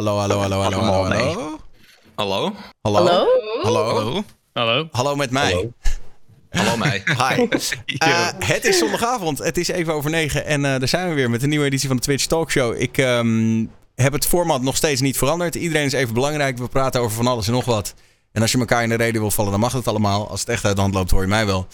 hallo, hallo, hallo, hallo, hallo, hallo. Hallo? Hallo? Hallo? Hallo? Hallo? Hallo? Hallo met mij. Hallo mij. Hi. Eh, het is zondagavond. Het is even over negen. En eh, daar zijn we weer met een nieuwe editie van de Twitch Talkshow. Ik ehm, heb het format nog steeds niet veranderd. Iedereen is even belangrijk. We praten over van alles en nog wat. En als je elkaar in de reden wil vallen, dan mag het allemaal. Als het echt uit de hand loopt, hoor je mij wel.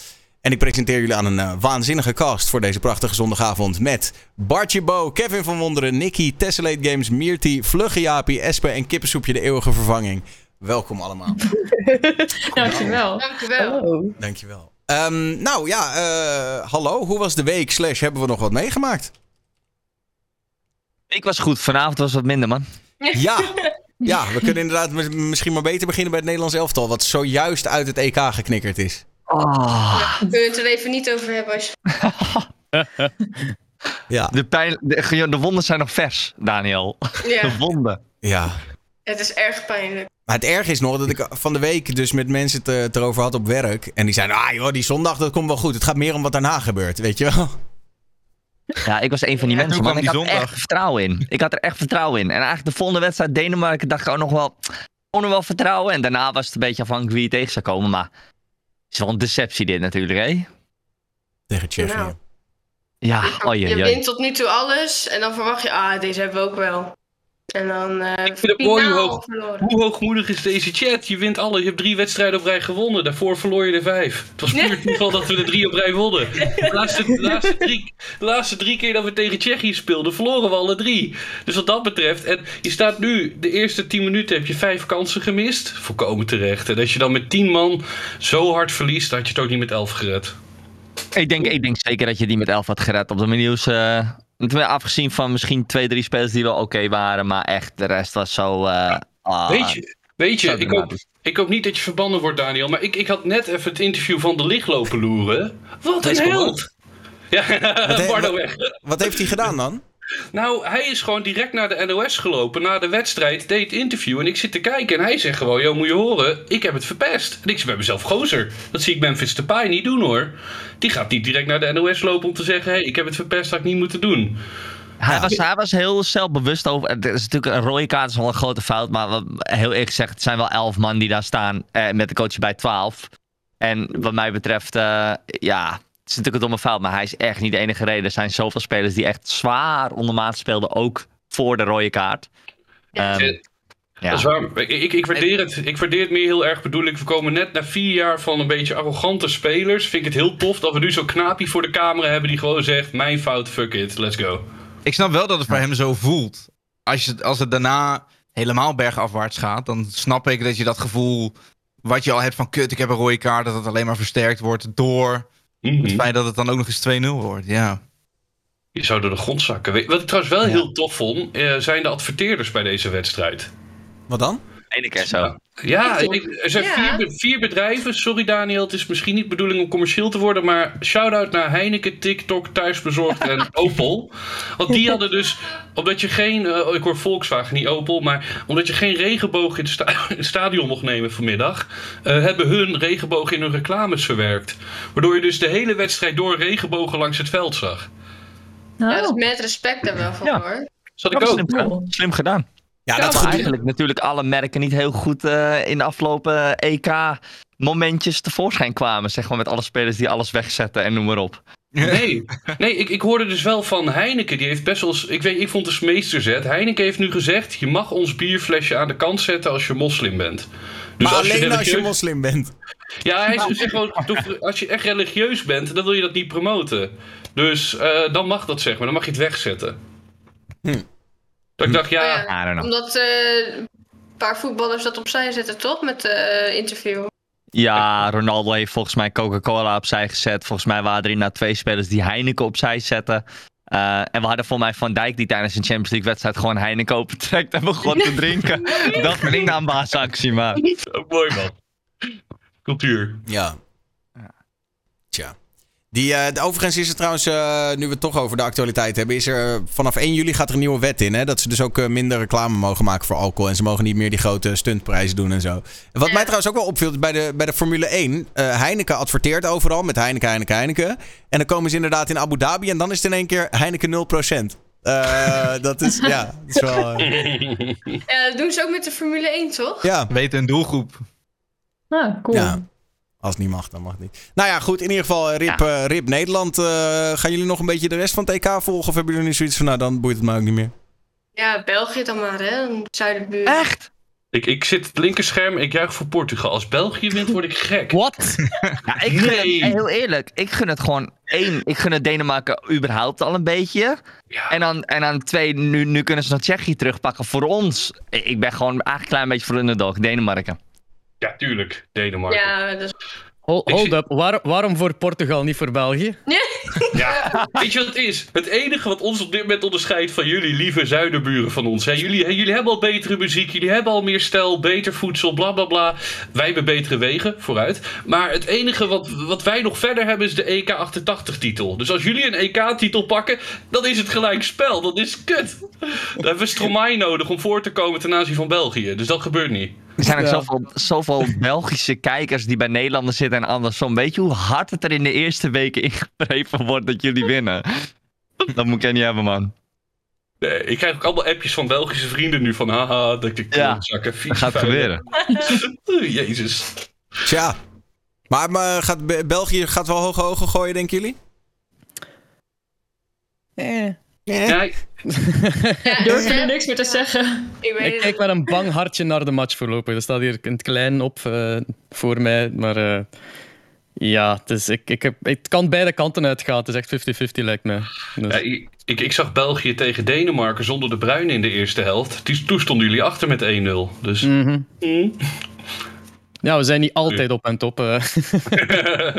En ik presenteer jullie aan een eh, waanzinnige cast voor deze prachtige zondagavond. Met Bartje Bo, Kevin van Wonderen, Nicky, Tessellate Games, Mirti, Vlugge Jaapie, Espe en Kippensoepje, de eeuwige vervanging. Welkom allemaal. Dankjewel. Dankjewel. Hallo. Dankjewel. Ehm, nou ja, eh, hallo. Hoe was de week? Slash, hebben we nog wat meegemaakt? Ik was goed, vanavond was wat minder, man. Ja. Ja, we kunnen inderdaad mis- misschien maar beter beginnen bij het Nederlands elftal. Wat zojuist uit het EK geknikkerd is. Oh, Daar kun je het er even niet over hebben als je... Ja. de, pijn, de, de wonden zijn nog vers, Daniel. Ja, De wonden. Ja. het is erg pijnlijk. Maar het erg is nog dat ik van de week dus met mensen het, het erover had op werk. En die zeiden, ah joh, die zondag dat komt wel goed. Het gaat meer om wat daarna gebeurt, weet je wel. Ja, ik was een van die En mensen, man. Ik had er zondag? echt vertrouwen in. Ik had er echt vertrouwen in. En eigenlijk de volgende wedstrijd Denemarken dacht ik ook nog wel... Kon er wel vertrouwen. En daarna was het een beetje afhankelijk wie je tegen zou komen. Maar is wel een deceptie dit natuurlijk, hè? Tegen Tsjechië. Nou. Ja, oh je jee, jee. wint tot nu toe alles en dan verwacht je, ah, deze hebben we ook wel. En dan eh Ik vind het mooi hoe hoog-. Hoe hoogmoedig is deze chat? Je wint alle. Je hebt drie wedstrijden op rij gewonnen. Daarvoor verloor je er vijf. Het was puur toeval dat we er drie op rij wonnen. De laatste, de, laatste drie, de laatste drie keer dat we tegen Tsjechië speelden, verloren we alle drie. Dus wat dat betreft. En je staat nu, de eerste tien minuten heb je vijf kansen gemist. Volkomen terecht. En als je dan met tien man zo hard verliest, had je het ook niet met elf gered. Ik denk, ik denk zeker dat je die met 11 had gered. Op de manier hoe ze... Afgezien van misschien twee, drie spelers die wel oké waren. Maar echt, de rest was zo... eh, ah, Weet je, weet je ik, hoop, ik hoop niet dat je verbannen wordt, Daniel. Maar ik, ik had net even het interview van de licht lopen loeren. Wat een held! Ja, he- wat- weg. Wat heeft hij gedaan dan? Nou, hij is gewoon direct naar de NOS gelopen, na de wedstrijd, deed interview. En ik zit te kijken en hij zegt gewoon, joh, moet je horen, ik heb het verpest. En ik zeg bij mezelf, gozer, dat zie ik Memphis Depay niet doen hoor. Die gaat niet direct naar de NOS lopen om te zeggen, hé, hey, ik heb het verpest, had ik niet moeten doen. Hij, was, hij was heel zelfbewust over. Het is natuurlijk een rode kaart is wel een grote fout. Maar heel eerlijk gezegd, het zijn wel elf man die daar staan. Eh, met de coach bij 12. En wat mij betreft, eh, ja, het is natuurlijk een domme fout. Maar hij is echt niet de enige reden. Er zijn zoveel spelers die echt zwaar ondermaat speelden. Ook voor de rode kaart. Ja. Ehm, Dat is waar. Ik, ik, ik, waardeer het, ik waardeer het meer heel erg. Bedoel ik, we komen net na vier jaar van een beetje arrogante spelers. Vind ik het heel tof dat we nu zo'n knaapje voor de camera hebben die gewoon zegt: Mijn fout, fuck it, let's go. Ik snap wel dat het voor hem zo voelt. Als, je, als het daarna helemaal bergafwaarts gaat, dan snap ik dat je dat gevoel wat je al hebt van kut, ik heb een rode kaart, dat het alleen maar versterkt wordt door Mhm. het feit dat het dan ook nog eens 2-0 wordt. Ja. Je zou door de grond zakken. Wat ik trouwens wel heel tof vond, eh, zijn de adverteerders bij deze wedstrijd. Wat dan? Ene keer zo. Ja, er zijn Ja. vier, vier bedrijven. Sorry Daniel, het is misschien niet de bedoeling om commercieel te worden, maar shout-out naar Heineken, TikTok, Thuisbezorgd en Opel. Want die hadden dus, omdat je geen, eh, ik hoor Volkswagen, niet Opel, maar omdat je geen regenboog in het, sta- in het stadion mocht nemen vanmiddag, eh, hebben hun regenboog in hun reclames verwerkt. Waardoor je dus de hele wedstrijd door regenbogen langs het veld zag. Ja, dus met respect daar wel voor Ja. hoor. Dat had Dat ik ook. slim gedaan. Ja, dat goed. eigenlijk natuurlijk alle merken niet heel goed eh, in de afgelopen EK-momentjes tevoorschijn kwamen. Zeg maar met alle spelers die alles wegzetten en noem maar op. Nee, nee ik, ik hoorde dus wel van Heineken. Die heeft best wel. Ik, weet, ik vond het meesterzet. Heineken heeft nu gezegd: je mag ons bierflesje aan de kant zetten als je moslim bent. Dus maar alleen als je moslim bent. Ja, hij zegt gewoon: "Doe- als je echt religieus bent, dan wil je dat niet promoten. Dus eh, dan mag dat zeg maar. Dan mag je het wegzetten. Hm. Dat ik dacht, ja. Oh ja. Omdat eh, een paar voetballers dat opzij zetten, toch? Met de eh, interview. Ja, Ronaldo heeft volgens mij Coca-Cola opzij gezet. Volgens mij waren er inderdaad twee spelers die Heineken opzij zetten. Eh, en we hadden volgens mij Van Dijk die tijdens een Champions League wedstrijd gewoon Heineken opentrekt en begon te drinken. dat vind ik nou een baasactie, maar... Mooi man. Cultuur. Ja. Tja. Die, eh, de- overigens is er trouwens, eh, nu we het toch over de actualiteit hebben, is er eh, vanaf 1 juli gaat er een nieuwe wet in. Hè? Dat ze dus ook minder reclame mogen maken voor alcohol. En ze mogen niet meer die grote stuntprijzen doen en zo. Wat Ja. mij trouwens ook wel opviel, bij de, bij de Formule 1. eh, Heineken adverteert overal met Heineken, Heineken, Heineken. En dan komen ze inderdaad in Abu Dhabi en dan is het in één keer Heineken 0%. Eh, dat is, ja, dat is wel... Ja, dat doen ze ook met de Formule 1, toch? ja, Weten een doelgroep. Ah, cool. ja. Als het niet mag, dan mag het niet. Nou ja, goed. In ieder geval, eh, RIP, eh, RIP Nederland. Eh, gaan jullie nog een beetje de rest van het EK volgen? Of hebben jullie nu zoiets van, nou, dan boeit het me ook niet meer? Ja, België dan maar, hè? Een. Echt? Ik, ik zit het linkerscherm, ik juich voor Portugal. Als België wint, word ik gek. Wat? Ja, ik gun Nee. het, heel eerlijk, ik gun het gewoon één. Ik gun het Denemarken überhaupt al een beetje. Ja. En dan, en dan twee, nu, nu kunnen ze nog Tsjechië terugpakken. Voor ons, ik ben gewoon eigenlijk een klein beetje voor underdog, Denemarken. Ja, tuurlijk. Denemarken. Ja, Ik Hold up, Waar- waarom voor Portugal, niet voor België? Ja, weet je wat het is? Het enige wat ons op dit moment onderscheidt van jullie lieve zuiderburen van ons. Hè? Jullie, hè, jullie hebben al betere muziek, jullie hebben al meer stijl, beter voedsel, bla bla bla. Wij hebben betere wegen, vooruit. Maar het enige wat, wat wij nog verder hebben is de EK 88-titel. Dus als jullie een EK-titel pakken, dan is het gelijk spel. Dat is kut. Dan hebben we Stromae nodig om voor te komen ten aanzien van België. Dus dat gebeurt niet. Er zijn ook Ja. zoveel, zoveel Belgische kijkers die bij Nederlanders zitten en andersom. Weet je hoe hard het er in de eerste weken ingevreven wordt dat jullie winnen? Dat moet ik niet hebben, man. Nee, ik krijg ook allemaal appjes van Belgische vrienden nu van haha, dat ik Ja, zakken. Dat gaat gebeuren. Jezus. Tja. Maar, maar gaat Be- België gaat wel hoge ogen gooien, denken jullie? Eh. Ja, Ja, Durf er niks meer te zeggen. ik weet Ik het. kijk met een bang hartje naar de match voorlopig. Er staat hier in het klein op eh, voor mij. Maar eh, ja, het, is, ik, ik heb, het kan beide kanten uitgaan. Het is echt 50-50 lijkt mij. Dus- Ja, ik, ik, ik zag België tegen Denemarken zonder de Bruin in de eerste helft. Die- Toen stonden jullie achter met 1-0. Dus Mhm. mm. Ja, we zijn niet altijd op en top. eh.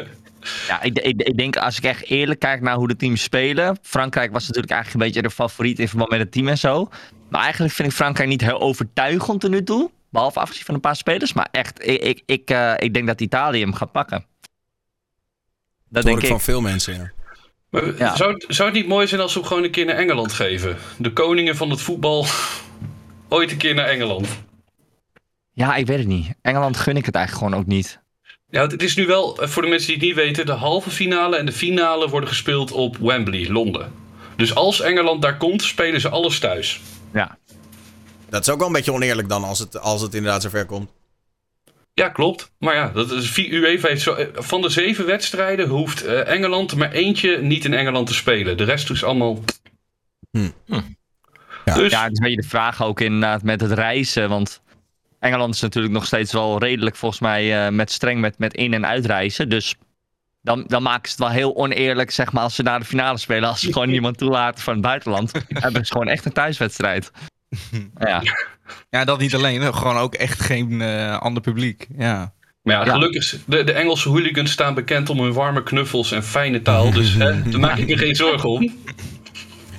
Ja, ik, ik, ik denk als ik echt eerlijk kijk naar hoe de teams spelen. Frankrijk was natuurlijk eigenlijk een beetje de favoriet in verband met het team en zo. Maar eigenlijk vind ik Frankrijk niet heel overtuigend tot nu toe. Behalve afgezien van een paar spelers. Maar echt, ik, ik, ik, eh, ik denk dat Italië hem gaat pakken. Dat Dat hoor denk ik ik. van veel mensen, ja. Maar Ja. zou, het- zou het niet mooi zijn als we hem gewoon een keer naar Engeland geven? De koningen van het voetbal ooit een keer naar Engeland. Ja, ik weet het niet. Engeland gun ik het eigenlijk gewoon ook niet. Ja, het is nu wel, eh, voor de mensen die het niet weten, de halve finale en de finale worden gespeeld op Wembley, Londen. Dus als Engeland daar komt, spelen ze alles thuis. Ja. Dat is ook wel een beetje oneerlijk dan, als het, als het inderdaad zover komt. Ja, klopt. Maar ja, dat is, UEFA heeft zo, eh, van de zeven wedstrijden hoeft eh, Engeland er maar eentje niet in Engeland te spelen. De rest is allemaal. Hm. Dus Ja, het is een beetje de vraag ook inderdaad met het reizen. Want Engeland is natuurlijk nog steeds wel redelijk volgens mij eh, met streng met, met in- en uitreizen. Dus dan, dan maken ze het wel heel oneerlijk, zeg maar, als ze naar de finale spelen. Als ze gewoon niemand toelaten van het buitenland. hebben ze gewoon echt een thuiswedstrijd. Ja, Ja, dat niet alleen. Gewoon ook echt geen eh, ander publiek. Ja. Maar ja, Ja. gelukkig, de, de Engelse hooligans staan bekend om hun warme knuffels en fijne taal. Dus hè, daar maak ik me geen zorgen om.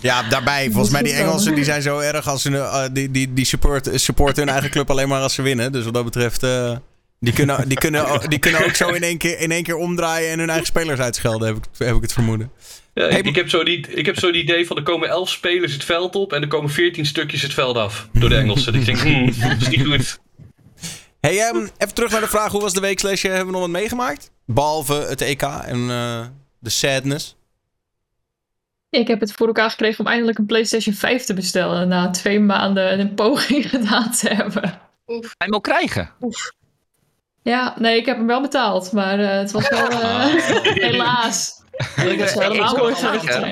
Ja, daarbij, volgens mij die. Engelsen die zijn zo erg als ze, eh, die, die, die support, supporten hun eigen club alleen maar als ze winnen. Dus wat dat betreft, eh, die, kunnen, die, kunnen, die kunnen ook zo in één, keer, in één keer omdraaien en hun eigen spelers uitschelden, heb ik, heb ik het vermoeden. Ja, ik, ik, heb zo die, ik heb zo het idee van er komen elf spelers het veld op en er komen veertien stukjes het veld af. Door de Engelsen. Ik denk, hmm, dat is niet goed. Hey, ehm, even terug naar de vraag, hoe was de week slash, eh, hebben we nog wat meegemaakt? Behalve het EK en eh, de sadness. Ik heb het voor elkaar gekregen om eindelijk een PlayStation 5 te bestellen. Na twee maanden een poging gedaan te hebben. Je hem ook krijgen? Ja, nee, ik heb hem wel betaald. Maar eh, het was wel. eh, helaas. Ik ik-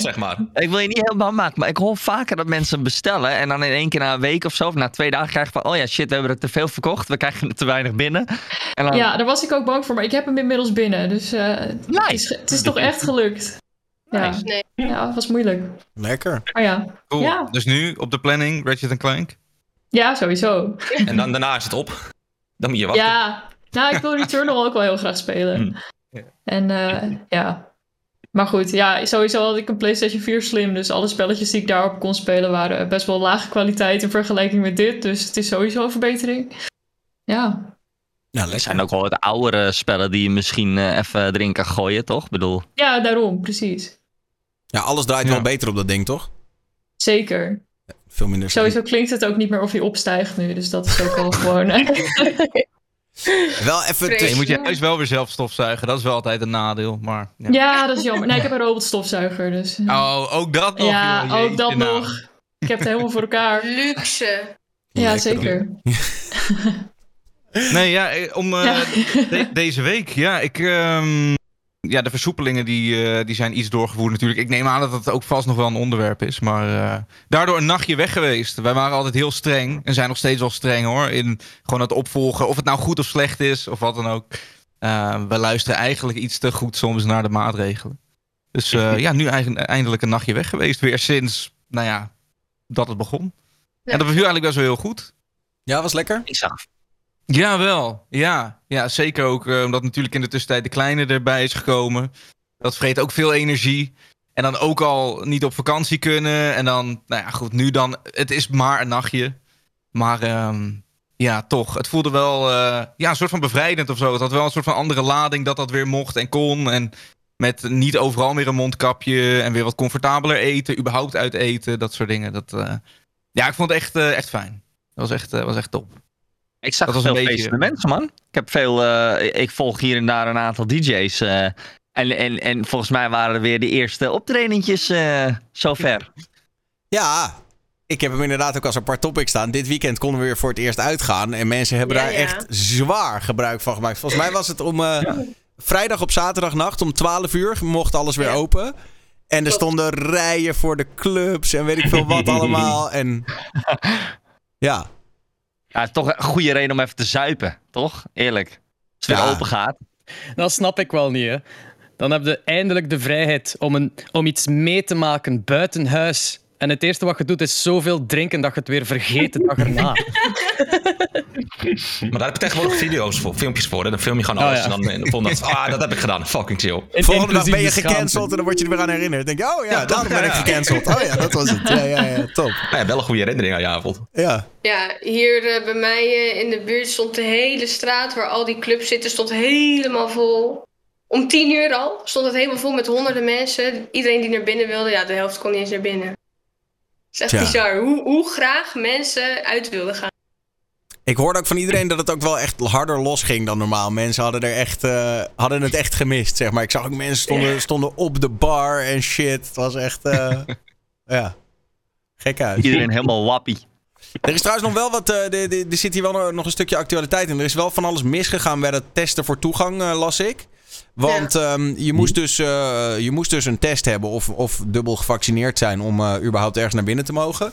zeg maar. Wil je niet helemaal maken, maar ik hoor vaker dat mensen hem bestellen. En dan in één keer na een week of zo, of na twee dagen krijgen van... Oh ja, shit, we hebben er te veel verkocht. We krijgen er te weinig binnen. En dan, Ja, daar was ik ook bang voor. Maar ik heb hem inmiddels binnen. Dus eh, het, Nice. is, het is toch echt gelukt. Ja, Nice. Nee. ja het was moeilijk. Lekker. Maar ja, Cool. Ja. Dus nu op de planning, Ratchet Clank. ja sowieso. En dan, daarna is het op. Dan moet je wachten. Ja, nou, ik wil Returnal ook wel heel graag spelen. Hmm. En eh, ja. Maar goed, ja, sowieso had ik een PlayStation 4 Slim. Dus alle spelletjes die ik daarop kon spelen waren best wel lage kwaliteit in vergelijking met dit. Dus het is sowieso een verbetering. Ja, Ja, Er zijn ook wel wat oudere spellen die je misschien eh, even erin kan gooien, toch? Ik bedoel, ja daarom, precies. Ja, alles draait Ja. wel beter op dat ding, toch? Zeker. Veel minder. Sowieso klinkt het ook niet meer of hij opstijgt nu. Dus dat is ook wel gewoon. eh, Wel even. Je moet je huis wel weer zelf stofzuigen. Dat is wel altijd een nadeel. Maar, ja. Ja, dat is jammer. Nee, ik heb een robotstofzuiger, dus... Oh, ook dat nog. ja, joh. ook dat nou. nog. Ik heb het helemaal voor elkaar. Luxe. Ja, Lekker, zeker. Nee, ja, eh, om eh, Ja. de- deze week. Ja, ik. ehm, ja, de versoepelingen die, eh, die zijn iets doorgevoerd natuurlijk. Ik neem aan dat dat ook vast nog wel een onderwerp is. Maar eh, daardoor een nachtje weg geweest. Wij waren altijd heel streng. En zijn nog steeds wel streng hoor. In gewoon het opvolgen. Of het nou goed of slecht is. Of wat dan ook. Eh, we luisteren eigenlijk iets te goed soms naar de maatregelen. Dus eh, ja, nu eindelijk een nachtje weg geweest. Weer sinds, nou ja, dat het begon. Ja. En dat beviel eigenlijk best wel heel goed. Ja, was lekker. Ik zag Jawel, ja. Ja, zeker ook eh, omdat natuurlijk in de tussentijd de kleine erbij is gekomen. Dat vreet ook veel energie. En dan ook al niet op vakantie kunnen. En dan, nou ja, goed, nu dan. Het is maar een nachtje. Maar ehm, ja, toch. Het voelde wel eh, ja, een soort van bevrijdend of zo. Het had wel een soort van andere lading dat dat weer mocht en kon. En met niet overal meer een mondkapje. En weer wat comfortabeler eten. Überhaupt uit eten. Dat soort dingen. Dat, eh, ja, ik vond het echt, echt fijn. Dat was echt, was echt top. Ik zag Dat veel een beetje- feestende mensen, man. Ik heb veel. eh, ik volg hier en daar een aantal DJ's. eh, en, en, en volgens mij waren er weer de eerste optredentjes eh zover. Ja, ik heb hem inderdaad ook als apart topic staan. Dit weekend konden we weer voor het eerst uitgaan. En mensen hebben Ja, daar ja. echt zwaar gebruik van gemaakt. Volgens mij was het om eh, vrijdag op zaterdagnacht om 12 uur mocht alles weer Ja. open. En er stonden rijen voor de clubs en weet ik veel wat allemaal. En ja, Ja, toch een goede reden om even te zuipen, toch? Eerlijk. Als het weer open gaat. Dat snap ik wel niet, hè. Dan heb je eindelijk de vrijheid om, een, om iets mee te maken buiten huis. En het eerste wat je doet is zoveel drinken dat je het weer vergeet de dag erna. Maar daar heb je tegenwoordig video's voor, filmpjes voor. hè. Dan film je gewoon Oh, alles. ja. En dan de volgende dag, ah, dat heb ik gedaan. Fucking chill. En volgende dag ben je gecanceld schaamte. en dan word je er weer aan herinnerd. Dan denk je, oh ja, Ja, daarom ben ik gecanceld. Oh ja, dat was het. Ja, ja, ja, top. Nou ja, wel een goede herinnering aan je avond. Ja, Ja, hier eh, bij mij eh, in de buurt stond de hele straat waar al die clubs zitten, stond helemaal vol. Om tien uur al stond het helemaal vol met honderden mensen. Iedereen die naar binnen wilde, ja, de helft kon niet eens naar binnen. Het is echt bizar hoe, hoe graag mensen uit wilden gaan. Ik hoorde ook van iedereen dat het ook wel echt harder losging dan normaal. Mensen hadden, er echt, eh, hadden het echt gemist, zeg maar. Ik zag ook mensen stonden, stonden op de bar en shit. Het was echt, eh, ja, gek uit. Iedereen helemaal wappie. Er is trouwens nog wel wat, eh, de- de- er zit hier wel nog- nog een stukje actualiteit in. Er is wel van alles misgegaan bij het testen voor toegang, eh, las ik. Want ehm, je, moest dus, eh, je moest dus een test hebben of, of dubbel gevaccineerd zijn om eh, überhaupt ergens naar binnen te mogen.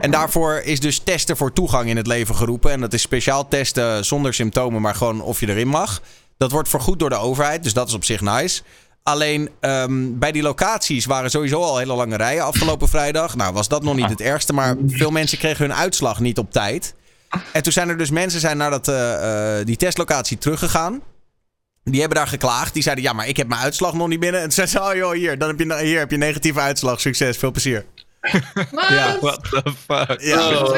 En daarvoor is dus testen voor toegang in het leven geroepen. En dat is speciaal testen zonder symptomen, maar gewoon of je erin mag. Dat wordt vergoed door de overheid, dus dat is op zich nice. Alleen ehm, bij die locaties waren sowieso al hele lange rijen afgelopen vrijdag. Nou, was dat nog niet het ergste, maar veel mensen kregen hun uitslag niet op tijd. En toen zijn er dus mensen zijn naar dat, eh, die testlocatie teruggegaan. Die hebben daar geklaagd. Die zeiden, ja, maar ik heb mijn uitslag nog niet binnen. En toen zeiden ze, oh joh, hier, dan heb je, hier heb je negatieve uitslag. Succes, veel plezier. Wat? Ja. What the fuck? Ja. Je was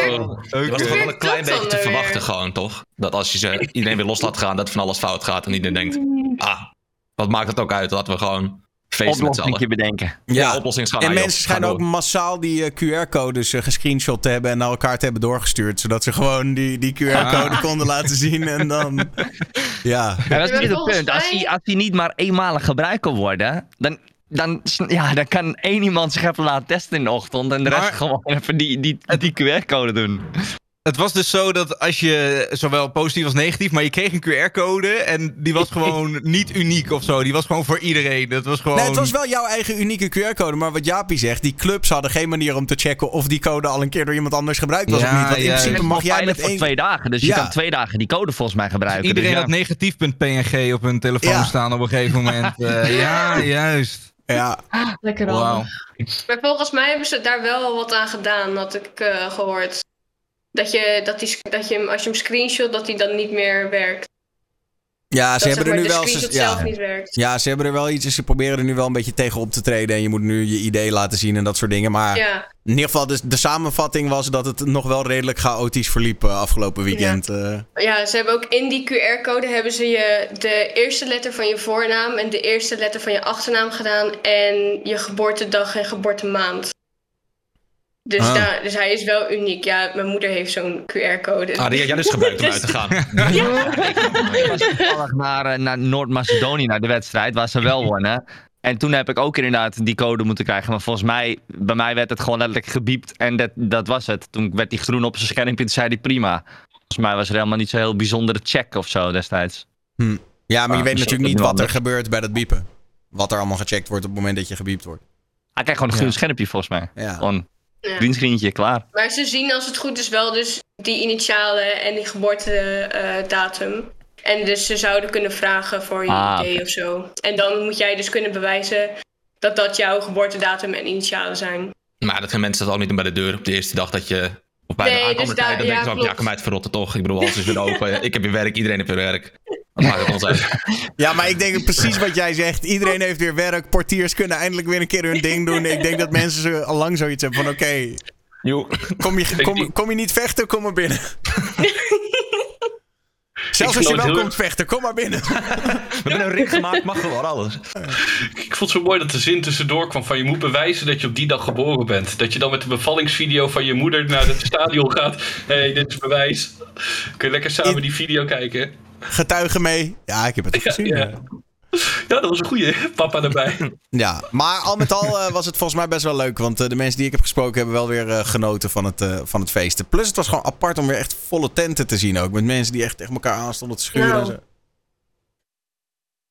Oké. toch wel een dat klein beetje te weer? verwachten gewoon, toch? Dat als je ze, iedereen weer los laat gaan, dat van alles fout gaat. En iedereen denkt, ah, wat maakt het ook uit? Laten we gewoon feesten met z'n Oplossing bedenken. Ja, oplossing En ah, mensen schijnen ook massaal die eh, QR-codes eh, gescreenshot te hebben en naar elkaar te hebben doorgestuurd. Zodat ze gewoon die, die QR-code konden laten zien en dan... Ja, Ja, dat is niet het punt. Als die, als die niet maar eenmalig gebruikt kan worden, dan, dan, ja, dan kan één iemand zich even laten testen in de ochtend en de rest Maar- gewoon even die, die, die QR-code doen. Het was dus zo dat als je zowel positief als negatief, maar je kreeg een QR-code en die was gewoon niet uniek of zo. Die was gewoon voor iedereen. Dat was gewoon. Nee, het was wel jouw eigen unieke QR-code. Maar wat Jaapie zegt, die clubs hadden geen manier om te checken of die code al een keer door iemand anders gebruikt was Ja, of niet. Want in ja, principe mag jij met één... twee dagen, dus je kan twee dagen die code volgens mij gebruiken. Iedereen dus had negatief.png op hun telefoon Ja. staan op een gegeven moment. Eh, ja, juist. Ja, Lekker dan. Wauw. Maar volgens mij hebben ze daar wel wat aan gedaan, had ik eh, gehoord. Dat je, dat, die, dat je hem, als je hem screenshot, dat hij dan niet meer werkt. ja Dat ze hebben er nu wel... Ze, zelf ja. niet werkt. ja, ze hebben er wel iets... Ze proberen er nu wel een beetje tegen op te treden. En je moet nu je idee laten zien en dat soort dingen. Maar Ja, in ieder geval, de, de samenvatting was dat het nog wel redelijk chaotisch verliep eh, afgelopen weekend. eh. ja, ze hebben ook in die QR-code hebben ze je de eerste letter van je voornaam en de eerste letter van je achternaam gedaan en je geboortedag en geboortemaand. Dus, Ah. daar, dus hij is wel uniek. Ja, mijn moeder heeft zo'n QR-code. Ah, die had jij dus gebruikt om uit te gaan. Ik was toevallig naar, eh, naar Noord-Macedonië, naar de wedstrijd, waar ze wel wonnen. En toen heb ik ook inderdaad die code moeten krijgen. Maar volgens mij, bij mij werd het gewoon letterlijk gebiept. En dat, dat was het. Toen werd die groen op zijn schermpje en toen zei hij prima. Volgens mij was er helemaal niet zo'n heel bijzondere check of zo destijds. Ja, maar je Ah, weet dus natuurlijk niet wat er gebeurt bij dat biepen. Wat er allemaal gecheckt wordt op het moment dat je gebiept wordt. Hij krijgt gewoon een groen Ja. schermpje volgens mij. Ja. Gewoon Ja. greenscreentje, klaar. Maar ze zien als het goed is wel dus die initialen en die geboortedatum. en dus ze zouden kunnen vragen voor je Ah, idee of zo. En dan moet jij dus kunnen bewijzen dat dat jouw geboortedatum en initialen zijn. Maar dat gaan mensen dat ook niet doen bij de deur op de eerste dag dat je... Of bij Nee, de aankomende dus tijd, dan ja, denk je zo, ja, klopt. kom uit verrotten toch. Ik bedoel, alles is weer open. Ik heb weer werk, iedereen heeft weer werk. Dat maakt het ons uit. Ja, maar ik denk precies wat jij zegt. Iedereen heeft weer werk. Portiers kunnen eindelijk weer een keer hun ding doen. Ik denk dat mensen al lang zoiets hebben van... Oké, Joe. kom, je, kom, kom je niet vechten, kom maar binnen. Zelfs als je wel komt vechten, kom maar binnen. We hebben een ring gemaakt, mag gewoon alles. Ik vond het zo mooi dat de zin tussendoor kwam van je moet bewijzen dat je op die dag geboren bent. Dat je dan met de bevallingsvideo van je moeder naar het stadion gaat. Hé, hey, dit is bewijs. Kun je lekker samen die video kijken. Getuigen mee. Ja, ik heb het ook gezien. ja. Ja, Ja, dat was een goeie. Papa erbij. ja. maar al met al eh, was het volgens mij best wel leuk. Want eh, de mensen die ik heb gesproken hebben wel weer eh, genoten van het, eh, van het feesten. Plus het was gewoon apart om weer echt volle tenten te zien ook. Met mensen die echt tegen elkaar aan stonden te schuren. Nou. en zo.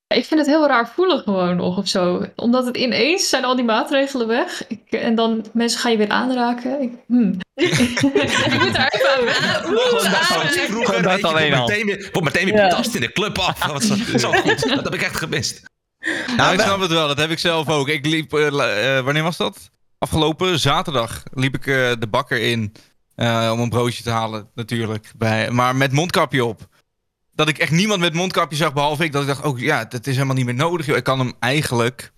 Ik vind het heel raar voelen gewoon nog of zo. Omdat het ineens zijn al die maatregelen weg. Ik, en dan mensen gaan je weer aanraken. Ik, hmm. Ik moet daar even aan wennen. Ah. Vroeger, dat je, alleen al. meteen weer, wordt meteen weer Ja. betast in de club af. Dat was zo, zo goed. Dat heb ik echt gemist. Nou, ik snap het wel. Dat heb ik zelf ook. Ik liep, eh, eh, wanneer was dat? Afgelopen zaterdag liep ik eh, de bakker in eh, om een broodje te halen, natuurlijk. Bij, maar met mondkapje op. Dat ik echt niemand met mondkapje zag, behalve ik. Dat ik dacht, oh ja, dat is helemaal niet meer nodig. joh. Ik kan hem eigenlijk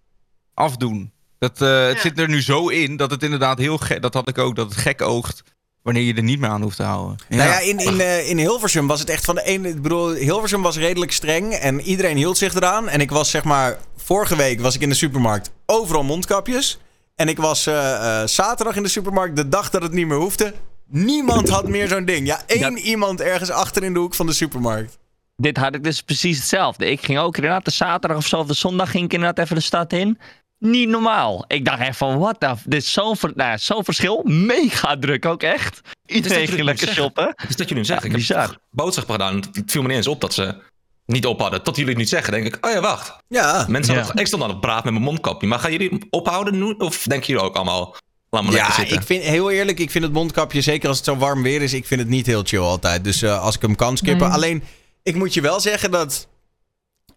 afdoen. Dat, eh, Het Ja. zit er nu zo in dat het inderdaad heel gek... Dat had ik ook, dat het gek oogt wanneer je er niet meer aan hoeft te houden. Nou ja, in, in, eh, in Hilversum was het echt van de ene. Ik bedoel, Hilversum was redelijk streng en iedereen hield zich eraan. En ik was zeg maar. Vorige week was ik in de supermarkt. Overal mondkapjes. En ik was eh, eh, zaterdag in de supermarkt. De dag dat het niet meer hoefde. Niemand had meer zo'n ding. Ja, één Ja. iemand ergens achter in de hoek van de supermarkt. Dit had ik dus precies hetzelfde. Ik ging ook inderdaad de zaterdag of zo, of de zondag ging ik inderdaad even de stad in. Niet normaal. Ik dacht echt van, wat the... Dit is zo'n ver, nou, zo'n verschil. Mega druk ook echt. Iedereen jullie ging lekker shoppen. Dus dat jullie nu zeggen. Ja, ik heb bizar. boodschappen gedaan. Het viel me niet eens op dat ze niet op hadden. Tot jullie het nu zeggen, denk ik. Oh ja, wacht. Ja. Mensen Ja. hadden- ik stond aan het praten met mijn mondkapje. Maar gaan jullie ophouden nu? Of denken jullie ook allemaal... Laat maar Ja, zitten. ik vind heel eerlijk, ik vind het mondkapje, zeker als het zo warm weer is, ik vind het niet heel chill altijd. Dus eh, als ik hem kan skippen. Nee. Alleen, ik moet je wel zeggen dat.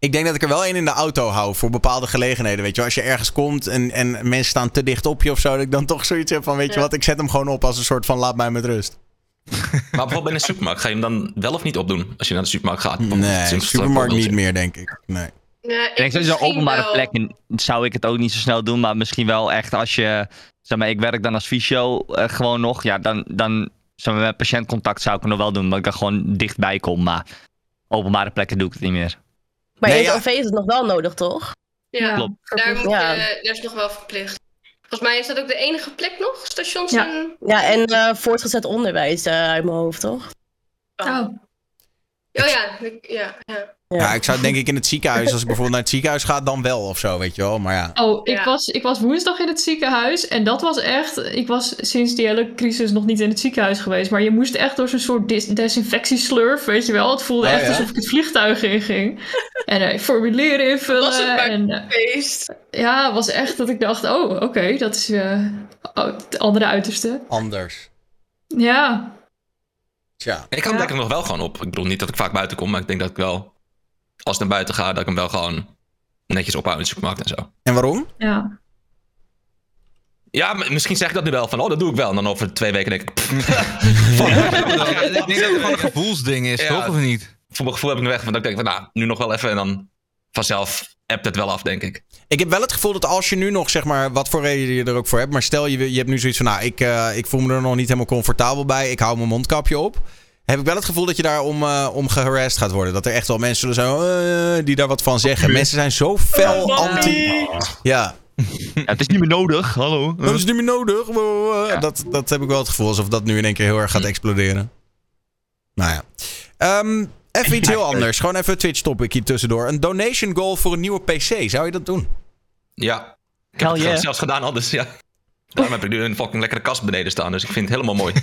Ik denk dat ik er wel één in de auto hou voor bepaalde gelegenheden. Weet je, als je ergens komt en, en mensen staan te dicht op je of zo, dat ik dan toch zoiets heb van: weet je wat, ik zet hem gewoon op als een soort van laat mij met rust. Maar bijvoorbeeld in de supermarkt, ga je hem dan wel of niet opdoen? Als je naar de supermarkt gaat? Nee, Simpel supermarkt niet meer, denk ik. Nee. Ja, Ik denk sowieso misschien openbare wel. plekken zou ik het ook niet zo snel doen. Maar misschien wel echt als je... Zeg maar, ik werk dan als fysio eh, gewoon nog. Ja, dan, dan zeg maar, met patiëntcontact zou ik het nog wel doen. Omdat ik er gewoon dichtbij kom. Maar openbare plekken doe ik het niet meer. Maar Nee, in ja. het OV is het nog wel nodig, toch? Ja, Klopt. daar, moet, Ja. je- daar is nog wel verplicht. Volgens mij is dat ook de enige plek nog, stations Ja. en... Ja, en eh, voortgezet onderwijs eh, uit mijn hoofd, toch? Oh, Oh. Ja, ik- ja, ja. Ja, ik zou denk ik in het ziekenhuis, als ik bijvoorbeeld naar het ziekenhuis ga, dan wel of zo, weet je wel. Maar ja. Oh, ik, Ja. was, ik was woensdag in het ziekenhuis en dat was echt... Ik was sinds die hele crisis nog niet in het ziekenhuis geweest, maar je moest echt door zo'n soort dis- desinfectieslurf, weet je wel. Het voelde Oh, echt ja? alsof ik het vliegtuig inging. En eh, formulieren invullen. Was het maar- en, eh, Feest. ja, het was echt dat ik dacht, oh, oké, dat is eh, oh, het andere uiterste. Anders. Ja, Tja. Ik kan Ja. denk ik nog wel gewoon op. Ik bedoel niet dat ik vaak buiten kom, maar ik denk dat ik wel... Als ik naar buiten ga, dat ik hem wel gewoon netjes ophoud in de supermarkt en zo. En waarom? ja. Ja, misschien zeg ik dat nu wel van, oh, dat doe ik wel. En dan over twee weken denk ik, pff, Ja, ik denk dat het gewoon een gevoelsding is, Ja. toch? Of niet? voor mijn gevoel heb ik nu weg. Want dan denk ik van, nou, nu nog wel even. En dan vanzelf appt het wel af, denk ik. Ik heb wel het gevoel dat als je nu nog, zeg maar, wat voor reden je er ook voor hebt. Maar stel je, je hebt nu zoiets van, nou, ik, eh, ik voel me er nog niet helemaal comfortabel bij. Ik hou mijn mondkapje op. Heb ik wel het gevoel dat je daar om, eh, om geharasst gaat worden. Dat er echt wel mensen zullen zijn eh, die daar wat van zeggen. Mensen zijn zo fel Oh, anti. Ja, Ja, het is niet meer nodig, hallo. Dat is niet meer nodig. Wow, Dat, dat heb ik wel het gevoel alsof dat nu in één keer heel erg gaat exploderen. Nou ja. Ehm, even iets heel anders. Gewoon even een Twitch topic hier tussendoor. Een donation goal voor een nieuwe PC. Zou je dat doen? Ja. Ik heb Hell het yeah. zelfs gedaan al, dus ja. Daarom heb ik nu een fucking lekkere kast beneden staan, dus ik vind het helemaal mooi.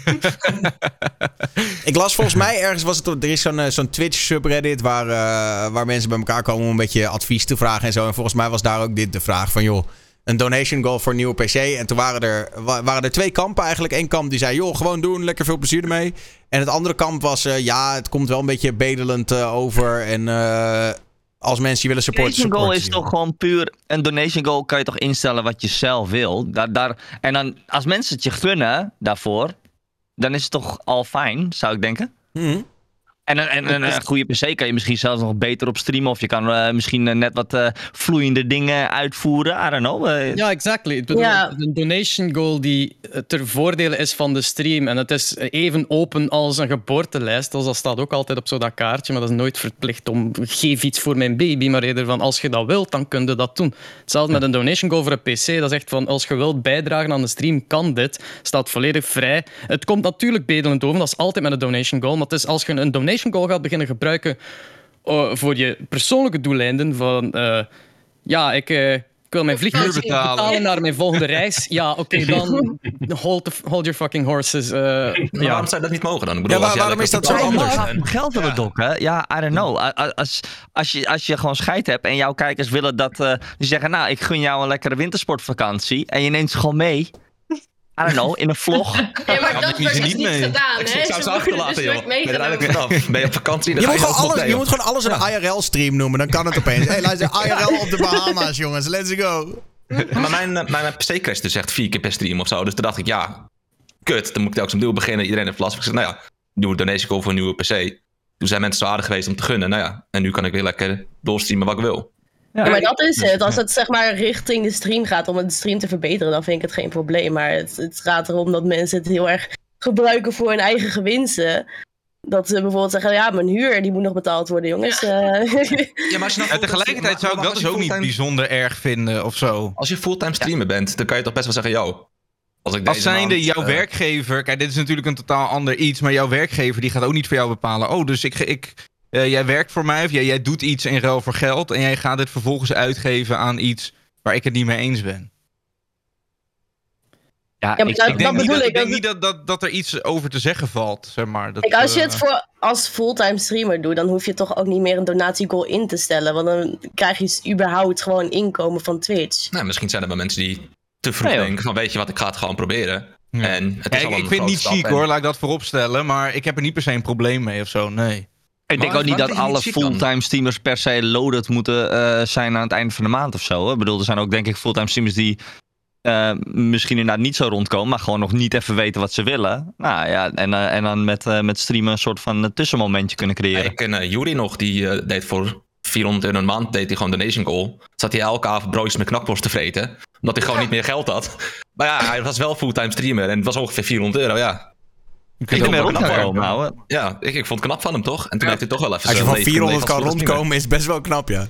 Ik las volgens mij ergens, was het, er is zo'n eh, zo'n Twitch subreddit waar, eh, waar mensen bij elkaar komen om een beetje advies te vragen en zo. En volgens mij was daar ook dit de vraag van, joh, een donation goal voor een nieuwe PC. En toen waren er, wa- waren er twee kampen eigenlijk. Eén kamp die zei, joh, gewoon doen, lekker veel plezier ermee. En het andere kamp was, eh, ja, het komt wel een beetje bedelend eh, over. En eh, als mensen je willen supporten, donation goal is toch gewoon puur... Een donation goal kan je toch instellen wat je zelf wil. Daar, daar, en dan, als mensen het je gunnen daarvoor... dan is het toch al fijn, zou ik denken. Mhm. En, een- en, een- een goede PC kan je misschien zelfs nog beter op streamen. Of je kan eh, misschien eh, net wat eh, vloeiende dingen uitvoeren. I don't know. Ja, exactly. Ik bedoel, Ja. Een donation goal die ter voordele is van de stream. En het is even open als een geboortelijst. Dus dat staat ook altijd op zo'n dat kaartje. Maar dat is nooit verplicht om geef iets voor mijn baby. Maar eerder van als je dat wilt, dan kun je dat doen. Hetzelfde met een donation goal voor een PC. Dat is echt van als je wilt bijdragen aan de stream, kan dit. Staat volledig vrij. Het komt natuurlijk bedelend over. Dat is altijd met een donation goal. Maar het is als je een donation goal gaat beginnen gebruiken eh, voor je persoonlijke doeleinden. Van eh, ja, ik. eh, ik wil mijn vliegtuig betalen. betalen naar mijn volgende reis. Ja, oké, dan hold, the- hold your fucking horses. eh, ja. waarom zou je dat niet mogen dan? Ik bedoel, Ja, waarom is dat zo de anders? Ja, geld willen dokken. Ja, I don't know. Als, als, je, als je gewoon scheid hebt en jouw kijkers willen dat... eh, die zeggen, nou, ik gun jou een lekkere wintersportvakantie. En je neemt ze gewoon mee. I don't know, in een vlog. Ja, maar dat wordt niet dus mee. gedaan, Ik hè? zou ze achterlaten, dus joh. Ben je er eigenlijk meegenomen. weer af? Ben je op vakantie? dan Je ga moet, je gewoon alsnog alles, mee, je joh. moet gewoon alles een IRL-stream noemen. Dan kan het opeens. Hé, hey, luister, IRL op de Bahama's, jongens. Let's go. Maar mijn, eh, mijn PC crasht dus echt vier keer per stream of zo. Dus toen dacht ik, ja, kut. Dan moet ik telkens opnieuw beginnen. Iedereen heeft last. Ik zei, nou ja, nieuwe donation goal voor een nieuwe PC. Toen zijn mensen zo aardig geweest om te gunnen. Nou ja, en nu kan ik weer lekker doorstreamen wat ik wil. Ja, maar dat is het. Als het zeg maar richting de stream gaat om het stream te verbeteren, dan vind ik het geen probleem. Maar het, het gaat erom dat mensen het heel erg gebruiken voor hun eigen gewinsten. Dat ze bijvoorbeeld zeggen, ja, mijn huur die moet nog betaald worden, jongens. Eh, Ja, maar als je nou Ja, tegelijkertijd zou ik dat dus ook niet bijzonder erg vinden of zo. Als je fulltime streamer bent, dan kan je toch best wel zeggen, yo. Als ik Als deze zijnde maand, jouw eh, werkgever, kijk, dit is natuurlijk een totaal ander iets, maar jouw werkgever die gaat ook niet voor jou bepalen. Oh, dus ik, ik, eh, jij werkt voor mij of jij, jij doet iets in ruil voor geld en jij gaat dit vervolgens uitgeven aan iets waar ik het niet mee eens ben. Ja, maar ik, dat- Ik denk, niet, bedoel dat, ik, ik denk dat- niet dat, dat, dat er iets over te zeggen valt, zeg maar. Dat, Kijk, als je eh, het voor als fulltime streamer doet, dan hoef je toch ook niet meer een donatiegoal in te stellen. Want dan krijg je überhaupt gewoon inkomen van Twitch. Nou, misschien zijn er wel mensen die te vroeg Nee, denken van, weet je wat, ik ga het gewoon proberen. Ja. En het Ja, is ik, al een ik vind het niet chic en- hoor, laat ik dat vooropstellen, maar ik heb er niet per se een probleem mee of zo, nee. Ik denk ook niet dat alle fulltime streamers per se loaded moeten eh, zijn aan het einde van de maand of zo. hè. Ik bedoel, er zijn ook denk ik fulltime streamers die eh, misschien inderdaad niet zo rondkomen, maar gewoon nog niet even weten wat ze willen. Nou ja, en, eh, en dan met, met streamen een soort van tussenmomentje kunnen Ja, creëren. ik ken Jury nog, die deed voor 400 euro een maand deed hij gewoon donation goal. Zat hij elke avond broodjes met knakworst te vreten. Omdat hij gewoon niet meer geld had. Maar ja, hij was wel fulltime streamer en het was ongeveer 400 euro, ja. Ik vind ben er ouwe. Ja, ik, ik vond het knap van hem toch? En toen Ja. heeft hij toch wel even Als je van leven 400 kan rondkomen, is best wel knap, ja.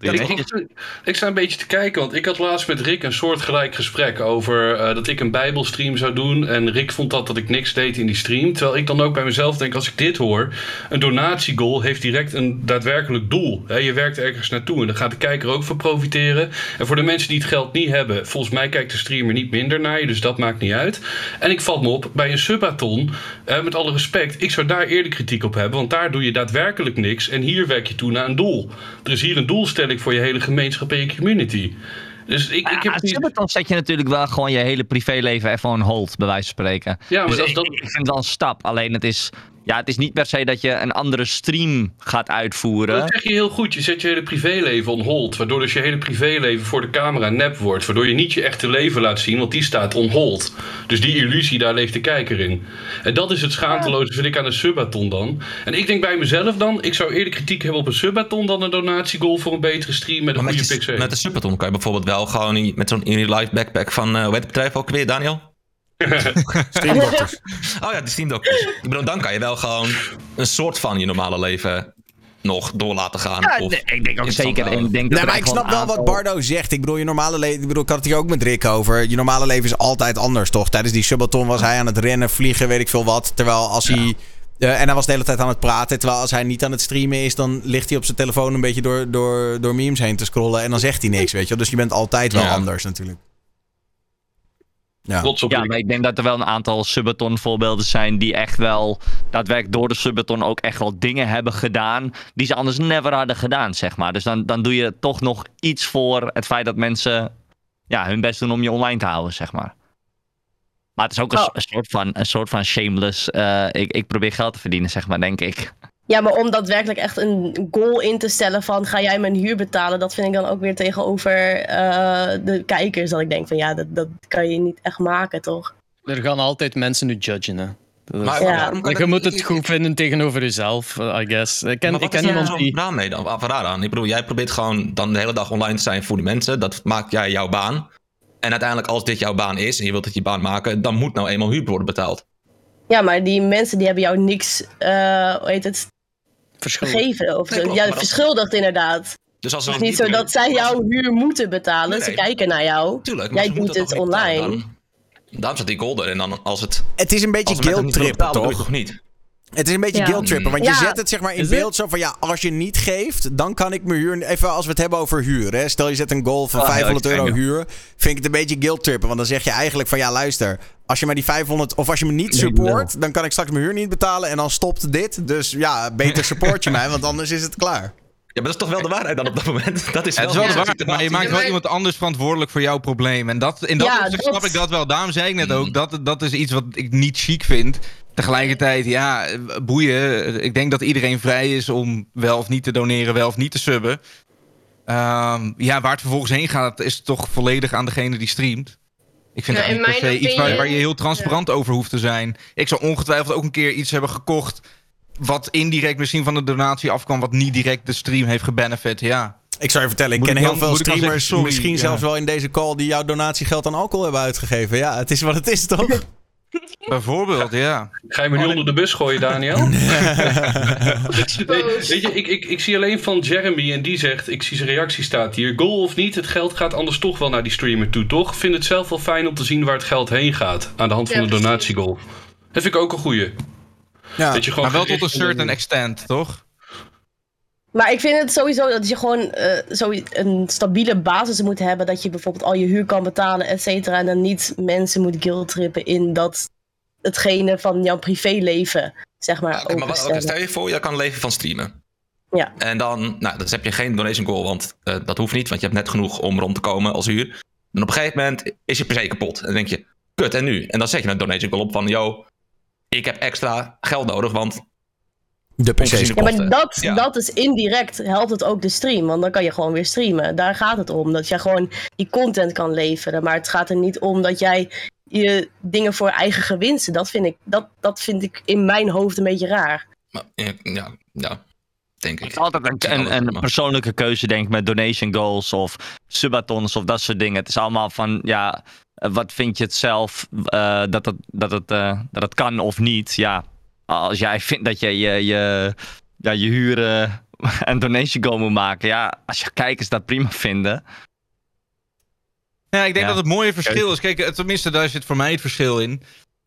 Ja, ik, ik, ik sta een beetje te kijken, want ik had laatst met Rick een soortgelijk gesprek over eh, dat ik een bijbelstream zou doen. En Rick vond dat dat ik niks deed in die stream. Terwijl ik dan ook bij mezelf denk, als ik dit hoor, een donatiegoal heeft direct een daadwerkelijk doel. Je werkt ergens naartoe en daar gaat de kijker ook voor profiteren. En voor de mensen die het geld niet hebben, volgens mij kijkt de streamer niet minder naar je, dus dat maakt niet uit. En ik val me op, bij een subathon, met alle respect, ik zou daar eerder kritiek op hebben, want daar doe je daadwerkelijk niks en hier werk je toe naar een doel. Er is hier een doelstelling voor je hele gemeenschap en je community. Dus ik, ik heb Ja, niet... Subathon zet je natuurlijk wel gewoon je hele privéleven even on hold, bij wijze van spreken. Ja, maar Dus ik, dat- ik vind het wel een stap. Alleen het is, ja, het is niet per se dat je een andere stream gaat uitvoeren. Dat zeg je heel goed. Je zet je hele privéleven on hold. Waardoor dus je hele privéleven voor de camera nep wordt. Waardoor je niet je echte leven laat zien, want die staat on hold. Dus die illusie, daar leeft de kijker in. En dat is het schaamteloze, vind ik, aan een subathon dan. En ik denk bij mezelf dan, ik zou eerder kritiek hebben op een subathon dan een donatiegoal voor een betere stream met een Maar met, goede je, PC. met de Superton kan je bijvoorbeeld wel gewoon met zo'n in-real-life backpack van, eh hoe heet het bedrijf ook weer, Daniel? Streamdokters. Oh ja, die Steam Doctors. Ik bedoel, dan kan je wel gewoon een soort van je normale leven nog door laten gaan. Ja, of nee, ik denk ook zeker. En ik denk dat Nee, maar ik snap wel wat Bardo zegt. Ik bedoel, je normale leven. Ik bedoel, ik had het hier ook met Rick over. Je normale leven is altijd anders, toch? Tijdens die subathon was hij aan het rennen, vliegen, weet ik veel wat. Terwijl als hij. eh, en hij was de hele tijd aan het praten. Terwijl als hij niet aan het streamen is, dan ligt hij op zijn telefoon een beetje door, door, door memes heen te scrollen. En dan zegt hij niks, weet je wel. Dus je bent altijd wel Ja. anders natuurlijk. Ja. Trots op Ja, maar ik denk dat er wel een aantal Subathon voorbeelden zijn die echt wel daadwerkelijk door de Subathon ook echt wel dingen hebben gedaan die ze anders never hadden gedaan, zeg maar. Dus dan, dan doe je toch nog iets voor het feit dat mensen ja, hun best doen om je online te houden, zeg maar. Maar het is ook een, Oh. een soort, van, een soort van shameless, eh, ik, ik probeer geld te verdienen, zeg maar, denk ik. Ja, maar om daadwerkelijk echt een goal in te stellen van ga jij mijn huur betalen, dat vind ik dan ook weer tegenover eh, de kijkers. Dat ik denk van ja, dat, dat kan je niet echt maken, toch? Er gaan altijd mensen nu judgen. Hè. Maar Ja. je dat moet het goed vinden tegenover jezelf, eh, I guess. Ik ken, Maar ik wat ken iemand die... raar mee dan? Raar aan? Ik bedoel, jij probeert gewoon dan de hele dag online te zijn voor die mensen. Dat maakt jij jouw baan. En uiteindelijk, als dit jouw baan is en je wilt dat je baan maken, dan moet nou eenmaal huur worden betaald. Ja, maar die mensen die hebben jou niks, eh hoe heet het. Gegeven. Of Nee, zo. klopt, ja, maar dat- verschuldigd inderdaad. Dus als Het is niet zo dat zij jouw huur moeten betalen. Ze kijken naar jou. Tuurlijk, maar Jij doet het online. dan? Daarom staat die goal er. En dan als het... Het is een beetje je toch? toch niet? Het is een beetje Ja. guilt-trippen. Want je zet het zeg maar in Is het? beeld zo van... Ja, als je niet geeft, dan kan ik mijn huur... Even als we het hebben over huur. Hè. Stel je zet een goal van Ah, heel 500 euro extreem, huur. Vind ik het een beetje guilt-trippen. Want dan zeg je eigenlijk van... Ja, luister. Als je maar die 500... Of als je me niet Nee, support... Dan kan ik straks mijn huur niet betalen. En dan stopt dit. Dus ja, beter support je mij. Want anders is het klaar. Ja, maar dat is toch wel de waarheid dan op dat moment? Dat is Ja, wel, het is wel de waarheid, maar je maakt wel iemand anders verantwoordelijk voor jouw probleem. En dat, in dat Ja, opzicht dat- snap ik dat wel. Daarom zei ik net Mm. ook, dat, dat is iets wat ik niet chic vind. Tegelijkertijd, ja, boeien. Ik denk dat iedereen vrij is om wel of niet te doneren, wel of niet te subben. Ehm, ja, waar het vervolgens heen gaat, is toch volledig aan degene die streamt. Ik vind Ja, het per se iets waar je heel transparant over hoeft te zijn. Ik zou ongetwijfeld ook een keer iets hebben gekocht... wat indirect misschien van de donatie afkwam... wat niet direct de stream heeft gebenefit, ja. Ik zou je vertellen, ik Moet ken ik heel dan- veel streamers, zeggen, sorry? misschien Ja. zelfs wel in deze call, die jouw donatiegeld aan alcohol hebben uitgegeven. Ja, het is wat het is, toch? Bijvoorbeeld, ja. Ga je me nu onder de bus gooien, Daniel? Nee, weet je, ik, ik, ik zie alleen van Jeremy en die zegt, ik zie zijn reactie staat hier. Goal of niet, het geld gaat anders toch wel naar die streamer toe, toch? Vind het zelf wel fijn om te zien waar het geld heen gaat. Aan de hand van Ja, de donatiegoal. Dat vind ik ook een goeie. Ja. Dat je gewoon Maar wel tot een certain extent, toch? Maar ik vind het sowieso dat je gewoon eh, zo een stabiele basis moet hebben. Dat je bijvoorbeeld al je huur kan betalen, et cetera. En dan niet mensen moet guilt-trippen in dat hetgene van jouw privéleven, zeg maar, maar wat, stel je voor, je kan leven van streamen. Ja. En dan, nou, dan heb je geen donation goal, want eh, dat hoeft niet, want je hebt net genoeg om rond te komen als huur. En op een gegeven moment is je per se kapot. En dan denk je, kut, en nu? En dan zet je een donation goal op van, yo, ik heb extra geld nodig, want De PC's. Ja, maar dat, Ja. dat is indirect, helpt het ook de stream. Want dan kan je gewoon weer streamen. Daar gaat het om. Dat je gewoon die content kan leveren. Maar het gaat er niet om dat jij je dingen voor eigen gewinsten. Dat vind ik, dat, dat vind ik in mijn hoofd een beetje raar. Maar, ja, ja, ja, denk ik. Het is altijd een, een, een persoonlijke keuze, denk ik, met donation goals of subathons of dat soort dingen. Het is allemaal van, ja, wat vind je het zelf eh, dat, het, dat, het, eh, dat het kan of niet? Ja, als jij vindt dat je je, je, ja, je huren een donation goal moet maken, ja, als je kijkers dat prima vinden. Ja, ik denk Ja. dat het mooie verschil is. Kijk, eh, tenminste, daar zit voor mij het verschil in.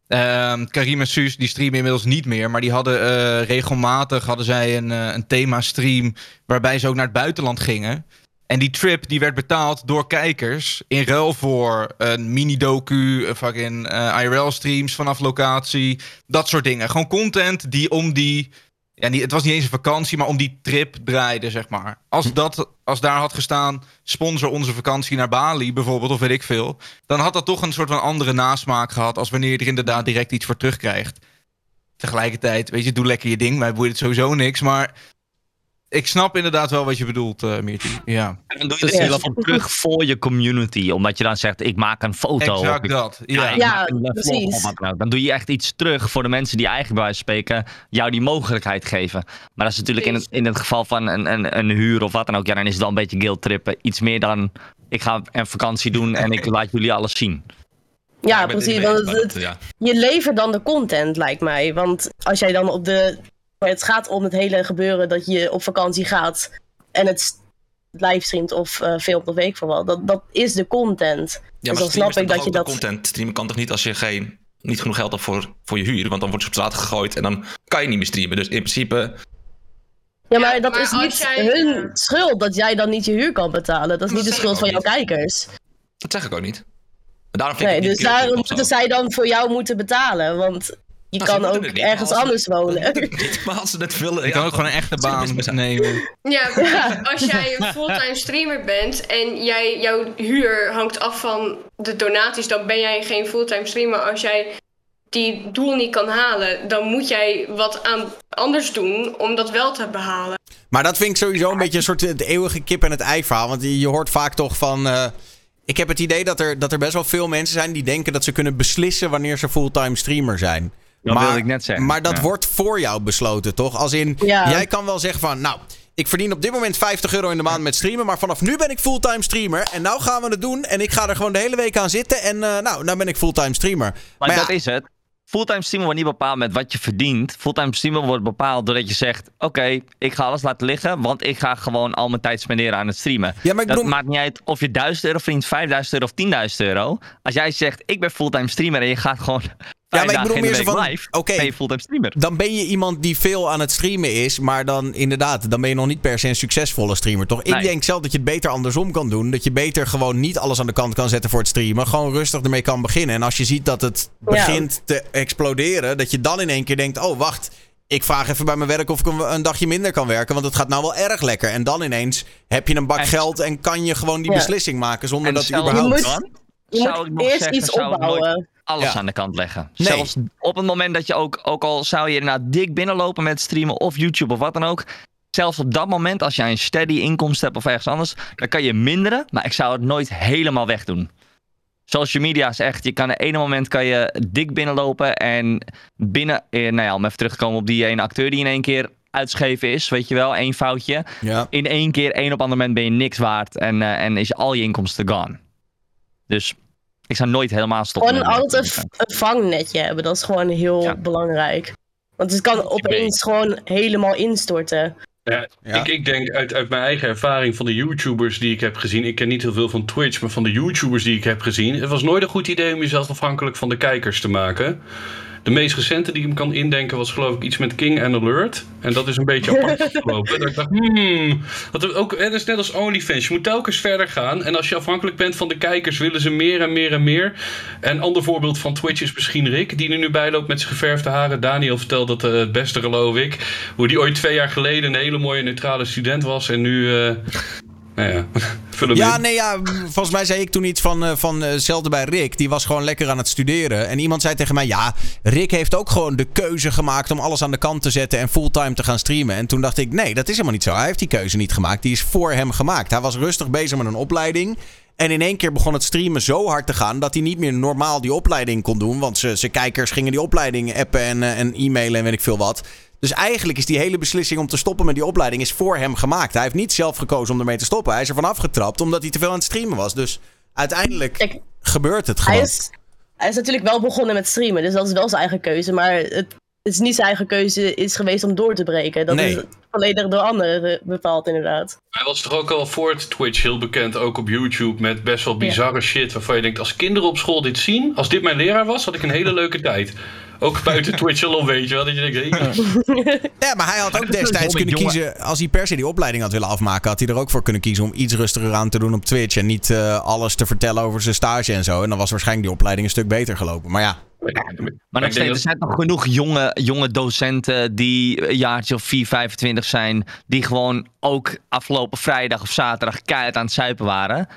Ehm Karim en Suus, die streamen inmiddels niet meer. Maar die hadden eh, regelmatig hadden zij een, eh, een thema-stream... waarbij ze ook naar het buitenland gingen. En die trip die werd betaald door kijkers... in ruil voor een mini-docu, een fucking eh, IRL-streams vanaf locatie. Dat soort dingen. Gewoon content die om die... Ja, niet, het was niet eens een vakantie, maar om die trip draaide, zeg maar. Als, dat, als daar had gestaan, sponsor onze vakantie naar Bali bijvoorbeeld, of weet ik veel. Dan had dat toch een soort van andere nasmaak gehad, als wanneer je er inderdaad direct iets voor terugkrijgt. Tegelijkertijd, weet je, doe lekker je ding, mij boeit het sowieso niks, maar... Ik snap inderdaad wel wat je bedoelt, eh Mirti. Ja, En dan doe je Dus er heel terug voor je community, omdat je dan zegt, ik maak een foto. exact ik- dat. Ja. vlog precies. of wat dan. Dan doe je echt iets terug voor de mensen die eigenlijk bij wijze van spreken jou die mogelijkheid geven. Maar dat is natuurlijk in het, in het geval van een, een, een huur of wat dan ook. Ja, dan is het wel een beetje guilt trippen. Iets meer dan ik ga een vakantie doen en ik laat jullie alles zien. Ja, het precies. het, het- ja. je levert dan de content, lijkt mij. Want als jij dan op de Maar het gaat om het hele gebeuren dat je op vakantie gaat en het livestreamt of eh filmt of weet ik veel wat. Dat, dat is de content. Ja, dus maar dan snap ik dat je dat... de content. Streamen kan toch niet als je geen, niet genoeg geld hebt voor, voor je huur. Want dan word je op straat gegooid en dan kan je niet meer streamen. Dus in principe, Ja, maar dat maar is niet jij- hun schuld dat jij dan niet je huur kan betalen. Dat is niet de schuld van jouw kijkers. dat zeg ik ook niet. Maar daarom vind Nee, dus daarom moeten zij dan voor jou moeten betalen. Want je Nou, kan ook ergens anders ze- wonen. Maar als ze het willen... Je ja, kan ook gewoon een echte dat baan nemen. Ja, als jij een fulltime streamer bent en jij, jouw huur hangt af van de donaties, dan ben jij geen fulltime streamer. Als jij die doel niet kan halen, dan moet jij wat aan anders doen om dat wel te behalen. Maar dat vind ik sowieso een beetje een soort het eeuwige kip en het ei verhaal. Want je je hoort vaak toch van... eh, ik heb het idee dat er, dat er best wel veel mensen zijn die denken dat ze kunnen beslissen wanneer ze fulltime streamer zijn. Dat wilde ik net zeggen. Maar dat Ja. wordt voor jou besloten, toch? Als in, Ja. jij kan wel zeggen van, nou, ik verdien op dit moment 50 euro in de maand met streamen, maar vanaf nu ben ik fulltime streamer. En nou gaan we het doen en ik ga er gewoon de hele week aan zitten en eh, nou, nou ben ik fulltime streamer. Maar, ja, dat is het. Fulltime streamer wordt niet bepaald met wat je verdient. Fulltime streamer wordt bepaald doordat je zegt: Oké, ik ga alles laten liggen, want ik ga gewoon al mijn tijd spenderen aan het streamen. Ja, maar ik dat bedoel- maakt niet uit of je 1000 euro verdient, 5000 euro of 10.000 euro. Als jij zegt: Ik ben fulltime streamer en je gaat gewoon. Ja, maar ik bedoel meer zo van, live, oké. ben je fulltime streamer. dan ben je iemand die veel aan het streamen is, maar dan inderdaad, dan ben je nog niet per se een succesvolle streamer, toch? Ik denk zelf dat je het beter andersom kan doen. Dat je beter gewoon niet alles aan de kant kan zetten voor het streamen. Gewoon rustig ermee kan beginnen. En als je ziet dat het Ja. begint te exploderen, dat je dan in één keer denkt: oh wacht. Ik vraag even bij mijn werk of ik een, dagje minder kan werken, want het gaat nou wel erg lekker. En dan ineens heb je een bak En- geld en kan je gewoon die Ja. beslissing maken zonder En dat je überhaupt... Je moet- dan Je zou ik moet nog eerst zeggen, iets zou ik nooit opbouwen. Alles Ja. aan de kant leggen. Nee. Zelfs op het moment dat je ook, ook al zou je inderdaad dik binnenlopen met streamen of YouTube of wat dan ook. Zelfs op dat moment, als jij een steady inkomst hebt of ergens anders, dan kan je minderen. Maar ik zou het nooit helemaal wegdoen. Social media is echt, je kan het ene moment kan je dik binnenlopen en binnen, eh, nou ja, om even terug te komen op die ene acteur die in één keer uitgeschreven is, weet je wel, één foutje. Ja. In één keer, één op ander moment ben je niks waard en, eh, en is al je inkomsten gone. Dus ik zou nooit helemaal stoppen. Gewoon altijd een, een vangnetje hebben. Dat is gewoon heel Ja. belangrijk. Want het kan opeens gewoon helemaal instorten. Ja, Ja. Ik, ik denk uit, uit mijn eigen ervaring van de YouTubers die ik heb gezien. Ik ken niet heel veel van Twitch, maar van de YouTubers die ik heb gezien. Het was nooit een goed idee om jezelf afhankelijk van de kijkers te maken. De meest recente die ik me kan indenken was geloof ik iets met King and Alert. En dat is een beetje apart gelopen. Dat ik dacht, hmm. Dat ook, het is net als OnlyFans. Je moet telkens verder gaan. En als je afhankelijk bent van de kijkers, willen ze meer en meer en meer. Een ander voorbeeld van Twitch is misschien Rick, die er nu bij loopt met zijn geverfde haren. Daniel vertelt dat eh, het beste, geloof ik. Hoe die ooit twee jaar geleden een hele mooie neutrale student was. En nu, eh nou ja, Ja, nee, ja. Volgens mij zei ik toen iets van, eh, van eh, hetzelfde bij Rick. Die was gewoon lekker aan het studeren. En iemand zei tegen mij: Ja, Rick heeft ook gewoon de keuze gemaakt om alles aan de kant te zetten en fulltime te gaan streamen. En toen dacht ik: Nee, dat is helemaal niet zo. Hij heeft die keuze niet gemaakt. Die is voor hem gemaakt. Hij was rustig bezig met een opleiding. En in één keer begon het streamen zo hard te gaan dat hij niet meer normaal die opleiding kon doen. Want ze- zijn kijkers gingen die opleiding appen en, eh, en e-mailen en weet ik veel wat. Dus eigenlijk is die hele beslissing om te stoppen met die opleiding is voor hem gemaakt. Hij heeft niet zelf gekozen om ermee te stoppen. Hij is er vanaf getrapt omdat hij te veel aan het streamen was. Dus uiteindelijk Kijk, gebeurt het hij gewoon. is, hij is natuurlijk wel begonnen met streamen. Dus dat is wel zijn eigen keuze. Maar het, het is niet zijn eigen keuze is geweest om door te breken. Dat Nee. is volledig door anderen bepaald inderdaad. Hij was toch ook al voor het Twitch heel bekend, ook op YouTube, met best wel bizarre shit. Waarvan je denkt, als kinderen op school dit zien, als dit mijn leraar was, had ik een hele leuke tijd. Ook buiten Twitch al, weet je wel. Dat je denkt, hey, Ja, maar hij had ook destijds kunnen jongen. kiezen. Als hij per se die opleiding had willen afmaken, had hij er ook voor kunnen kiezen om iets rustiger aan te doen op Twitch. En niet eh, alles te vertellen over zijn stage en zo. En dan was waarschijnlijk die opleiding een stuk beter gelopen. Maar ja, Maar nog steeds, er zijn nog genoeg jonge, jonge docenten die een jaartje of 4, 25 zijn. Die gewoon ook afgelopen vrijdag of zaterdag keihard aan het zuipen waren.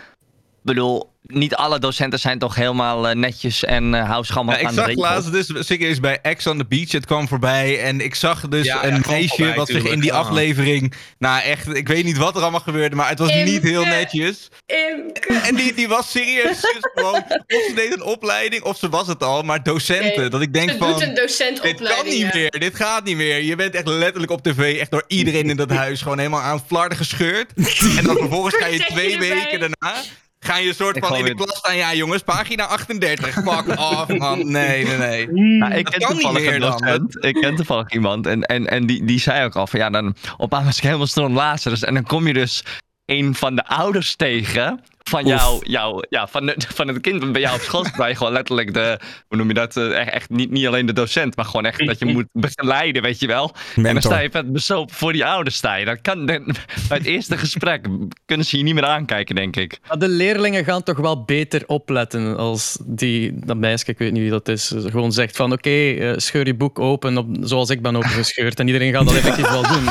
Ik bedoel, niet alle docenten zijn toch helemaal eh, netjes en eh hou schallemaal Ja, ik aan de zag regels. laatst dus, zeker eens bij Ex on the Beach, het kwam voorbij. En ik zag dus Ja, een meisje voorbij, wat zich in die Ah. aflevering... Nou echt, ik weet niet wat er allemaal gebeurde, maar het was niet heel netjes. Imke. En die, die was serieus gewoon... Of ze deed een opleiding, of ze was het al, maar docenten. Nee, dat ik denk Ze van... doet een Dit docentopleiding. kan niet ja. meer, dit gaat niet meer. Je bent echt letterlijk op tv, echt door iedereen in dat huis, gewoon helemaal aan het flarden gescheurd. En dan vervolgens ga je twee weken daarna, Ga je een soort van in de klas staan, ja jongens, pagina 38. Fuck off, man. Nee, nee, nee. Nou, ik ken toevallig een docent. Ik ken toevallig iemand. En, en, en die, die zei ook al van ja, dan op helemaal stond Lazarus. En dan kom je dus een van de ouders tegen. Van jou, jou ja, van, de, van het kind bij jou op school waar je gewoon letterlijk de, hoe noem je dat, eh, echt, echt niet, niet alleen de docent, maar gewoon echt dat je moet begeleiden, weet je wel. En dan sta je met bezopen voor die ouders sta je. Dan kan, dan, bij het eerste gesprek kunnen ze je niet meer aankijken, denk ik. Maar de leerlingen gaan toch wel beter opletten als die, dat meisje, ik weet niet wie dat is, gewoon zegt van oké, eh, scheur je boek open op, zoals ik ben opengescheurd. En iedereen gaat dat effectief wel doen.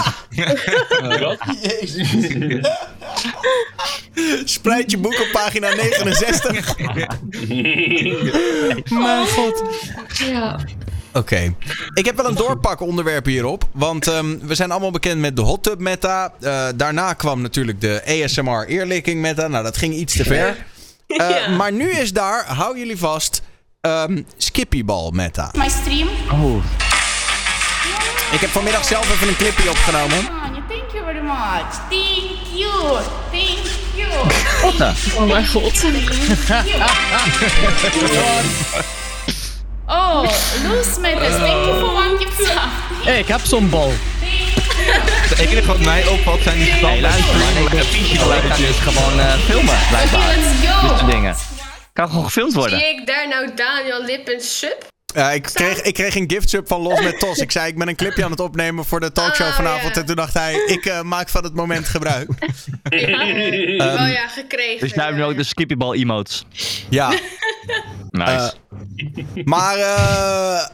Spreid je boek op pagina 69. Mijn god. Ja. Oké. Ik heb wel een doorpakonderwerp hierop. Want ehm, we zijn allemaal bekend met de hot tub meta. Eh, daarna kwam natuurlijk de ASMR earlicking meta. Nou, dat ging iets te ver. Eh, Maar nu is daar, hou jullie vast, ehm skippyball meta. My stream. Oh. Ik heb vanmiddag zelf even een clipje opgenomen. Anya, thank you very much. Thank you. Thank you. Oh mijn god. Oh, matters. Thank you for one gift shop. Hé, ik heb zo'n bal. Het enige wat mij opvalt zijn die Hey, standaard kan dus gewoon eh, filmen, Okay, blijkbaar. let's Dit soort go. dingen. Kan gewoon gefilmd worden. Zie ik daar nou Daniel Lippen sub? Ja, ik, kreeg, ik kreeg een gift sub van Los met Tos. Ik zei, ik ben een clipje aan het opnemen voor de talkshow Oh, vanavond. ja. En toen dacht hij, ik eh, maak van het moment gebruik. Ja, wel ja, gekregen. Dus jij hebt nu ook de skippyball emotes. Ja, Nice. maar... eh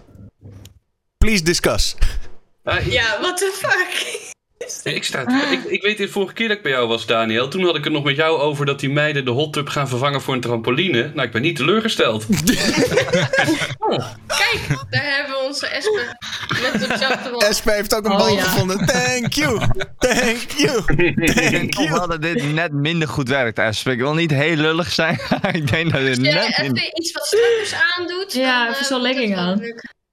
please discuss. Ja, what the fuck? Ik, sta, ik, ik weet de vorige keer dat ik bij jou was, Daniel. Toen had ik het nog met jou over dat die meiden de hot tub gaan vervangen voor een trampoline. Nou, ik ben niet teleurgesteld. Kijk, daar hebben we onze Espen met hetzelfde. Espe heeft ook een Oh, bal ja. gevonden. Thank you. Thank you. Thank toch you. wel dat dit net minder goed werkt, Esp. Ik wil niet heel lullig zijn, maar ik denk dat dit Als jij net minder... even iets wat strakkers aandoet, Ja, dan, even eh, zo'n legging wel aan.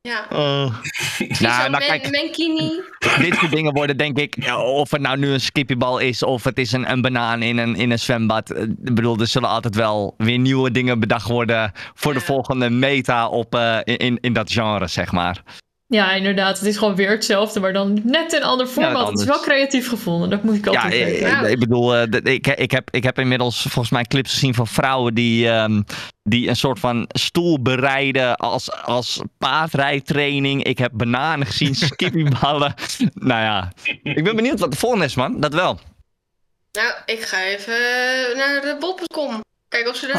Ja. Zie Nou, zo'n nou men, kijk, dit soort dingen worden denk ik, ja, of het nou nu een skippybal is of het is een, een banaan in een, in een zwembad. Eh, Ik bedoel, er zullen altijd wel weer nieuwe dingen bedacht worden voor de Ja. volgende meta op, eh, in, in dat genre, zeg maar. Ja, inderdaad. Het is gewoon weer hetzelfde, maar dan net een ander format. het is wel creatief gevonden, dat moet ik Ja, altijd ik, zeggen. ik- ik bedoel, eh, ik, ik, heb, ik heb inmiddels volgens mij clips gezien van vrouwen die, ehm, die een soort van stoel bereiden als, als paardrijtraining. Ik heb bananen gezien, skippyballen. nou ja, ik ben benieuwd wat de volgende is, man. Dat wel. Nou, ik ga even naar de bol.com. Kijk of ze er...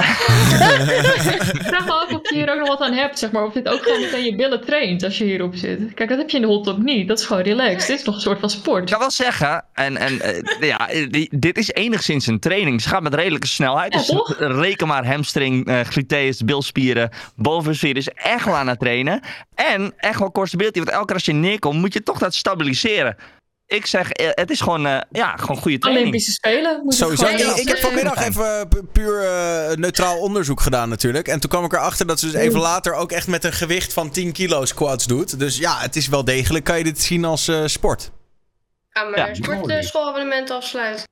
Ik vraag me af of je hier ook nog wat aan hebt, zeg maar. Of dit ook gewoon meteen je billen traint als je hierop zit. Kijk, dat heb je in de hot tub niet. Dat is gewoon relaxed. Dit is nog een soort van Ik sport. kan wel zeggen, en, en eh, ja, die- dit is enigszins een training. Ze gaat met redelijke snelheid. Ja, Dus toch? reken maar hamstring, eh gluteus, bilspieren, bovenspieren. is echt wel aan het trainen. En echt wel core stability. Want elke keer als je neerkomt, moet je toch dat stabiliseren. Ik zeg, eh, het is gewoon, eh, ja, gewoon goede training. Olympische Spelen. Moet het Sowieso. Ik, ik heb eh, vanmiddag even pu- puur eh, neutraal onderzoek gedaan natuurlijk. En toen kwam ik erachter dat ze dus even later ook echt met een gewicht van 10 kilo squats doet. Dus ja, het is wel degelijk. Kan je dit zien als eh, sport? Ga maar Ja. sportschoolabonnement afsluiten.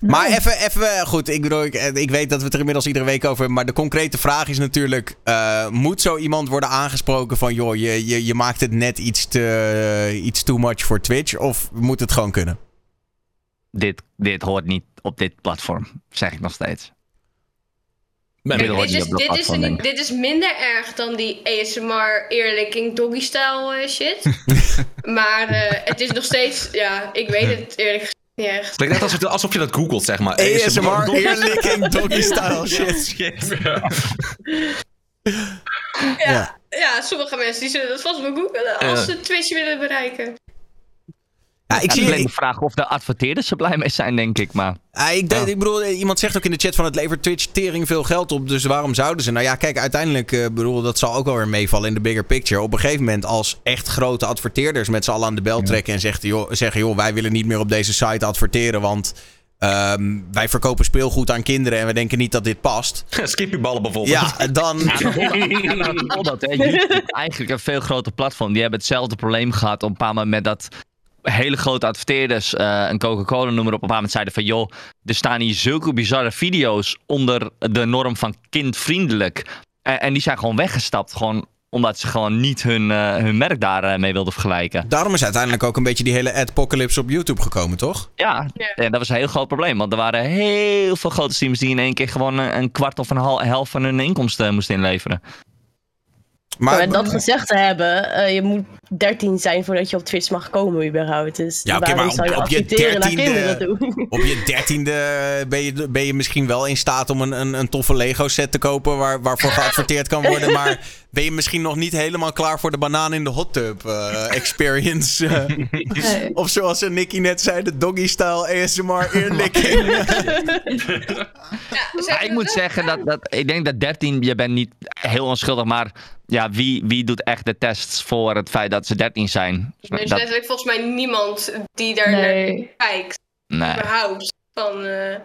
Maar even, even goed, ik, bedoel, ik, eh, ik weet dat we het er inmiddels iedere week over hebben. Maar de concrete vraag is natuurlijk: eh, moet zo iemand worden aangesproken van joh, je, je, je maakt het net iets te eh, iets too much voor Twitch? Of moet het gewoon kunnen? Dit, dit hoort niet op dit platform, zeg ik nog steeds. Dit dit, is, dit, is dit is minder erg dan die ASMR eerlijking doggy style shit. maar eh, het is nog steeds, ja, ik weet het eerlijk. Het lijkt net alsof, alsof je dat googelt, zeg maar. ASMR, earlicking, doggy style shit. Ja, ja. sommige mensen die zullen dat vast wel googelen als Ja. ze Twitch willen bereiken. Ja, ik zie, alleen de vraag of de adverteerders er blij mee zijn, denk ik. Maar Ah, ik, denk- ik bedoel, iemand zegt ook in de chat van het levert Twitch tering veel geld op. Dus waarom zouden ze? Nou ja, kijk, uiteindelijk eh, bedoel, dat zal ook wel weer meevallen in de bigger picture. Op een gegeven moment als echt grote adverteerders met z'n allen aan de bel trekken en zegt, joh, zeggen, joh, wij willen niet meer op deze site adverteren, want ehm, wij verkopen speelgoed aan kinderen en we denken niet dat dit past. Skippyballen bijvoorbeeld. Ja, dan... Ja, bijvoorbeeld, hè, YouTube, eigenlijk een veel groter platform. Die hebben hetzelfde probleem gehad op een paar moment met dat hele grote adverteerders, eh, een Coca-Cola noem maar op, op een bepaald moment zeiden van joh, er staan hier zulke bizarre video's onder de norm van kindvriendelijk. En, en die zijn gewoon weggestapt, gewoon omdat ze gewoon niet hun, eh, hun merk daarmee mee wilden vergelijken. Daarom is uiteindelijk ook een beetje die hele adpocalypse op YouTube gekomen, toch? Ja, en dat was een heel groot probleem. Want er waren heel veel grote streamers die in één keer gewoon een, een kwart of een hal- helft van hun inkomsten moesten inleveren. Maar dat gezegd te hebben, eh, je moet 13 zijn voordat je op Twitch mag komen überhaupt. Dus Ja, oké, maar zou je op- op je adverteren naar 13e kinderen toe? op je dertiende ben je, ben je misschien wel in staat om een, een, een toffe Lego set te kopen waar, waarvoor geadverteerd kan worden. Maar ben je misschien nog niet helemaal klaar voor de banaan in de hot tub eh, experience. eh. Nee. of zoals Nicky net zei, de doggy style ASMR earlicking. Ja, ik moet zeggen dat, dat ik denk dat 13, je bent niet heel onschuldig, maar ja, wie, wie doet echt de tests voor het feit dat ze 13 zijn? Er is Dat, letterlijk volgens mij niemand die daar naar Nee. kijkt. nee, Überhaupt. Van eh,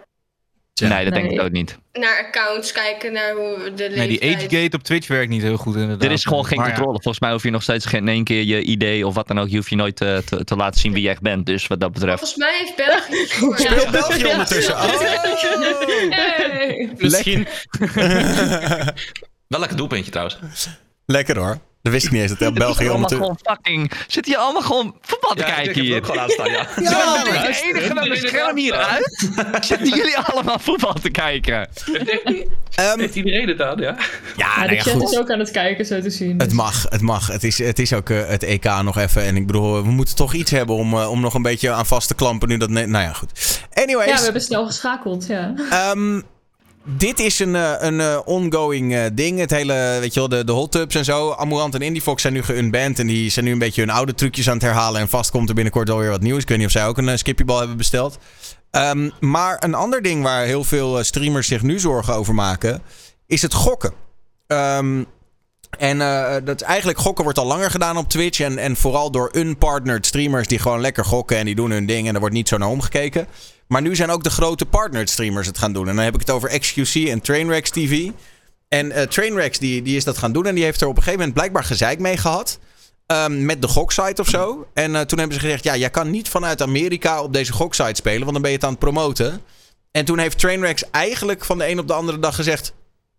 nee, dat denk ik ook niet. naar accounts kijken, naar hoe de leeftijd... Nee, die agegate op Twitch werkt niet heel goed inderdaad. Er is gewoon geen Maar ja. controle. Volgens mij hoef je nog steeds geen in één keer je idee of wat dan ook. Je hoeft je nooit te, te, te laten zien wie je echt bent. Dus wat dat betreft. Volgens mij heeft België... Speelt België ondertussen. Oh. Hey. Misschien. Wel lekker doelpuntje trouwens. Lekker hoor. Dat wist ik niet eens dat België allemaal gewoon fucking. Zitten je allemaal gewoon voetbal te Ja, ik kijken heb het hier? ook gewoon aanstaan, ja. Ja, ben ik de enige met mijn scherm hier uit? Zitten jullie allemaal voetbal te kijken? Ehm, Heeft iedereen het aan, ja? ja, Ja, nou de ja, chat goed. is ook aan het kijken, zo te zien. Het mag, het mag. Het is, het is ook eh, het EK nog even. En ik bedoel, we moeten toch iets hebben om, eh, om nog een beetje aan vast te klampen nu dat... nou ja, goed. Anyways. Ja, we hebben snel geschakeld, ja. Ehm, dit is een, eh, een eh, ongoing eh, ding. Het hele, weet je wel, de, de hot tubs en zo. Amurant en Indiefox zijn nu geunband. En die zijn nu een beetje hun oude trucjes aan het herhalen. En vast komt er binnenkort alweer wat nieuws. Ik weet niet of zij ook een uh, skippybal hebben besteld. Ehm, maar een ander ding waar heel veel streamers zich nu zorgen over maken... is het gokken. Ehm, en eh, dat eigenlijk gokken wordt al langer gedaan op Twitch. En, en vooral door unpartnered streamers die gewoon lekker gokken en die doen hun ding. En er wordt niet zo naar omgekeken. Maar nu zijn ook de grote partnered streamers het gaan doen. En dan heb ik het over XQC en Trainwrecks TV. En eh Trainwrecks die, die is dat gaan doen. En die heeft er op een gegeven moment blijkbaar gezeik mee gehad. ehm, met de goksite of zo. En eh, toen hebben ze gezegd: ja, jij kan niet vanuit Amerika op deze goksite spelen. Want dan ben je het aan het promoten. En toen heeft Trainwrecks eigenlijk van de een op de andere dag gezegd.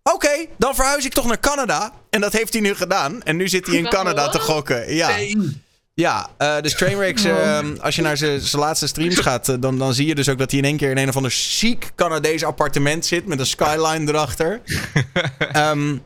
Oké, dan verhuis ik toch naar Canada. En dat heeft hij nu gedaan. En nu zit hij in? Canada te gokken. Ja, ja eh dus Trainwrecks, eh, als je naar zijn zijn laatste streams gaat, eh, dan, dan zie je dus ook dat hij in één keer in een of ander ziek Canadees appartement zit met een skyline erachter. Ehm,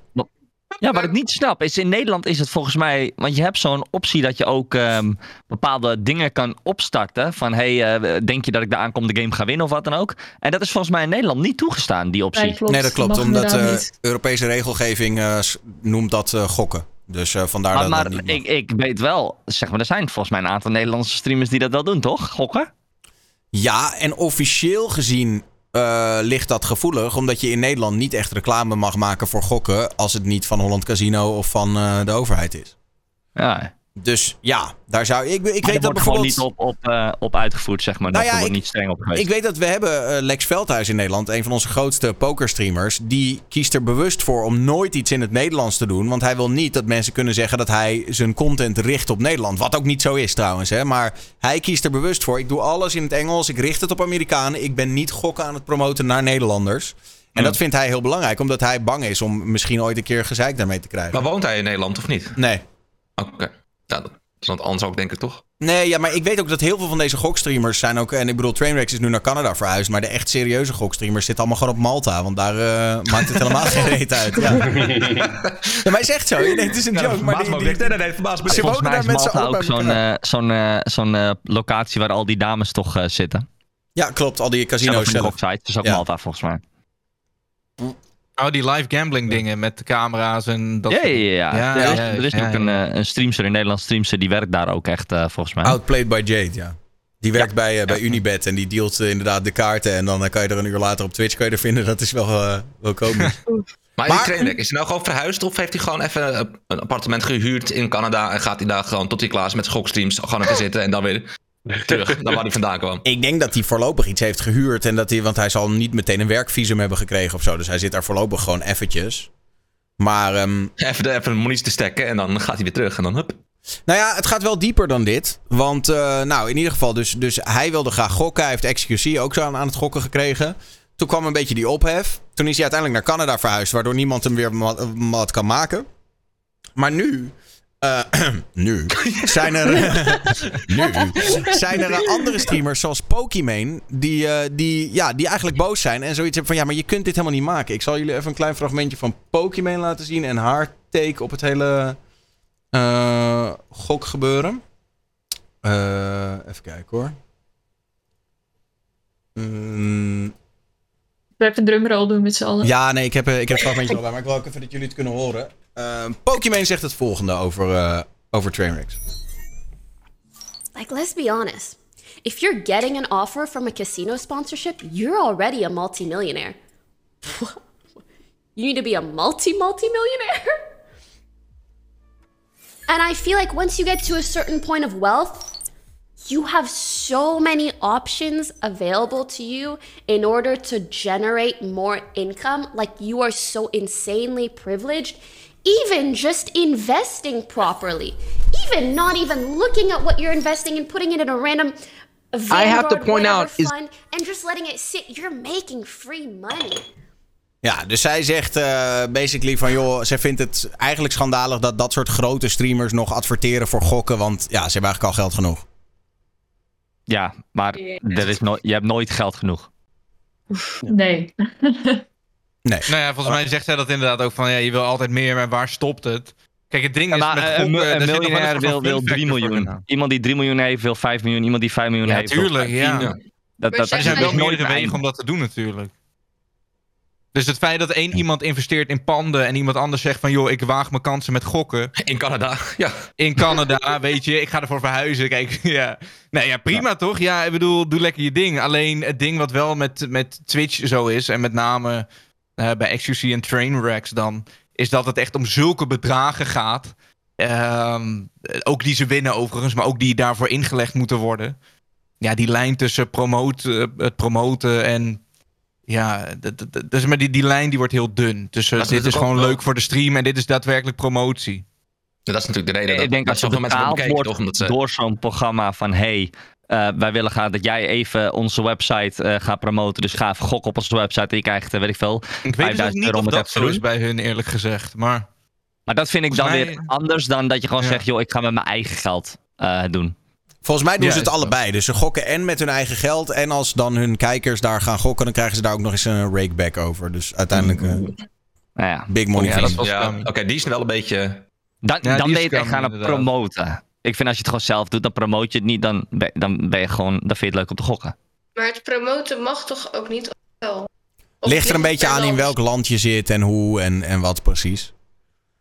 Ja, wat ik niet snap is in Nederland is het volgens mij. Want je hebt zo'n optie dat je ook ehm, bepaalde dingen kan opstarten. Van hey, eh, denk je dat ik de aankomende game ga winnen of wat dan ook? En dat is volgens mij in Nederland niet toegestaan, die optie. Nee, klopt. nee, dat klopt. Mag Omdat eh, niet. Europese regelgeving eh, noemt dat eh, gokken. Dus eh, vandaar maar dat maar dat ik, ik weet wel, zeg maar, er zijn volgens mij een aantal Nederlandse streamers die dat wel doen, toch? Gokken? Ja, en officieel gezien eh, ligt dat gevoelig. Omdat je in Nederland niet echt reclame mag maken voor gokken. Als het niet van Holland Casino of van eh, de overheid is. Ja. Dus ja, daar zou ik. Ik Maar weet dat wordt gewoon bijvoorbeeld. niet op, op, eh, op uitgevoerd, zeg maar. Nou dat ja, wordt ik- niet streng op geweest. Ik weet dat we hebben eh, Lex Veldhuis in Nederland, een van onze grootste pokerstreamers. Die kiest er bewust voor om nooit iets in het Nederlands te doen. Want hij wil niet dat mensen kunnen zeggen dat hij zijn content richt op Nederland. Wat ook niet zo is trouwens. Hè? Maar hij kiest er bewust voor. Ik doe alles in het Engels. Ik richt het op Amerikanen. Ik ben niet gokken aan het promoten naar Nederlanders. En dat vindt hij heel belangrijk, omdat hij bang is om misschien ooit een keer gezeik daarmee te krijgen. Maar woont hij in Nederland of niet? Nee. Oké. Ja, dat is wat anders ook, denk ik toch? Nee, ja, maar ik weet ook dat heel veel van deze gokstreamers zijn ook... En ik bedoel, Trainwrecks is nu naar Canada verhuisd. Maar de echt serieuze gokstreamers zitten allemaal gewoon op Malta. Want daar eh, maakt het helemaal geen reet uit. Ja. ja, maar hij zegt zo. Denkt, het is een joke. Maar die, die, Nee, nee, nee, verbaas me Ze. Volgens wonen mij is daar met z'n Malta allen ook zo'n eh, zo'n eh, zo'n locatie waar al die dames toch eh, zitten. Ja, klopt. Al die Zelf casino's de zelf. goksite. Dat is ook Ja. Malta volgens mij. Oh, die live gambling dingen met de camera's en dat Ja, soort ja, dingen. ja. Ja, er is, er is ja, ook een, ja. eh, een streamster, een Nederlandse streamster, die werkt daar ook echt eh, volgens mij. Outplayed by Jade, ja. Die werkt bij, eh, bij Unibet en die dealt inderdaad de kaarten. En dan kan je er een uur later op Twitch kan je er vinden. Dat is wel, wel komisch. Maar, Maar- die trainer, is hij nou gewoon verhuisd of heeft hij gewoon even een- appartement gehuurd in Canada en gaat hij daar gewoon tot hij klaar is met zijn gokstreams gewoon even zitten en dan weer terug naar waar hij vandaan kwam? ik denk dat hij voorlopig iets heeft gehuurd. En dat hij, want hij zal niet meteen een werkvisum hebben gekregen of zo. Dus hij zit daar voorlopig gewoon eventjes. Maar ehm, Even, de, even de monies te stekken en dan gaat hij weer terug en dan hup. Nou ja, het gaat wel dieper dan dit. Want, eh, nou, in ieder geval, dus, dus hij wilde graag gokken. Hij heeft XQC ook zo aan, aan het gokken gekregen. Toen kwam een beetje die ophef. Toen is hij uiteindelijk naar Canada verhuisd, waardoor niemand hem weer wat kan maken. Maar nu. Eh, nu zijn er, nu zijn er andere streamers zoals Pokimane die, eh, die, ja, die eigenlijk boos zijn en zoiets hebben van ja, maar je kunt dit helemaal niet maken. Ik zal jullie even een klein fragmentje van Pokimane laten zien en haar take op het hele eh gokgebeuren. Eh, even kijken hoor. Mm, We even een drumroll doen met z'n allen. ja, nee, ik heb, ik heb het fragmentje al bij, maar ik wil ook even dat jullie het kunnen horen. Uh, Pokimane zegt het volgende over, eh over Trainwrecks. Like, let's be honest. If you're getting an offer from a casino sponsorship, you're already a multimillionaire. you need to be a multi multi millionaire? and I feel like once you get to a certain point of wealth, you have so many options available to you in order to generate more income. Like, you are so insanely privileged. Even just investing properly, even not even looking at what you're investing and putting it in a random I have to point out is- fund and just letting it sit, you're making free money. Ja, dus zij zegt eh, basically van joh, zij vindt het eigenlijk schandalig dat dat soort grote streamers nog adverteren voor gokken, want ja, ze hebben eigenlijk al geld genoeg. Ja, maar er is no je hebt nooit geld genoeg. Nee. Nee. Nou ja, volgens mij zegt zij dat inderdaad ook van ja, je wil altijd meer, maar waar stopt het? Kijk, het ding Ja, is met een, gokken, er een miljonair wil, wil fun 3 factor voor miljoen. Iemand die 3 miljoen heeft wil 5 miljoen. Iemand die 5 miljoen Ja, heeft wil tuurlijk, 10. ja. Dat, dat, Er dat zijn is wel nooit meerdere een wegen om dat te doen natuurlijk. Dus het feit dat één iemand investeert in panden en iemand anders zegt van joh, ik waag mijn kansen met gokken. In Canada, ja. In Canada, weet je, ik ga ervoor verhuizen. Kijk, ja. Nee, ja, prima toch? Ja, ik bedoel, doe lekker je ding. Alleen het ding wat wel met, met Twitch zo is, en met name eh, bij XQC en Trainwrecks dan, is dat het echt om zulke bedragen gaat. Ehm, ook die ze winnen overigens, maar ook die daarvoor ingelegd moeten worden. Ja, die lijn tussen promote, eh, het promoten en. Ja, dus maar die, die lijn die wordt heel dun. Tussen Dat is dit is gewoon wel- leuk voor de stream en dit is daadwerkelijk promotie. Dat is natuurlijk de reden dat, Ik denk dat als je zoveel mensen dat bekijken, wordt toch? Omdat ze... door zo'n programma van... hey, eh, wij willen graag dat jij even onze website eh, gaat promoten. Dus ga even gokken op onze website en je krijgt, eh, weet ik veel, Ik weet dus ook 5000 niet euro of dat zo is bij hun, eerlijk gezegd. Maar Maar dat vind ik dan weer anders dan dat je gewoon Ja. zegt... joh, ik ga met mijn eigen geld eh, doen. Volgens mij doen Ja, ze het allebei. Dus ze gokken en met hun eigen geld. En als dan hun kijkers daar gaan gokken, dan krijgen ze daar ook nog eens een rakeback over. Dus uiteindelijk eh, Nou ja, big money Ja, oké, die is wel een beetje... dan, Ja, dan die is ben je het echt scam, gaan inderdaad. promoten. Ik vind als je het gewoon zelf doet, dan promoot je het niet. Dan ben, dan ben je gewoon... Dan vind je het leuk om te gokken. Maar het promoten mag toch ook niet? Of wel? Of Ligt er een beetje aan in welk land je zit en hoe en, en wat precies.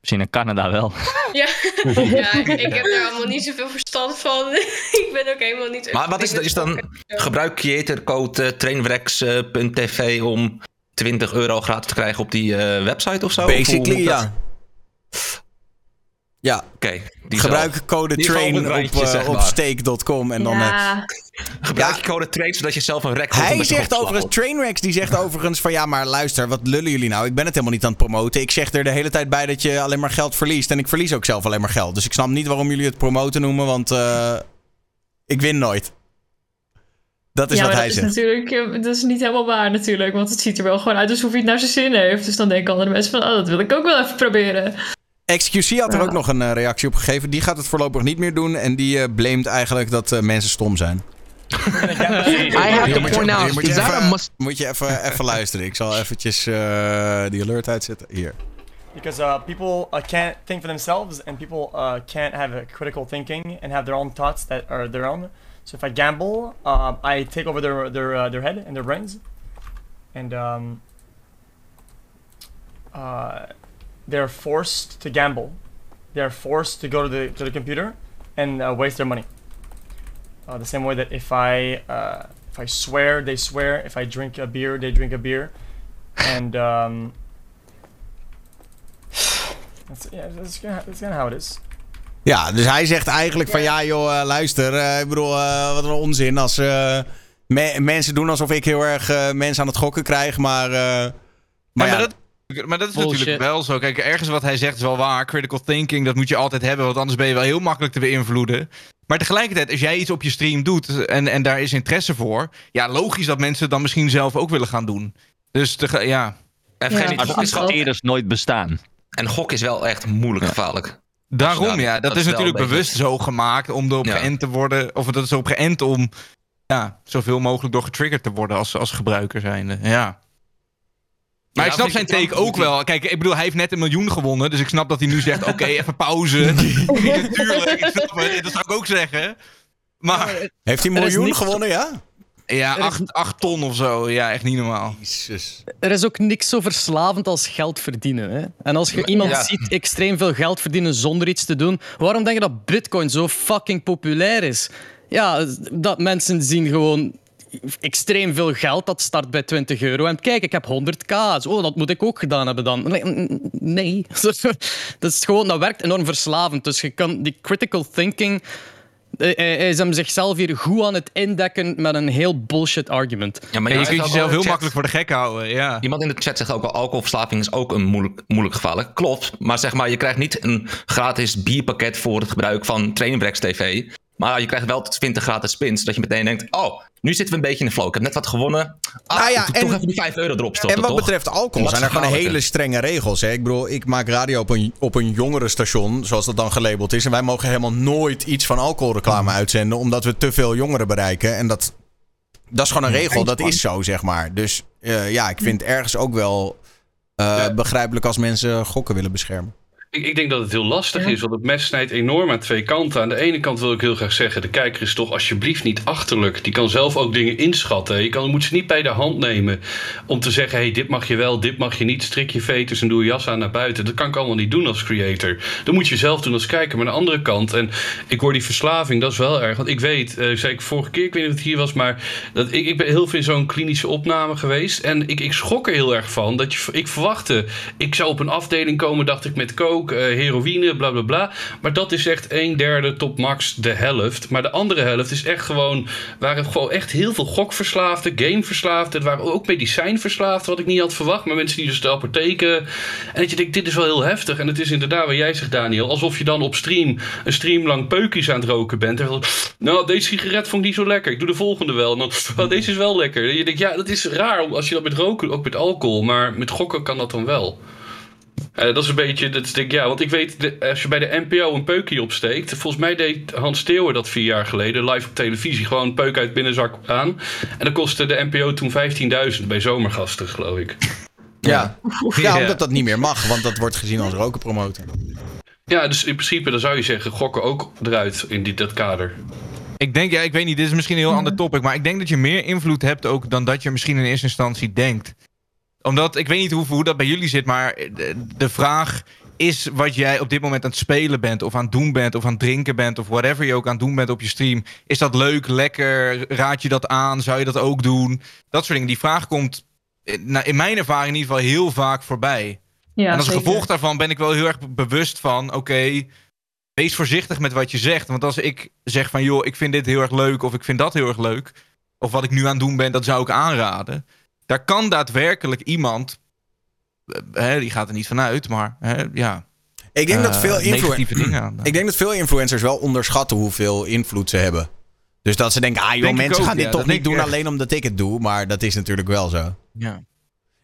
Misschien in Canada wel. Ja. ja, ik heb daar allemaal niet zoveel verstand van. ik ben ook helemaal niet... Maar wat is, is dan... Gebruik creatorcode uh, trainwrecks.tv om 20 euro gratis te krijgen op die eh, website of zo? Of hoe Basically, dat? Ja. Oké. die gebruik zal- code train op eh, op en dan... eh, Gebruik Ja. je code train zodat je zelf een rek Hij zegt opgeslagen overigens. Trainwrecks die zegt overigens van ja, maar luister, wat lullen jullie nou? Ik ben het helemaal niet aan het promoten. Ik zeg er de hele tijd bij dat je alleen maar geld verliest. En ik verlies ook zelf alleen maar geld. Dus ik snap niet waarom jullie het promoten noemen, want eh, ik win nooit. Dat is ja wat hij dat is zegt. natuurlijk dat is niet helemaal waar natuurlijk. Want het ziet er wel gewoon uit alsof hij het naar zijn zin heeft. Dus dan denken andere mensen van, oh, dat wil ik ook wel even proberen. XQC had er Ja. ook nog een eh, reactie op gegeven. Die gaat het voorlopig niet meer doen. En die eh blamet eigenlijk dat eh, mensen stom zijn. I have to moet je- point out, moet je is that a even- must? Moet je even, even luisteren. Ik zal eventjes eh, die alert uitzetten. Hier. because uh, people uh, can't think for themselves and people uh, can't have a critical thinking and have their own thoughts that are their own. So if I gamble, um, I take over their their uh, their head and their brains, and um, uh, they're forced to gamble. They're forced to go to the to the computer and uh, waste their money. Uh, the same way that if I uh, if I swear, they swear. If I drink a beer, they drink a beer, and um, that's yeah, that's kind that's kind of how it is. Ja, dus hij zegt eigenlijk van ja joh, eh, luister. eh, ik bedoel, eh, wat een onzin als eh, me- mensen doen alsof ik heel erg eh, mensen aan het gokken krijg. Maar, eh, maar, maar ja, dat- Maar dat is Bullshit. natuurlijk wel zo. Kijk, ergens wat hij zegt is wel waar. Critical thinking, dat moet je altijd hebben. Want anders ben je wel heel makkelijk te beïnvloeden. Maar tegelijkertijd, als jij iets op je stream doet en, en daar is interesse voor. Ja, logisch dat mensen het dan misschien zelf ook willen gaan doen. Dus tege- ja. En vergeet niet, eerder nooit bestaan. en gok is wel echt moeilijk gevaarlijk. Daarom Ja, ja, dat, dat is natuurlijk bewust zo gemaakt om erop Ja. geënt te worden. Of dat is erop geënt om ja, zoveel mogelijk door getriggerd te worden als, als gebruiker zijnde. Ja. Maar Ja, ik snap zijn ik take ook wel. Kijk, ik bedoel, hij heeft net een miljoen gewonnen. Dus ik snap dat hij nu zegt, oké, even pauze. Ja, Tuurlijk, ik snap het. Dat zou ik ook zeggen. Maar Heeft hij een miljoen niks- gewonnen, ja? ja, acht, acht ton of zo. Ja, echt niet normaal. Jezus. Er is ook niks zo verslavend als geld verdienen. Hè? En als je iemand ja. ziet extreem veel geld verdienen zonder iets te doen, waarom denk je dat Bitcoin zo fucking populair is? Ja, dat mensen zien gewoon extreem veel geld, dat start bij 20 euro. En kijk, ik heb 100k. Oh, dat moet ik ook gedaan hebben dan. Nee. Dat is gewoon, dat werkt enorm verslavend. Dus je kan die critical thinking. eh, Hij is hem zichzelf hier goed aan het indekken met een heel bullshit argument. Ja, maar je kunt jezelf heel makkelijk voor de gek houden. Ja. Iemand in de chat zegt ook al, alcoholverslaving is ook een moeilijk, moeilijk gevaarlijk. Klopt, maar zeg maar, je krijgt niet een gratis bierpakket voor het gebruik van Trainwrecks TV. Maar je krijgt wel 20 gratis spins, dat je meteen denkt, oh, nu zitten we een beetje in de flow. Ik heb net wat gewonnen. Ah, Nou ja, en- toch even die 5 euro erop stoppen, En wat toch? betreft alcohol zijn er gewoon hele strenge regels. Hè? Ik bedoel, ik maak radio op een, op een jongerenstation, zoals dat dan gelabeld is. En wij mogen helemaal nooit iets van alcoholreclame uitzenden, omdat we te veel jongeren bereiken. En dat, dat is gewoon een regel, dat is zo, zeg maar. Dus eh, ja, ik vind het ergens ook wel eh, begrijpelijk als mensen gokken willen beschermen. Ik, ik denk dat het heel lastig is, want het mes snijdt enorm aan twee kanten. Aan de ene kant wil ik heel graag zeggen, de kijker is toch alsjeblieft niet achterlijk. Die kan zelf ook dingen inschatten. Je kan, moet ze niet bij de hand nemen om te zeggen, hey, dit mag je wel, dit mag je niet. Strik je veters en doe je jas aan naar buiten. Dat kan ik allemaal niet doen als creator. Dat moet je zelf doen als kijker. Maar aan de andere kant, en ik hoor die verslaving, dat is wel erg. Want ik weet, eh, zei ik vorige keer, ik weet niet of het hier was, maar dat ik, ik ben heel veel in zo'n klinische opname geweest. En ik, ik schrok er heel erg van. Dat je, ik verwachtte, ik zou op een afdeling komen, dacht ik, met coke, eh, heroïne, bla bla bla. Maar dat is echt een derde tot max de helft. Maar de andere helft is echt gewoon, waren gewoon echt heel veel gokverslaafden, gameverslaafden. Er waren ook medicijnverslaafden, wat ik niet had verwacht. Maar mensen die dus de apotheken. En dat je denkt, dit is wel heel heftig. En het is inderdaad wat jij zegt, Daniel. Alsof je dan op stream een stream lang peukjes aan het roken bent. En dan, nou, deze sigaret vond ik niet zo lekker. Ik doe de volgende wel. Oh, deze is wel lekker. En je denkt, ja, dat is raar als je dat met roken, ook met alcohol. Maar met gokken kan dat dan wel. Eh, dat is een beetje, dat is, denk, ja, want ik weet, de- als je bij de NPO een peukje opsteekt. Volgens mij deed Hans Steeuwen dat vier jaar geleden, live op televisie. Gewoon een peuk uit binnenzak aan. En dat kostte de NPO toen 15.000 bij zomergasten, geloof ik. Ja. ja, Ja. omdat dat niet meer mag, want dat wordt gezien als roken promoten. Ja, dus in principe dan zou je zeggen, gokken ook eruit in die, dat kader. Ik denk, ja, ik weet niet, dit is misschien een heel ander topic. Maar ik denk dat je meer invloed hebt ook dan dat je misschien in eerste instantie denkt. Omdat, ik weet niet hoe, hoe dat bij jullie zit, maar de, de vraag is wat jij op dit moment aan het spelen bent, of aan het doen bent, of aan het drinken bent, of whatever je ook aan het doen bent op je stream. Is dat leuk, lekker? Raad je dat aan? Zou je dat ook doen? Dat soort dingen. Die vraag komt eh, nou, in mijn ervaring in ieder geval heel vaak voorbij. Ja, en als zeker. gevolg daarvan ben ik wel heel erg bewust van, oké, wees voorzichtig met wat je zegt. Want als ik zeg van, joh, ik vind dit heel erg leuk, of ik vind dat heel erg leuk, of wat ik nu aan het doen ben, dat zou ik aanraden. Daar kan daadwerkelijk iemand, eh, hè, die gaat er niet vanuit, maar hè, ja. Ik denk dat eh, veel dingen. Ik denk dat veel influencers wel onderschatten hoeveel invloed ze hebben. Dus dat ze denken, ah joh, Denk mensen ook, gaan dit ja, toch niet doen echt. alleen omdat ik het doe. Maar dat is natuurlijk wel zo. Ja.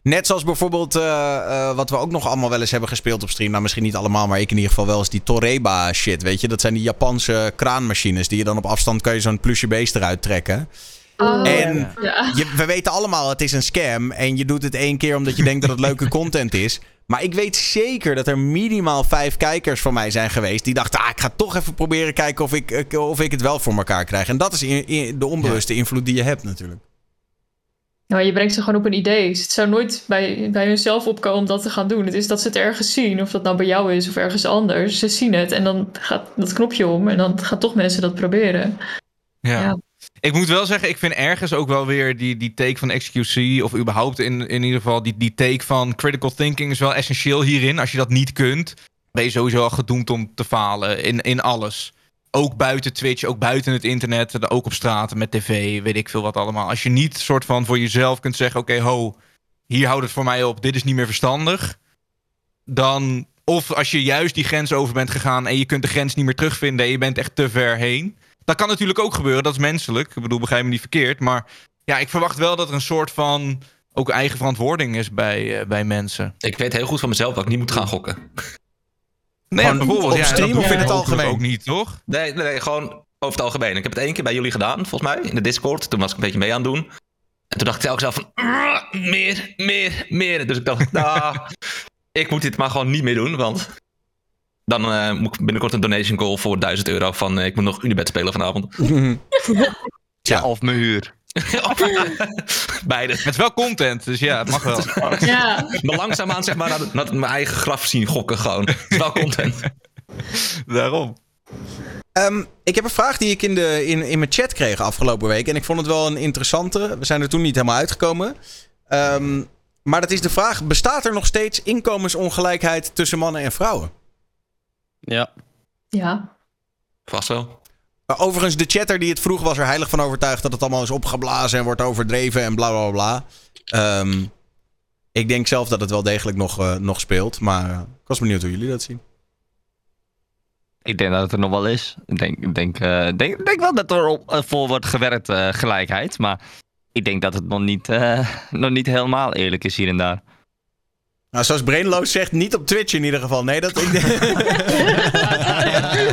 Net zoals bijvoorbeeld eh, wat we ook nog allemaal wel eens hebben gespeeld op stream. Nou, misschien niet allemaal, maar ik in ieder geval wel eens die Toreba shit. Weet je, dat zijn die Japanse kraanmachines. Die je dan op afstand kan je zo'n plusje beest eruit trekken. Oh, En ja. je, we weten allemaal, het is een scam. En je doet het één keer omdat je denkt dat het leuke content is. Maar ik weet zeker dat er minimaal vijf kijkers van mij zijn geweest. Die dachten, ah, ik ga toch even proberen kijken of ik, ik- of ik het wel voor elkaar krijg. En dat is in- in- de onbewuste invloed die je hebt natuurlijk. Maar je brengt ze gewoon op een idee. Het zou nooit bij, bij hunzelf opkomen om dat te gaan doen. Het is dat ze het ergens zien, of dat nou bij jou is of ergens anders. Ze zien het en dan gaat dat knopje om en dan gaan toch mensen dat proberen. Ja. Ja. Ik moet wel zeggen, ik vind ergens ook wel weer die, die take van XQC, of überhaupt in, in ieder geval die, die take van critical thinking is wel essentieel hierin. Als je dat niet kunt, ben je sowieso al gedoemd om te falen in, in alles. Ook buiten Twitch, ook buiten het internet, ook op straat met tv, weet ik veel wat allemaal. Als je niet soort van voor jezelf kunt zeggen, oké, ho, hier houdt het voor mij op, dit is niet meer verstandig. Dan, of als je juist die grens over bent gegaan en je kunt de grens niet meer terugvinden en je bent echt te ver heen. Dat kan natuurlijk ook gebeuren, dat is menselijk. Ik bedoel, begrijp me niet verkeerd. Maar ja, ik verwacht wel dat er een soort van ook eigen verantwoording is bij, eh, bij mensen. Ik weet heel goed van mezelf dat ik niet moet gaan gokken. Nee, Gewoon bijvoorbeeld. op ja, stream dat of in het algemeen? Ook niet, toch? Nee, nee, nee, gewoon over het algemeen. Ik heb het één keer bij jullie gedaan, volgens mij, in de Discord. Toen was ik een beetje mee aan het doen. En toen dacht ik telkens zelf van, "Ah, meer, meer, meer. Dus ik dacht, nou, ik moet dit maar gewoon niet meer doen, want dan eh, moet ik binnenkort een donation call voor 1000 euro van, eh, ik moet nog Unibet spelen vanavond. Ja, of mijn huur. Beide. Het is wel content, dus ja, het mag wel. Ja. Maar langzaamaan zeg maar naar, naar mijn eigen graf zien gokken gewoon. Het is wel content. Daarom. Ehm, ik heb een vraag die ik in, de, in, in mijn chat kreeg afgelopen week. En ik vond het wel een interessante. We zijn er toen niet helemaal uitgekomen. Ehm, maar dat is de vraag: bestaat er nog steeds inkomensongelijkheid tussen mannen en vrouwen? Ja. Ja. Vast wel. Maar overigens, de chatter die het vroeg was er heilig van overtuigd dat het allemaal is opgeblazen en wordt overdreven en bla bla bla. Ehm, ik denk zelf dat het wel degelijk nog, eh, nog speelt. Maar eh, ik was benieuwd hoe jullie dat zien. Ik denk dat het er nog wel is. Ik denk, ik denk, eh, denk, denk wel dat er op, voor wordt gewerkt, gelijkheid. Maar ik denk dat het nog niet, eh, nog niet helemaal eerlijk is hier en daar. Nou, zoals Brainloos zegt, niet op Twitch in ieder geval. Nee, dat ik. Dat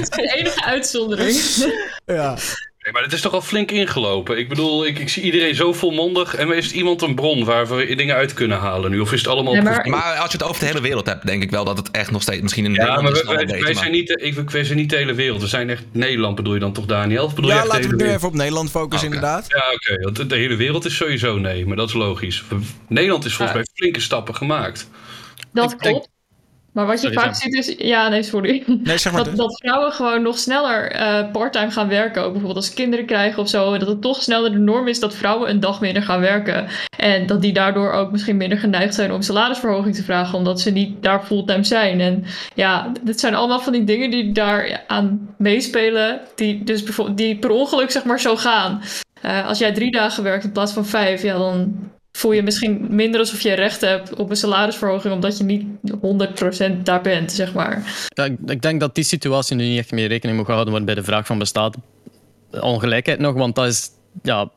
is de enige uitzondering. ja. Nee, maar het is toch al flink ingelopen. Ik bedoel, ik, ik zie iedereen zo volmondig. En is iemand een bron waar we dingen uit kunnen halen nu? Of is het allemaal... Nee, maar- Maar als je het over de hele wereld hebt, denk ik wel dat het echt nog steeds misschien in Ja, maar is wij, wij, zijn maar- niet, de- ik, wij zijn niet de hele wereld. We zijn echt Nederland, bedoel je dan toch, Daniel? Of bedoel je Ja, laten we nu even op Nederland focussen, inderdaad. Ja, oké. want de- de hele wereld is sowieso nee, maar dat is logisch. Nederland is volgens mij flinke stappen gemaakt. Dat klopt. Maar wat je Sorry, vaak ziet is... Ja, nee, sorry. Nee, zeg maar. Dat, dat vrouwen gewoon nog sneller eh parttime gaan werken. Ook bijvoorbeeld als ze kinderen krijgen of zo. Dat het toch sneller de norm is dat vrouwen een dag minder gaan werken. En dat die daardoor ook misschien minder geneigd zijn om salarisverhoging te vragen. Omdat ze niet daar fulltime zijn. En ja, dit zijn allemaal van die dingen die daar aan meespelen. Die dus bijvoorbeeld die per ongeluk zeg maar zo gaan. Eh, als jij drie dagen werkt in plaats van vijf, ja, dan voel je misschien minder alsof je recht hebt op een salarisverhoging, omdat je niet 100% daar bent, zeg maar. Ja, ik, ik denk dat die situatie nu niet echt mee rekening moet gehouden worden bij de vraag van bestaat ongelijkheid nog, want dat is, ja,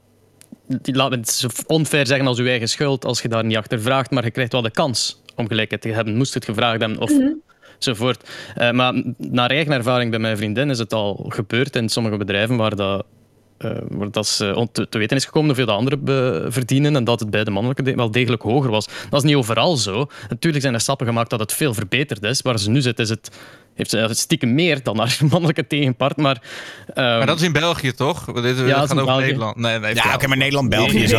laat me het zo onfair zeggen als uw eigen schuld als je daar niet achter vraagt, maar je krijgt wel de kans om gelijkheid te hebben, moest het gevraagd hebben of enzovoort. Eh, maar naar eigen ervaring bij mijn vriendin is het al gebeurd in sommige bedrijven waar dat eh, dat ze on- te, te weten is gekomen hoeveel de anderen be- verdienen en dat het bij de mannelijke wel degelijk hoger was. Dat is niet overal zo. Natuurlijk zijn er stappen gemaakt dat het veel verbeterd is. Waar ze nu zit, is het, heeft ze stiekem meer dan haar mannelijke tegenpart. Maar, ehm, Maar dat is in België, toch? Dit Ja, dat gaat in over België. Nederland. Nee, nee, Ja, oké, maar Nederland-België is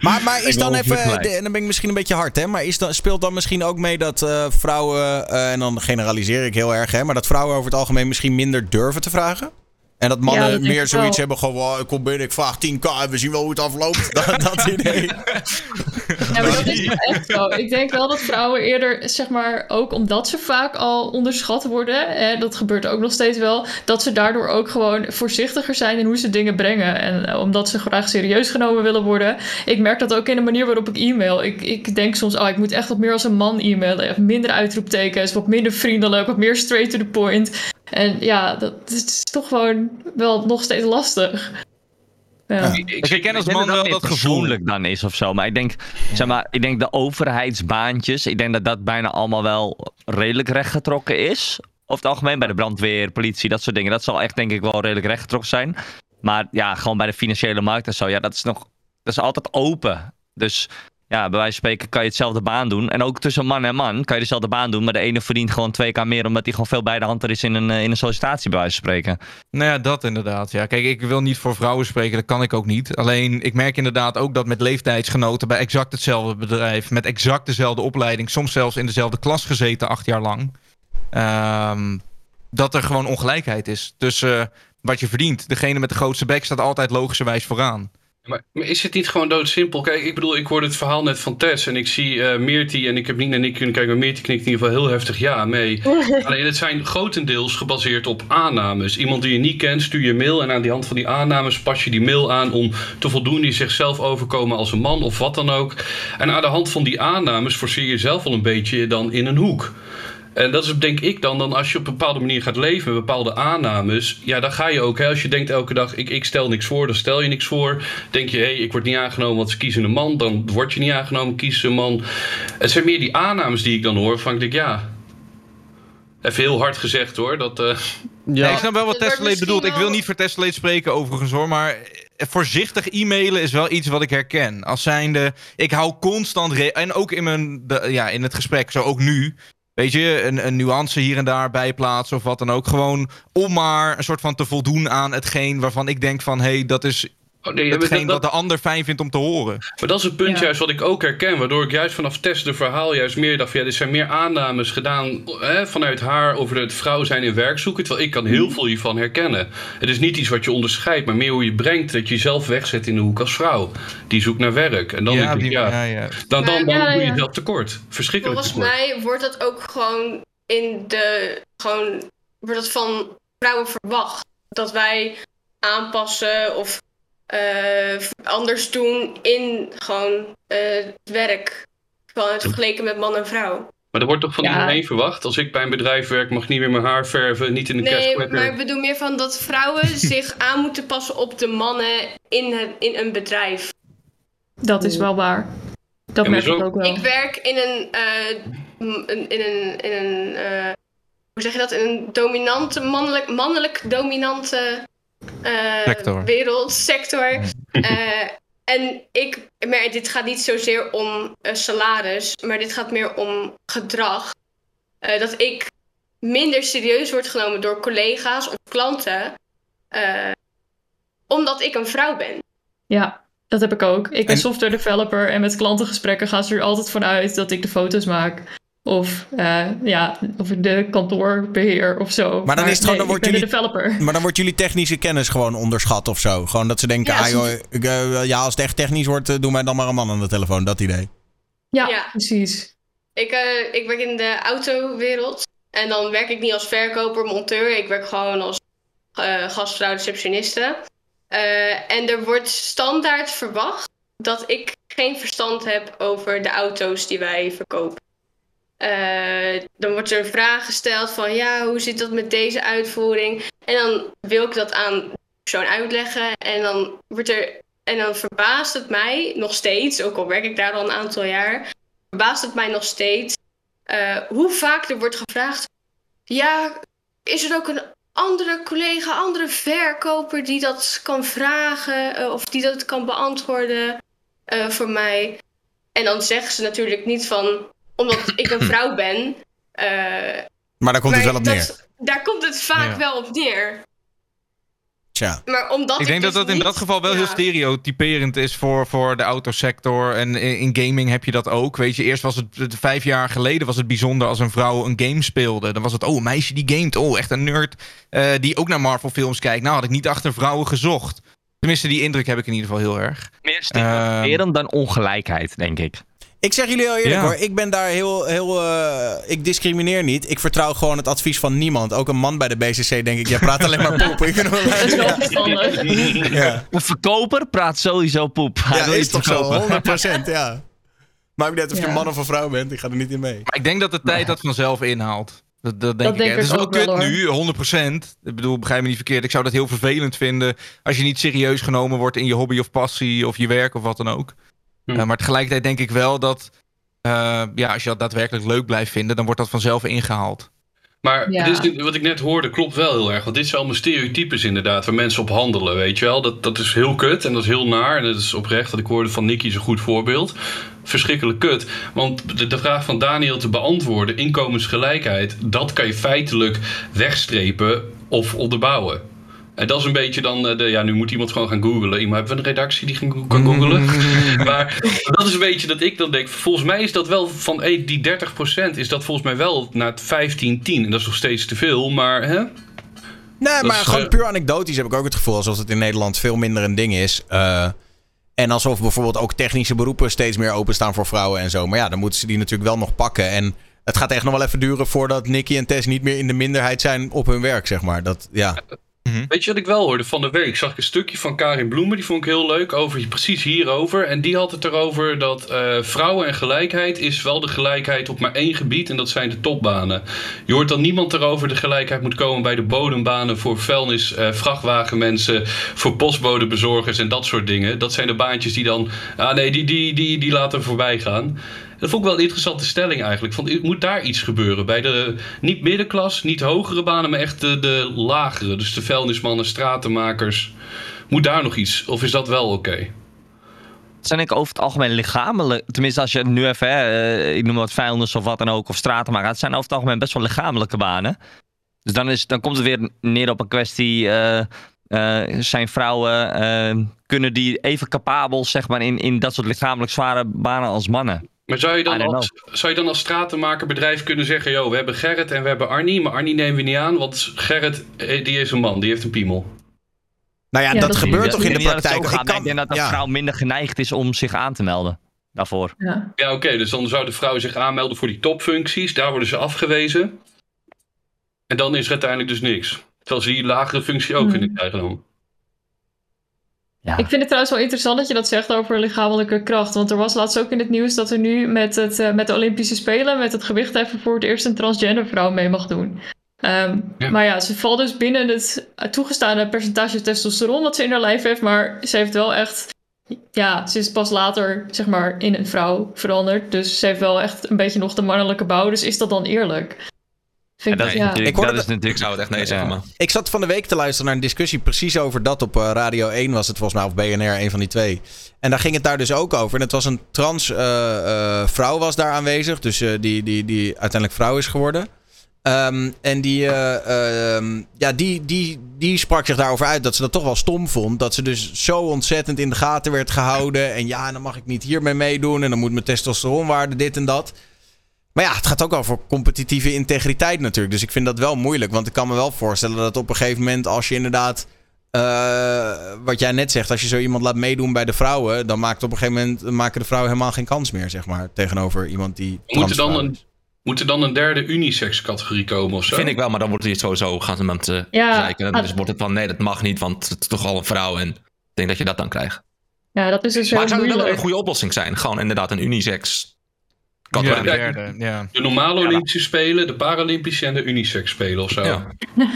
Maar, maar is dan even, en dan ben ik misschien een beetje hard, hè? Maar is dan, speelt dan misschien ook mee dat eh, vrouwen, eh, en dan generaliseer ik heel erg, hè? Maar dat vrouwen over het algemeen misschien minder durven te vragen? En dat mannen Ja, dat denk meer zoiets wel. hebben, gewoon, "Wow, ik kom binnen, ik vraag 10k en we zien wel hoe het afloopt. Dat, dat idee. Ja, maar dat is wel echt zo. Ik denk wel dat vrouwen eerder, zeg maar, ook omdat ze vaak al onderschat worden, hè, dat gebeurt ook nog steeds wel, dat ze daardoor ook gewoon voorzichtiger zijn in hoe ze dingen brengen. En eh, omdat ze graag serieus genomen willen worden. Ik merk dat ook in de manier waarop ik e-mail. Ik, ik denk soms, oh, ik moet echt wat meer als een man e-mailen. Minder uitroeptekens, wat minder vriendelijk, wat meer straight to the point. En ja, dat is toch gewoon wel nog steeds lastig. Ja. Ik herken als denk man wel dat gevoel. persoonlijk dan is of zo. Maar ik denk, zeg maar, ik denk de overheidsbaantjes, ik denk dat dat bijna allemaal wel redelijk rechtgetrokken is. Over het algemeen bij de brandweer, politie, dat soort dingen. Dat zal echt denk ik wel redelijk rechtgetrokken zijn. Maar ja, gewoon bij de financiële markt en zo, ja, dat is nog, dat is altijd open. Dus ja, bij wijze van spreken kan je hetzelfde baan doen. En ook tussen man en man kan je dezelfde baan doen. Maar de ene verdient gewoon twee keer meer omdat hij gewoon veel bij de hand er is in een, eh, in een sollicitatie, bij wijze van spreken. Nou ja, dat inderdaad. Ja, kijk, ik wil niet voor vrouwen spreken, dat kan ik ook niet. Alleen, ik merk inderdaad ook dat met leeftijdsgenoten bij exact hetzelfde bedrijf, met exact dezelfde opleiding, soms zelfs in dezelfde klas gezeten, acht jaar lang, ehm, dat er gewoon ongelijkheid is tussen wat je verdient. Degene met de grootste bek staat altijd logischerwijs vooraan. Maar, is het niet gewoon doodsimpel? Kijk, ik bedoel, ik hoorde het verhaal net van Tess en ik zie Meerti en ik heb niet naar Nick kunnen kijken, maar Meerti knikt in ieder geval heel heftig ja mee. Alleen het zijn grotendeels gebaseerd op aannames. Iemand die je niet kent, stuur je mail en aan die hand van die aannames pas je die mail aan om te voldoen die zichzelf overkomen als een man of wat dan ook. En aan de hand van die aannames forceer je jezelf al een beetje dan in een hoek. En dat is denk ik dan, dan als je op een bepaalde manier gaat leven met bepaalde aannames. Ja, dan ga je ook. Hè, als je denkt elke dag, ik, ik stel niks voor, dan stel je niks voor. Denk je, hé, hey, ik word niet aangenomen, want ze kiezen een man. Dan word je niet aangenomen, kiezen ze een man. Het zijn meer die aannames die ik dan hoor. Van ik denk, ja. Even heel hard gezegd hoor. Dat, eh, Ja. ik snap wel wat Tesla bedoelt. Ik wil niet voor Tesla spreken overigens hoor, maar eh, voorzichtig e-mailen is wel iets wat ik herken. Als zijnde, ik hou constant, en ook in, mijn, de, ja, in het gesprek, zo ook nu, weet je, een, een nuance hier en daar bijplaatsen of wat dan ook. Gewoon om maar een soort van te voldoen aan hetgeen waarvan ik denk van, hé, hey, dat is Oh, nee, hetgeen dat- wat de ander fijn vindt om te horen. Maar dat is het punt Ja. juist wat ik ook herken. Waardoor ik juist vanaf Tess de verhaal juist meer dacht... van, Ja, er zijn meer aannames gedaan hè, vanuit haar over het vrouw zijn in werk zoeken. Terwijl ik kan heel veel hiervan herkennen. Het is niet iets wat je onderscheidt, maar meer hoe je brengt... dat je jezelf wegzet in de hoek als vrouw. Die zoekt naar werk. En dan denk ik, ja, ja, ja. dan, dan, dan Ja, doe je ja. jezelf tekort. Verschrikkelijk Volgens tekort. mij wordt dat ook gewoon in de. Gewoon. Wordt dat van vrouwen verwacht. Dat wij aanpassen of eh, anders doen in gewoon eh, het werk. Gewoon het vergeleken met man en vrouw. Maar er wordt toch van Ja. iedereen verwacht... als ik bij een bedrijf werk, mag ik niet meer mijn haar verven... niet in een Nee, kerstplekker. maar ik bedoel meer van dat vrouwen zich aan moeten passen op de mannen in, het, in een bedrijf. Dat is wel waar. Dat Ja, merk ik ook wel. Ik werk in een, eh, een- in een, in een eh, hoe zeg je dat, in een dominante, mannelijk, mannelijk dominante Sector. wereld, sector. Eh, en ik, maar dit gaat niet zozeer om eh, salaris, maar dit gaat meer om gedrag. Eh, dat ik minder serieus word genomen door collega's of klanten, eh, omdat ik een vrouw ben. Ja, dat heb ik ook. Ik ben En- software developer en met klantengesprekken gaan ze er altijd vanuit dat ik de foto's maak. Of, eh, ja, of de kantoorbeheer of zo. Maar dan is het gewoon, dan nee, wordt jullie, de developer. maar dan wordt jullie technische kennis gewoon onderschat of zo. Gewoon dat ze denken, Ja, ah, joh, ik, eh, ja, als het echt technisch wordt, eh, doe mij dan maar een man aan de telefoon. Dat idee. Ja, Ja. precies. Ik, eh, ik werk in de autowereld. En dan werk ik niet als verkoper, monteur. Ik werk gewoon als eh, gastvrouw, receptioniste. Eh, en er wordt standaard verwacht dat ik geen verstand heb over de auto's die wij verkopen. Eh, dan wordt er een vraag gesteld van ja, hoe zit dat met deze uitvoering? En dan wil ik dat aan de persoon uitleggen. En dan wordt er. En dan verbaast het mij nog steeds, ook al werk ik daar al een aantal jaar, verbaast het mij nog steeds eh, hoe vaak er wordt gevraagd: Ja, is er ook een andere collega, andere verkoper die dat kan vragen eh, of die dat kan beantwoorden voor mij? En dan zeggen ze natuurlijk niet van, omdat ik een vrouw ben. eh, Maar daar komt het wel op dat- neer. Daar komt het vaak Ja. wel op neer. Tja. Maar omdat ik denk dus dat dat in dat geval wel heel stereotyperend is voor, voor de autosector. En in, in gaming heb je dat ook. Weet je, eerst was het, vijf jaar geleden was het bijzonder als een vrouw een game speelde. Dan was het, oh, een meisje die gamet. Oh, echt een nerd eh, die ook naar Marvel films kijkt. Nou, had ik niet achter vrouwen gezocht. Tenminste, die indruk heb ik in ieder geval heel erg. Meer stereotyperend dan ongelijkheid, denk ik. Ik zeg jullie heel eerlijk Ja. hoor, ik ben daar heel, heel eh, ik discrimineer niet. Ik vertrouw gewoon het advies van niemand. Ook een man bij de BCC denk ik, jij praat alleen maar poep. Ik. Ja, Een verkoper praat sowieso poep. Hij ja wil is toch zo, verkopen. 100% ja. Maakt niet uit of je Ja. man of een vrouw bent, ik ga er niet in mee. Maar ik denk dat de tijd dat vanzelf inhaalt. Dat, dat denk Dat ik. denk Het is wel kut nu, 100%. Ik bedoel, begrijp me niet verkeerd. Ik zou dat heel vervelend vinden als je niet serieus genomen wordt in je hobby of passie of je werk of wat dan ook. Hm. Eh, maar tegelijkertijd denk ik wel dat eh, ja, als je dat daadwerkelijk leuk blijft vinden, dan wordt dat vanzelf ingehaald. Maar Ja. dit is, wat ik net hoorde klopt wel heel erg. Want dit zijn allemaal stereotypes inderdaad waar mensen op handelen, weet je wel. Dat, dat is heel kut en dat is heel naar. En dat is oprecht, wat ik hoorde van Nicky is een goed voorbeeld. Verschrikkelijk kut. Want de, de vraag van Daniel te beantwoorden, inkomensgelijkheid... dat kan je feitelijk wegstrepen of onderbouwen. En dat is een beetje dan, eh, de, ja, nu moet iemand gewoon gaan googlen. Iemand hebben we een redactie die kan googlen? maar dat is een beetje dat ik dan denk, volgens mij is dat wel van hey, die 30% is dat volgens mij wel naar het 15, 10. En dat is nog steeds te veel, maar hè? Nee, maar is, gewoon eh, puur anekdotisch heb ik ook het gevoel alsof het in Nederland veel minder een ding is. Eh, En alsof bijvoorbeeld ook technische beroepen steeds meer openstaan voor vrouwen en zo. Maar ja, dan moeten ze die natuurlijk wel nog pakken. En het gaat echt nog wel even duren voordat Nicky en Tess niet meer in de minderheid zijn op hun werk, zeg maar. Dat, ja. Weet je wat ik wel hoorde van de week? Zag ik een stukje van Karin Bloemen, die vond ik heel leuk, over precies hierover. En die had het erover dat eh, vrouwen en gelijkheid is wel de gelijkheid op maar één gebied en dat zijn de topbanen. Je hoort dan niemand erover de gelijkheid moet komen bij de bodembanen voor vuilnis, eh, vrachtwagenmensen, voor postbodebezorgers en dat soort dingen. Dat zijn de baantjes die dan, ah nee, die, die, die, die laten voorbij gaan. Dat vond ik wel een interessante stelling eigenlijk. Van, moet daar iets gebeuren? Bij de niet middenklas, niet hogere banen, maar echt de, de lagere. Dus de vuilnismannen, stratenmakers. Moet daar nog iets? Of is dat wel oké? Het zijn ik over het algemeen lichamelijk. Tenminste, als je het nu even, hè, eh, ik noem wat vuilnis of wat dan ook, of straten. Het zijn over het algemeen best wel lichamelijke banen. Dus dan, is, dan komt het weer neer op een kwestie. eh, eh, zijn vrouwen, kunnen die even capabel zeg maar, in, in dat soort lichamelijk zware banen als mannen? Maar zou je, dan als, zou je dan als stratenmakerbedrijf kunnen zeggen... Yo, we hebben Gerrit en we hebben Arnie, maar Arnie nemen we niet aan... want Gerrit eh, die is een man, die heeft een piemel. Nou ja, Ja, dat, dat gebeurt toch in de praktijk? Ik kan- Ik denk dat de ja. vrouw minder geneigd is om zich aan te melden daarvoor. Ja. Ja, oké, dus dan zou de vrouw zich aanmelden voor die topfuncties. Daar worden ze afgewezen. En dan is er uiteindelijk dus niks. Terwijl ze die lagere functie ook Hmm. kunnen krijgen dan. Ja. Ik vind het trouwens wel interessant dat je dat zegt over lichamelijke kracht. Want er was laatst ook in het nieuws dat er nu met, het, eh, met de Olympische Spelen, met het gewichtheffen voor het eerst een transgender vrouw mee mag doen. Ehm, Ja. Maar ja, ze valt dus binnen het toegestane percentage testosteron dat ze in haar lijf heeft. Maar ze heeft wel echt. Ja, ze is pas later, zeg maar, in een vrouw veranderd. Dus ze heeft wel echt een beetje nog de mannelijke bouw. Dus is dat dan eerlijk? Vind Ja, ik, dat is ja. natuurlijk, Ik hoorde dat is natuurlijk Ik zou het echt nee zeggen, Ja. maar... Ik zat van de week te luisteren naar een discussie precies over dat op eh, Radio 1 was het volgens mij, of BNR, een van die twee. En daar ging het daar dus ook over. En het was een trans eh, eh, vrouw was daar aanwezig, dus eh, die, die, die uiteindelijk vrouw is geworden. Ehm, en die, eh, ehm, ja, die, die, die sprak zich daarover uit dat ze dat toch wel stom vond. Dat ze dus zo ontzettend in de gaten werd gehouden. En ja, dan mag ik niet hiermee meedoen. En dan moet mijn testosteronwaarde dit en dat. Maar ja, het gaat ook over competitieve integriteit natuurlijk. Dus ik vind dat wel moeilijk. Want ik kan me wel voorstellen dat op een gegeven moment, als je inderdaad. eh, wat jij net zegt, als je zo iemand laat meedoen bij de vrouwen, dan maakt op een gegeven moment maken de vrouwen helemaal geen kans meer, zeg maar. Tegenover iemand die. Moet er dan een, moet er dan een derde unisex categorie komen of zo? Vind ik wel, maar dan wordt het sowieso gaan ze met uh, Ja, zeiken. Dus wordt het van nee, dat mag niet, want het is toch al een vrouw. En ik denk dat je dat dan krijgt. ja, dat is dus Maar zou het wel een goede oplossing zijn? Gewoon inderdaad een unisex Ja, categorie. de derde, ja. De normale Olympische Spelen, de Paralympische en de unisex spelen of zo. Ja.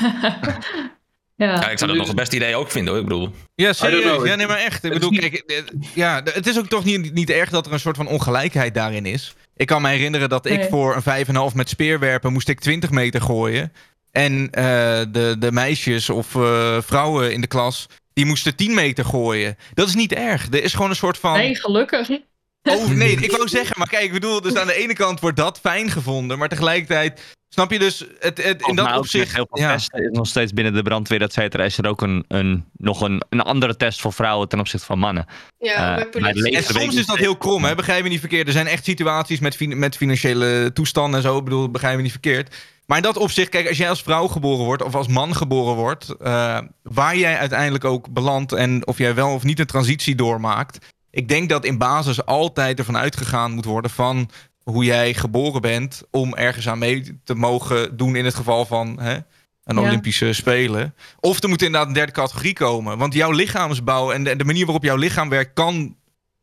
ja. Ja, ik zou dat nog het beste idee ook vinden hoor. Ik bedoel, Ja, serieus. Ja, nee, maar echt. Ik bedoel, kijk, eh, ja, het is ook toch niet, niet erg dat er een soort van ongelijkheid daarin is. Ik kan me herinneren dat ik Nee. voor een 5,5 met speerwerpen moest ik 20 meter gooien. En eh, de, de meisjes of eh, vrouwen in de klas, die moesten 10 meter gooien. Dat is niet erg. Er is gewoon een soort van... Nee, gelukkig. Oh, nee, ik wou zeggen, maar kijk, ik bedoel, dus aan de ene kant wordt dat fijn gevonden, maar tegelijkertijd, snap je dus, het, het, in dat opzicht... heel veel ja. testen is nog steeds binnen de brandweer, et cetera, is er ook een, een, nog een, een andere test voor vrouwen ten opzichte van mannen. Ja, Eh, bij En soms is dat heel krom, hè? begrijp me niet verkeerd. Er zijn echt situaties met, fin- met financiële toestanden en zo. Ik bedoel, begrijp me niet verkeerd. Maar in dat opzicht, kijk, als jij als vrouw geboren wordt of als man geboren wordt, eh, waar jij uiteindelijk ook belandt en of jij wel of niet een transitie doormaakt. Ik denk dat in basis altijd ervan uitgegaan moet worden van hoe jij geboren bent om ergens aan mee te mogen doen in het geval van hè, een Ja. Olympische Spelen. Of er moet inderdaad een derde categorie komen. Want jouw lichaamsbouw en de, de manier waarop jouw lichaam werkt kan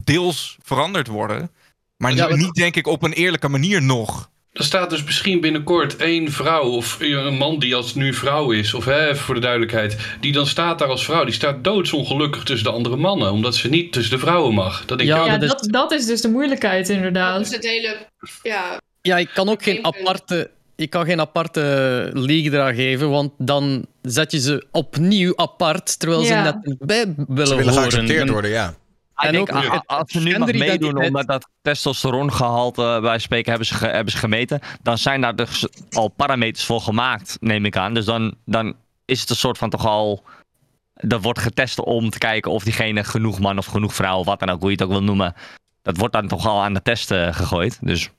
deels veranderd worden. Maar Ja, niet, wat- niet denk ik op een eerlijke manier nog. Er staat dus misschien binnenkort één vrouw of een man die als nu vrouw is, of hè, voor de duidelijkheid, die dan staat daar als vrouw. Die staat doodsongelukkig tussen de andere mannen, omdat ze niet tussen de vrouwen mag. Dat denk Ja, ik, Ja, dat is- dat, dat is dus de moeilijkheid Dat inderdaad. is het hele... Ja, Ja, ik kan ook geen aparte, ik kan geen aparte league eraan geven, want dan zet je ze opnieuw apart, terwijl ze Ja. net niet bij willen, Ze willen horen. geaccepteerd worden, ja. Ik En denk, ook als ze nu mag genderidentiteit- meedoen omdat dat testosterongehalte bij spreken hebben ze, ge- hebben ze gemeten, dan zijn daar dus al parameters voor gemaakt, neem ik aan. Dus dan, dan is het een soort van toch al. Dat wordt getest om te kijken of diegene genoeg man of genoeg vrouw, of wat dan ook, hoe je het ook wil noemen. Dat wordt dan toch al aan de test eh, gegooid. Dus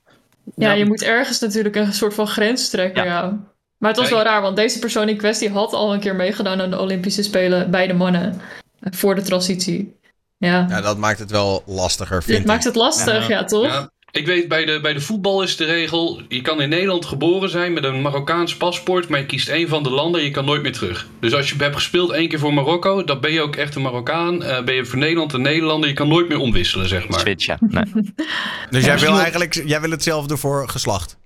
Ja, Ja, je moet ergens natuurlijk een soort van grens trekken, ja. Maar het was wel raar, want deze persoon in kwestie had al een keer meegedaan aan de Olympische Spelen bij de mannen. eh, Voor de transitie. Ja. Ja, dat maakt het wel lastiger, vind Dit ik. maakt het lastig, ja, toch? Ja, ik weet, bij de, bij de voetbal is de regel... je kan in Nederland geboren zijn met een Marokkaans paspoort... maar je kiest één van de landen en je kan nooit meer terug. Dus als je hebt gespeeld één keer voor Marokko... dan ben je ook echt een Marokkaan. Eh, ben je voor Nederland een Nederlander... je kan nooit meer omwisselen, zeg maar. Switchen, nee. Dus jij wil eigenlijk jij wil hetzelfde voor geslacht?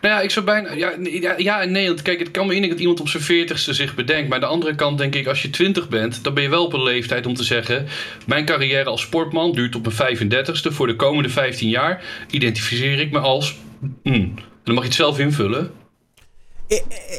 Nou ja, ik zou bijna. Ja, ja, en nee. Want kijk, het kan me in dat iemand op zijn veertigste zich bedenkt. Maar aan de andere kant denk ik, als je 20 bent, dan ben je wel op een leeftijd om te zeggen. Mijn carrière als sportman duurt op mijn 35ste. Voor de komende 15 jaar identificeer ik me als. mm. Dan mag je het zelf invullen.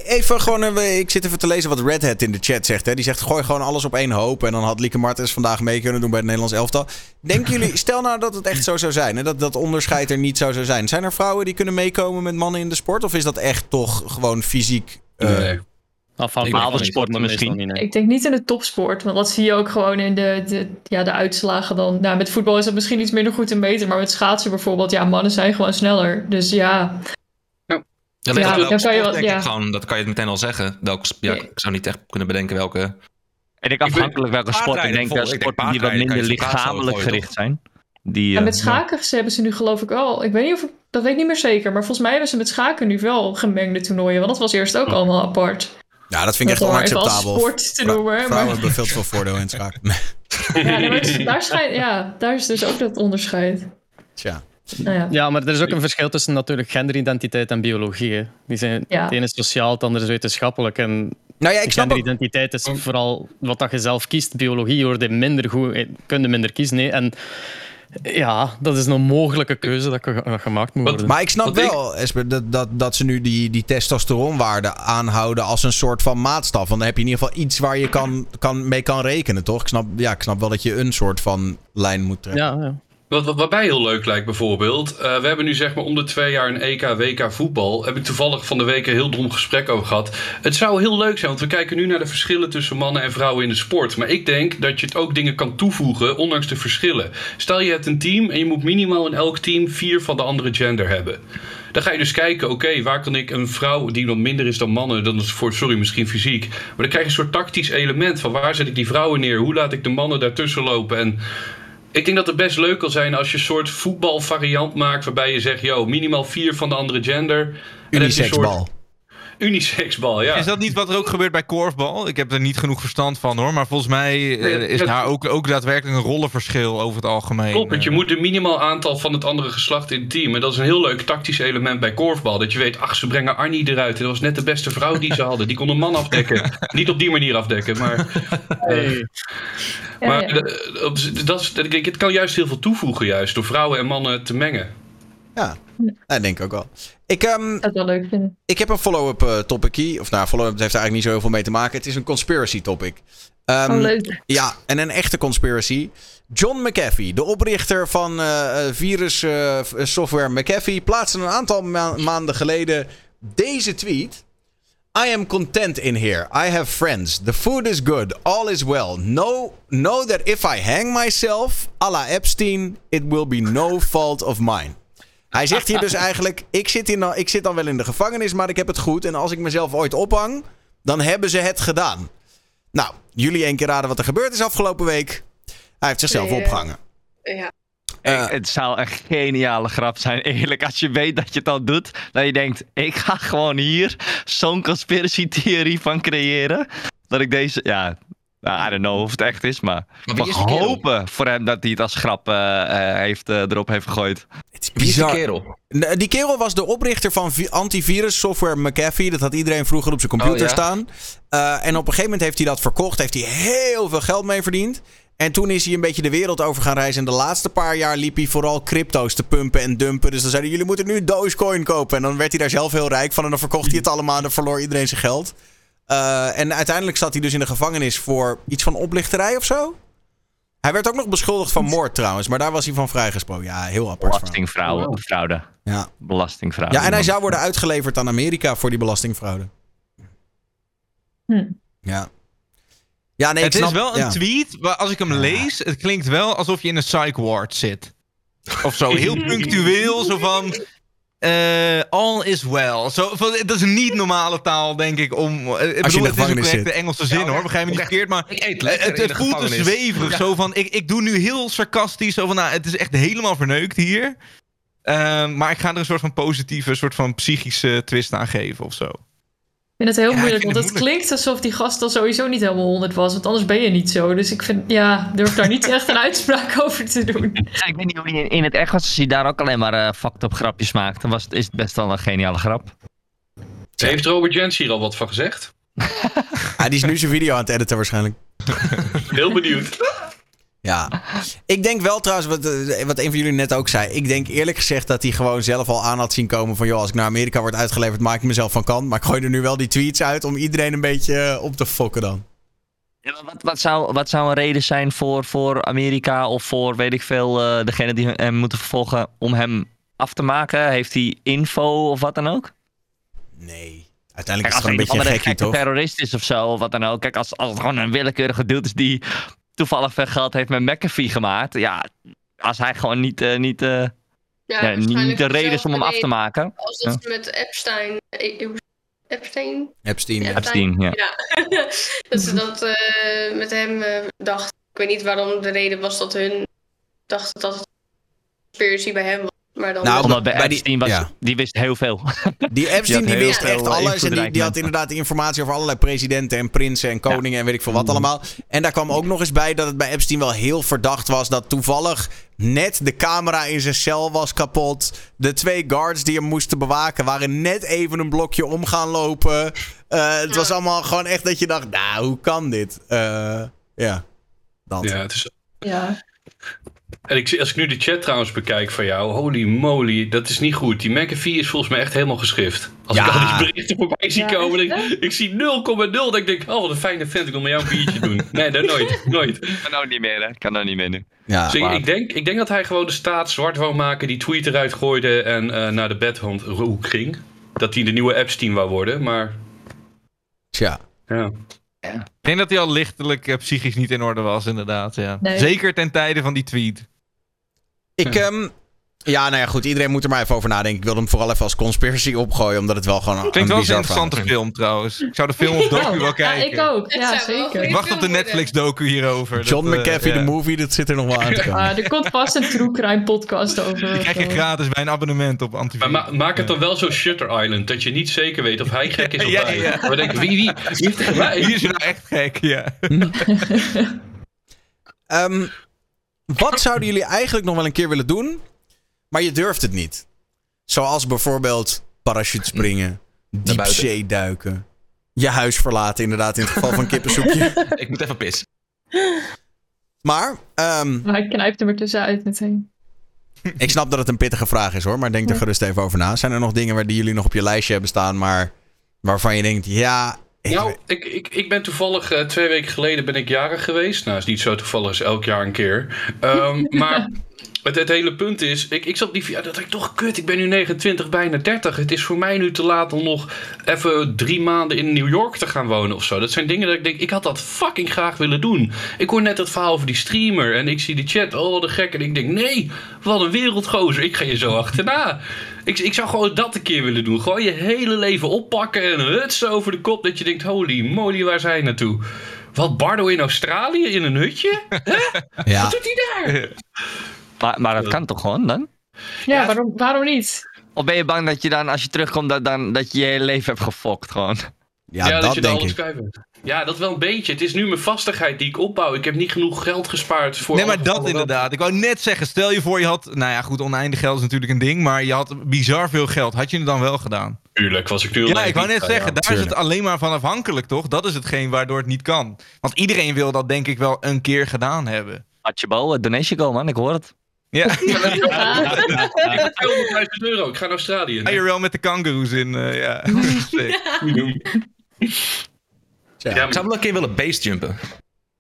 Even gewoon, eh, ik zit even te lezen wat Red Hat in de chat zegt. Hè. Die zegt, gooi gewoon alles op één hoop. En dan had Lieke Martens vandaag mee kunnen doen bij het Nederlands elftal. Denken jullie, stel nou dat het echt zo zou zijn. Hè, dat dat onderscheid er niet zo zou zijn. Zijn er vrouwen die kunnen meekomen met mannen in de sport? Of is dat echt toch gewoon fysiek... eh, Nee. Afhankelijk van de sporten sport, maar meestal misschien. niet, nee. Ik denk niet in de topsport, want dat zie je ook gewoon in de, de, ja, de uitslagen dan. Nou, met voetbal is dat misschien iets minder goed te meten, maar met schaatsen bijvoorbeeld, ja, mannen zijn gewoon sneller. Dus ja, Ja, Ja, welke dan kan je wel- ja. gewoon, dat kan je meteen al zeggen. Welke, ja, Ja. Ik zou niet echt kunnen bedenken welke. En ik afhankelijk welke sport. Ik denk dat sporten die wat minder lichamelijk gericht zijn. Die, en eh, met schaken hebben ze nu geloof ik wel, ik weet niet of ik, dat weet ik niet meer zeker, maar volgens mij hebben ze met schaken nu wel gemengde toernooien, want dat was eerst ook allemaal apart. Ja, dat vind ik echt Dat maar even als onacceptabel. sport te Vrou- noemen, maar- Vrouwen hebben veel te veel voordeel in het schaken. Ja, daar, schijnt, ja, daar is dus ook dat onderscheid. Tja. Nou ja. Ja, maar er is ook een verschil tussen natuurlijk genderidentiteit en biologie. Hè. Die zijn, Ja. Het ene is sociaal, het andere is wetenschappelijk. En Nou ja, ik snap ook- genderidentiteit is vooral wat dat je zelf kiest. Biologie hoorde minder goed, eh, kun je minder kiezen. Nee. En ja, dat is een mogelijke keuze dat, ge- dat gemaakt moet worden. Maar ik snap wel, Esper, dat, dat, dat ze nu die, die testosteronwaarde aanhouden als een soort van maatstaf. Want dan heb je in ieder geval iets waar je kan, kan, mee kan rekenen, toch? Ik snap, ja, ik snap wel dat je een soort van lijn moet trekken. Ja, ja. Wat, wat, mij heel leuk lijkt bijvoorbeeld. eh, we hebben nu zeg maar om de twee jaar een EK, WK voetbal. Heb ik toevallig van de week een heel dom gesprek over gehad. Het zou heel leuk zijn, want we kijken nu naar de verschillen tussen mannen en vrouwen in de sport. Maar ik denk dat je het ook dingen kan toevoegen, ondanks de verschillen. Stel je hebt een team en je moet minimaal in elk team vier van de andere gender hebben. Dan ga je dus kijken, oké, waar kan ik een vrouw die wat minder is dan mannen, dan is voor, sorry, misschien fysiek. Maar dan krijg je een soort tactisch element van waar zet ik die vrouwen neer? Hoe laat ik de mannen daartussen lopen? En ik denk dat het best leuk kan zijn als je een soort voetbalvariant maakt waarbij je zegt, yo, minimaal vier van de andere gender. Unisexbal. Unisexbal, ja. Is dat niet wat er ook gebeurt bij korfbal? Ik heb er niet genoeg verstand van hoor. Maar volgens mij eh, Nee, is dat- daar ook, ook daadwerkelijk een rollenverschil over het algemeen. Klopt, want je Eh, moet een minimaal aantal van het andere geslacht in het team. En dat is een heel leuk tactisch element bij korfbal. Dat je weet, ach, ze brengen Arnie eruit. En dat was net de beste vrouw die ze hadden. Die kon een man afdekken. Niet op die manier afdekken, maar... eh, maar Ja, ja. op- dat het kan juist heel veel toevoegen, juist, door vrouwen en mannen te mengen. Ja, dat denk ik ook wel. Ik, ehm, Dat wel leuk vinden. ik heb een follow-up eh, topic. Of nou, follow-up heeft er eigenlijk niet zo heel veel mee te maken. Het is een conspiracy topic. Oh, leuk. Ja, en een echte conspiracy. John McAfee, de oprichter van eh, eh, virus eh, f- software McAfee, plaatste een aantal ma- maanden geleden deze tweet. I am content in here. I have friends. The food is good. All is well. Know, know that if I hang myself, à la Epstein, it will be no fault of mine. Hij zegt hier dus eigenlijk: ik zit, in, ik zit dan wel in de gevangenis, maar ik heb het goed. En als ik mezelf ooit ophang, dan hebben ze het gedaan. Nou, jullie één keer raden wat er gebeurd is afgelopen week. Hij heeft zichzelf Nee, eh, opgehangen. Ja. Eh, het zou een geniale grap zijn, eerlijk. Als je weet dat je het al doet, dat je denkt: ik ga gewoon hier zo'n conspiracy theorie van creëren. Dat ik deze, ja, nou, I don't know of het echt is, maar. Maar mag kerel? hopen voor hem dat hij het als grap eh, eh, heeft, eh, erop heeft gegooid. het is Wie is die bizar. kerel? Die kerel was de oprichter van vi- antivirus software McAfee. Dat had iedereen vroeger op zijn computer Oh, ja. staan. Eh, en op een gegeven moment heeft hij dat verkocht. Heeft hij heel veel geld mee verdiend. En toen is hij een beetje de wereld over gaan reizen. En de laatste paar jaar liep hij vooral crypto's te pumpen en dumpen. Dus dan zeiden jullie moeten nu Dogecoin kopen. En dan werd hij daar zelf heel rijk van. En dan verkocht hij het allemaal en dan verloor iedereen zijn geld. Eh, en uiteindelijk zat hij dus in de gevangenis voor iets van oplichterij of zo. Hij werd ook nog beschuldigd van moord trouwens. Maar daar was hij van vrijgesproken. Ja, heel apart. Belastingfraude. Fraude. Ja. Belastingfraude. Ja, en hij zou worden uitgeleverd aan Amerika voor die belastingfraude. Hm. Ja. Ja, nee, het snap, is wel een ja. tweet, maar als ik hem lees, het klinkt wel alsof je in een psych ward zit. Of zo, heel punctueel, zo van... Eh, all is well. Zo, dat is een niet normale taal, denk ik. Om, eh, ik Als je in de bedoel, het is een correcte. Engelse zin, Ja, hoor. Begrijp me niet verkeerd. Maar Ik eet het, lekker het voelt te gevangenis. zweverig. Ja. Zo van, ik, ik doe nu heel sarcastisch. Zo van, nou, het is echt helemaal verneukt hier. Ehm, maar ik ga er een soort van positieve, soort van psychische twist aan geven of zo. Ik vind het heel Ja, moeilijk, want het het klinkt alsof die gast al sowieso niet helemaal 100 was. Want anders ben je niet zo. Dus ik vind, ja, durf daar niet echt een uitspraak over te doen. Ja, ik weet niet hoe hij in, het echt was, als hij daar ook alleen maar eh fucked up grapjes maakt. Dan was het, is het best wel een geniale grap. Heeft Robert Jens hier al wat van gezegd? Ah, die is nu zijn video aan het editen waarschijnlijk. Heel benieuwd. Ja. Ik denk wel trouwens, wat, eh, wat een van jullie net ook zei. Ik denk eerlijk gezegd dat hij gewoon zelf al aan had zien komen van... joh, als ik naar Amerika word uitgeleverd, maak ik mezelf van kant. Maar ik gooi er nu wel die tweets uit om iedereen een beetje eh, op te fokken dan. Ja, wat, wat, zou, wat zou een reden zijn voor, voor Amerika of voor, weet ik veel, eh degene die hem moeten vervolgen om hem af te maken? Heeft hij info of wat dan ook? Nee. Uiteindelijk Kijk, is het gewoon een beetje een gekkie, toch? terrorist is of zo, of wat dan ook. Kijk, als, als het gewoon een willekeurige dude is die toevallig veel geld heeft met McAfee gemaakt. Ja, als hij gewoon niet, eh, niet, eh, ja, niet, de reden is om hem af te maken. Als dat ze met Epstein. eh, eh, Epstein? Epstein, ja. Epstein, ja. dat ze dat eh, met hem eh, dachten. Ik weet niet waarom de reden was dat hun dachten dat het een conspiracy bij hem was. Maar dan Nou, Omdat bij, bij die- Epstein was, ja. die wist heel veel. Die Epstein die heel wist echt alles. En die, die had inderdaad informatie over allerlei presidenten en prinsen en koningen en weet ik veel wat allemaal. En daar kwam ook nog eens bij dat het bij Epstein wel heel verdacht was dat toevallig net de camera in zijn cel was kapot. De twee guards die hem moesten bewaken waren net even een blokje om gaan lopen. Eh, het was allemaal gewoon echt dat je dacht, nou, hoe kan dit? Eh, ja, dat. Ja, het is... Ja. En ik, als ik nu de chat trouwens bekijk van jou, holy moly, dat is niet goed. Die McAfee is volgens mij echt helemaal geschrift. Als Ja. ik al die berichten voorbij zie Ja, komen, denk, ik- ik zie 0,0. Dan denk ik, oh wat een fijne vent, ik wil met jou een biertje doen. Nee, dat nooit, nooit. Kan nou niet meer, hè? Kan nou niet meer nu. Ja, Dus ik, maar- ik, denk, ik denk dat hij gewoon de staat zwart wou maken, die tweet eruit gooide en eh, naar de bedhoek ging. Dat hij de nieuwe Epstein wou worden, maar Tja. ja. Ik denk dat hij al lichtelijk eh, psychisch niet in orde was, inderdaad. Ja. Nee. Zeker ten tijde van die tweet. Ik, ehm, ja, nou ja, goed. Iedereen moet er maar even over nadenken. Ik wilde hem vooral even als conspiracy opgooien, omdat het wel gewoon een, Klinkt wel eens een bizar verhaal interessante is. film trouwens. Ik zou de film of docu wel Ja, kijken. ik ook. Ja, wel zeker. Ik wacht op de Netflix docu hierover. John Dat, eh, ja. de movie, dat zit er nog wel aan te komen. Ah, er komt vast een true crime podcast over. Die krijg je gratis bij een abonnement op Antivirus. Maar ma- maak het dan wel zo Shutter Island, dat je niet zeker weet of hij gek is of Ja, ja. Maar denk wie, wie, wie is er nou echt gek? Ja. Ehm, wat zouden jullie eigenlijk nog wel een keer willen doen, maar je durft het niet? Zoals bijvoorbeeld parachute springen, diep buiten. zee duiken, je huis verlaten, inderdaad, in het geval van kippensoepje. Ik moet even pissen. Maar ehm, Maar hij knijpt hem er tussenuit meteen. ik snap dat het een pittige vraag is hoor, maar denk er gerust even over na. Zijn er nog dingen waar die jullie nog op je lijstje hebben staan, maar waarvan je denkt, ja, ik Nou, ik, ik, ik ben toevallig eh, twee weken geleden ben ik jarig geweest. Nou, is niet zo toevallig, is elk jaar een keer. Ehm, maar het, het hele punt is, ik, ik zat die ja, dat ik toch kut. Ik ben nu 29, bijna 30. Het is voor mij nu te laat om nog even drie maanden in New York te gaan wonen of zo. Dat zijn dingen dat ik denk, ik had dat fucking graag willen doen. Ik hoor net het verhaal over die streamer en ik zie de chat, oh wat een gek. En ik denk, nee, wat een wereldgozer. Ik ga je zo achterna. Ik, ik zou gewoon dat een keer willen doen. Gewoon je hele leven oppakken en hutsen over de kop. Dat je denkt, holy moly, waar zijn naartoe? Wat, Bardo in Australië in een hutje? ja. Wat doet hij daar? Maar, maar dat kan toch gewoon dan? Ja, waarom, waarom niet? Of ben je bang dat je dan, als je terugkomt, dat, dan, dat je je hele leven hebt gefokt gewoon? ja, dat, dat je dan denk alles ik. kwijt bent. Ja, dat wel een beetje. Het is nu mijn vastigheid die ik opbouw. Ik heb niet genoeg geld gespaard voor. Nee, maar dat inderdaad. Ik wou net zeggen, stel je voor je had... Nou ja, goed, oneindig geld is natuurlijk een ding. Maar je had bizar veel geld. Had je het dan wel gedaan? Tuurlijk, was ik nu Ja, ik wou net zeggen, daar is tuurlijk. het alleen maar van afhankelijk, toch? Dat is hetgeen waardoor het niet kan. Want iedereen wil dat denk ik wel een keer gedaan hebben. Atjebo, donation go man, ik hoor het. Ja, Ik heb 200.000 euro. Ik ga naar Australië. IRL met de kangaroos in. eh, ja. Ja. Ja, Ik zou wel een keer willen basejumpen.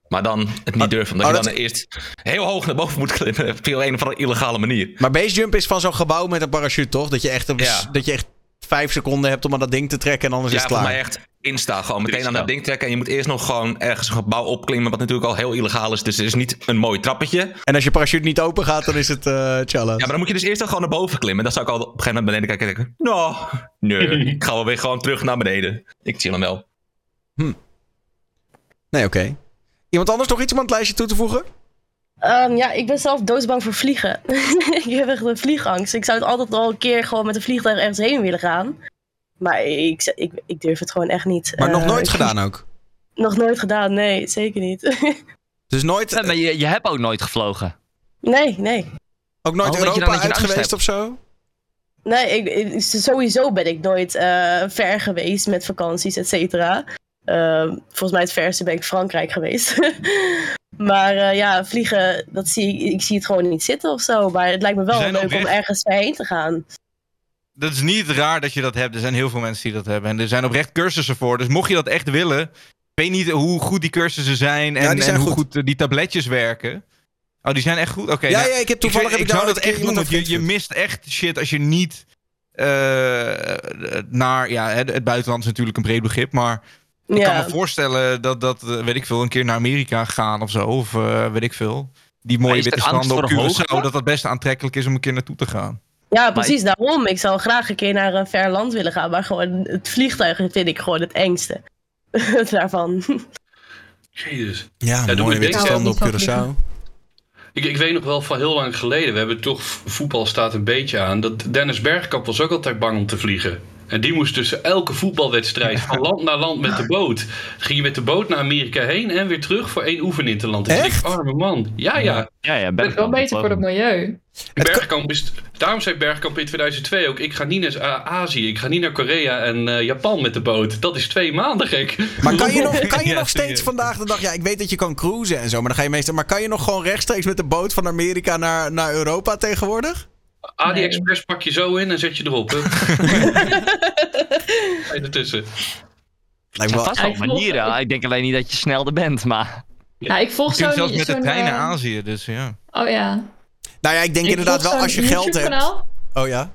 Maar dan het niet durven, omdat oh, je dat- dan eerst heel hoog naar boven moet klimmen. Op een of andere illegale manier. Maar basejump is van zo'n gebouw met een parachute, toch? Dat je echt, op, Ja. dat je echt vijf seconden hebt om aan dat ding te trekken en anders Ja, is het klaar. mij echt insta. Gewoon meteen aan dat ding trekken. En je moet eerst nog gewoon ergens een gebouw opklimmen. Wat natuurlijk al heel illegaal is. Dus het is niet een mooi trappetje. En als je parachute niet open gaat, dan is het eh challenge. Ja, maar dan moet je dus eerst dan gewoon naar boven klimmen. Dan zou ik al op een gegeven moment beneden kijken en denken... Nou, nee, ik ga wel weer gewoon terug naar beneden. Ik chill hem wel. Nee, oké. Iemand anders nog iets om aan het lijstje toe te voegen? Ehm, ja, ik ben zelf doodsbang voor vliegen. ik heb echt een vliegangst. Ik zou het altijd al een keer gewoon met een vliegtuig ergens heen willen gaan. Maar ik, ik, ik durf het gewoon echt niet. Maar nog Eh, nooit gedaan ook. Nog nooit gedaan, nee, zeker niet. Dus nooit, Ja, maar je, je hebt ook nooit gevlogen. nee, nee. ook nooit Oh, weet je dan Europa uit geweest hebt? of zo? Nee, ik, ik- sowieso ben ik nooit eh, ver geweest met vakanties, et cetera. Ehm, volgens mij het verste ben ik Frankrijk geweest. maar eh, ja, vliegen, dat zie ik, ik zie het gewoon niet zitten of zo. Maar het lijkt me wel leuk om ergens heen te gaan. Dat is niet raar dat je dat hebt. Er zijn heel veel mensen die dat hebben. En er zijn oprecht cursussen voor. Dus mocht je dat echt willen. Ik weet niet hoe goed die cursussen zijn. En, Ja, die zijn en hoe goed. goed die tabletjes werken. Oh, die zijn echt goed? Oké. Ja, nou, ja, ik heb toevallig Ik, heb ik zou daar dat echt doen. Want je, je mist echt shit als je niet eh, naar... Ja, het, het buitenland is natuurlijk een breed begrip. Maar ik kan Ja. me voorstellen dat, dat eh, weet ik veel, een keer naar Amerika gaan of zo. Of eh, weet ik veel. Die mooie witte stranden op Curaçao. Dat dat best aantrekkelijk is om een keer naartoe te gaan. Ja, precies daarom. Ik zou graag een keer naar een ver land willen gaan. Maar gewoon het vliegtuig vind ik gewoon het engste. Daarvan. Jezus. Ja, doe mooie witte stranden op Ja, Curaçao. Ik, ik weet nog wel van heel lang geleden, we hebben toch, voetbal staat een beetje aan, dat Dennis Bergkamp was ook altijd bang om te vliegen. En die moest tussen elke voetbalwedstrijd van land naar land met de boot. Dan ging je met de boot naar Amerika heen en weer terug voor één oefeninterland. Dus ik Echt? denk, arme man. Ja, ja. Ja, ja, Dat is wel beter voor het milieu. Bergkamp is, daarom zei Bergkamp in 2002 ook, ik ga niet naar A- Azië, ik ga niet naar Korea en eh, Japan met de boot. Dat is twee maanden gek. Maar kan je nog, kan je Ja, nog steeds vandaag de dag... Ja, ik weet dat je kan cruisen en zo, maar dan ga je meestal... Maar kan je nog gewoon rechtstreeks met de boot van Amerika naar, naar Europa tegenwoordig? AliExpress pak je zo in en zet je erop. Je ertussen. Lijkt me wel... vast wel manieren. Ik denk alleen niet dat je snel er bent, maar... Ja, ik volg zo'n... zelfs met de trein naar Azië, dus ja. Oh ja. Nou ja, ik denk inderdaad wel als je geld hebt... Oh ja?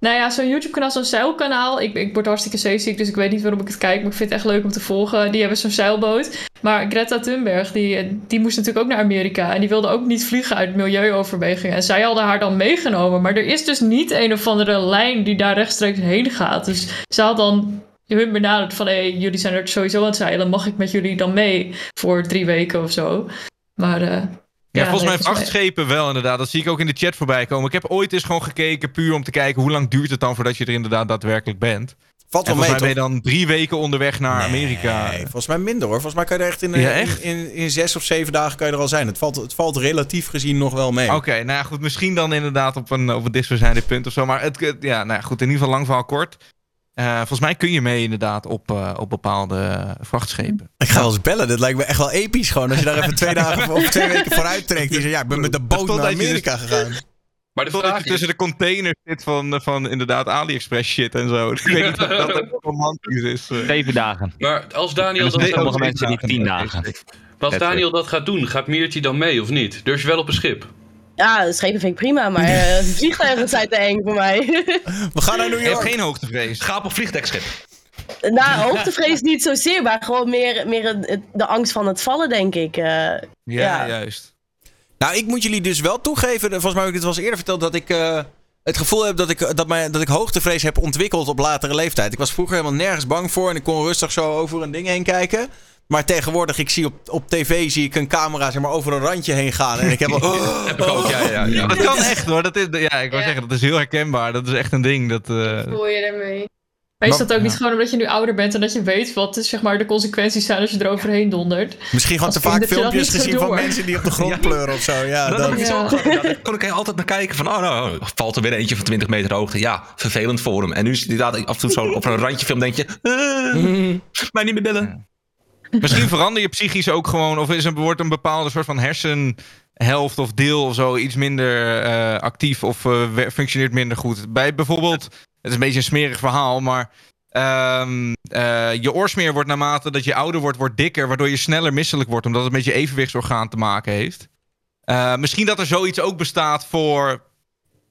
Nou ja, zo'n YouTube-kanaal, zo'n zeilkanaal. Ik, ik word hartstikke zeeziek, dus ik weet niet waarom ik het kijk. Maar ik vind het echt leuk om te volgen. Die hebben zo'n zeilboot. Maar Greta Thunberg, die, die moest natuurlijk ook naar Amerika. En die wilde ook niet vliegen uit milieuoverwegingen. En zij hadden haar dan meegenomen. Maar er is dus niet een of andere lijn die daar rechtstreeks heen gaat. Dus ze had dan hun benaderd van... hé, hey, jullie zijn er sowieso aan het zeilen. Mag ik met jullie dan mee voor drie weken of zo? Maar... eh, Ja, volgens mij vrachtschepen wel inderdaad. Dat zie ik ook in de chat voorbij komen. Ik heb ooit eens gewoon gekeken puur om te kijken hoe lang duurt het dan voordat je er inderdaad daadwerkelijk bent. Valt En wel volgens mee, mij ben je dan drie weken onderweg naar Amerika. Nee, volgens mij minder hoor. Volgens mij kan je er echt in, eh, Ja, echt? in, in, in zes of zeven dagen kan je er al zijn. Het valt, het valt relatief gezien nog wel mee. Oké, nou ja, goed. Misschien dan inderdaad op een, op een dichtstbijzijnde punt of zo. Maar het, het- ja, nou ja, goed. In ieder geval lang verhaal kort. Eh, volgens mij kun je mee inderdaad op, eh, op bepaalde vrachtschepen. Ik ga wel eens bellen. Dit lijkt me echt wel episch gewoon. Als je daar even twee dagen of twee weken vooruit trekt. Die zegt, ja, ik ben met de boot naar dat dus- Amerika gegaan. Maar de vraag je tussen de containers zit van, van inderdaad AliExpress shit en zo. Ik weet niet of dat romantisch is. eh. Zeven dagen. maar als Daniel dat sommige mensen die tien dagen. Maar als Daniel dat gaat doen, gaat Meertje dan mee of niet? Durf je wel op een schip? Ja, schepen vind ik prima, maar eh, vliegtuigen zijn te eng voor mij. We gaan naar New Je hebt York. geen hoogtevrees. Ga op een vliegdekschip. nou, hoogtevrees niet zozeer, maar gewoon meer, meer het- het- de angst van het vallen, denk ik. eh. Ja, Ja. juist. Nou, ik moet jullie dus wel toegeven. Volgens mij heb ik dit wel eens eerder verteld. Dat ik eh, het gevoel heb dat ik, dat, mij, dat ik hoogtevrees heb ontwikkeld op latere leeftijd. Ik was vroeger helemaal nergens bang voor. En ik kon rustig zo over een ding heen kijken. Maar tegenwoordig, ik zie op, op tv zie ik een camera zeg maar, over een randje heen gaan. En ik heb al... Heb ik ook, ja, ja, ja. Dat kan echt hoor. Dat is, ja, ik wou Ja. zeggen, dat is heel herkenbaar. Dat is echt een ding. Dat, eh, Voel je ermee? Maar is Maar- dat ook niet gewoon omdat je nu ouder bent en dat je weet wat zeg maar, de consequenties zijn als je eroverheen dondert? Misschien gewoon te vaak filmpjes gezien van mensen die op de grond pleuren of zo. Ja, Dat dat, heb ik zo Ja. daar kon ik altijd naar kijken van, oh nou, valt er weer eentje van 20 meter hoogte. Ja, vervelend voor hem. En nu is het inderdaad af en toe zo op een randje film, denk je, eh, mij niet meer bellen. Misschien verander je psychisch ook gewoon, of is een, wordt een bepaalde soort van hersenhelft of deel of zo iets minder eh, actief of eh, functioneert minder goed. Bij bijvoorbeeld, het is een beetje een smerig verhaal, maar ehm, eh, je oorsmeer wordt naarmate dat je ouder wordt, wordt dikker, waardoor je sneller misselijk wordt, omdat het met je evenwichtsorgaan te maken heeft. Misschien dat er zoiets ook bestaat voor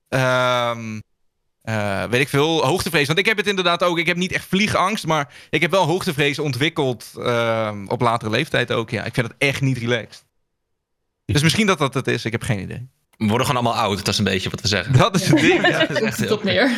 ehm, eh, weet ik veel, hoogtevrees. Want ik heb het inderdaad ook. Ik heb niet echt vliegangst, maar ik heb wel hoogtevrees ontwikkeld eh, op latere leeftijd ook. Ja, ik vind het echt niet relaxed. Dus misschien dat dat het is. Ik heb geen idee. We worden gewoon allemaal oud, dat is een beetje wat we zeggen. Dat is het ding. Ja, dat is echt heel... Tot neer.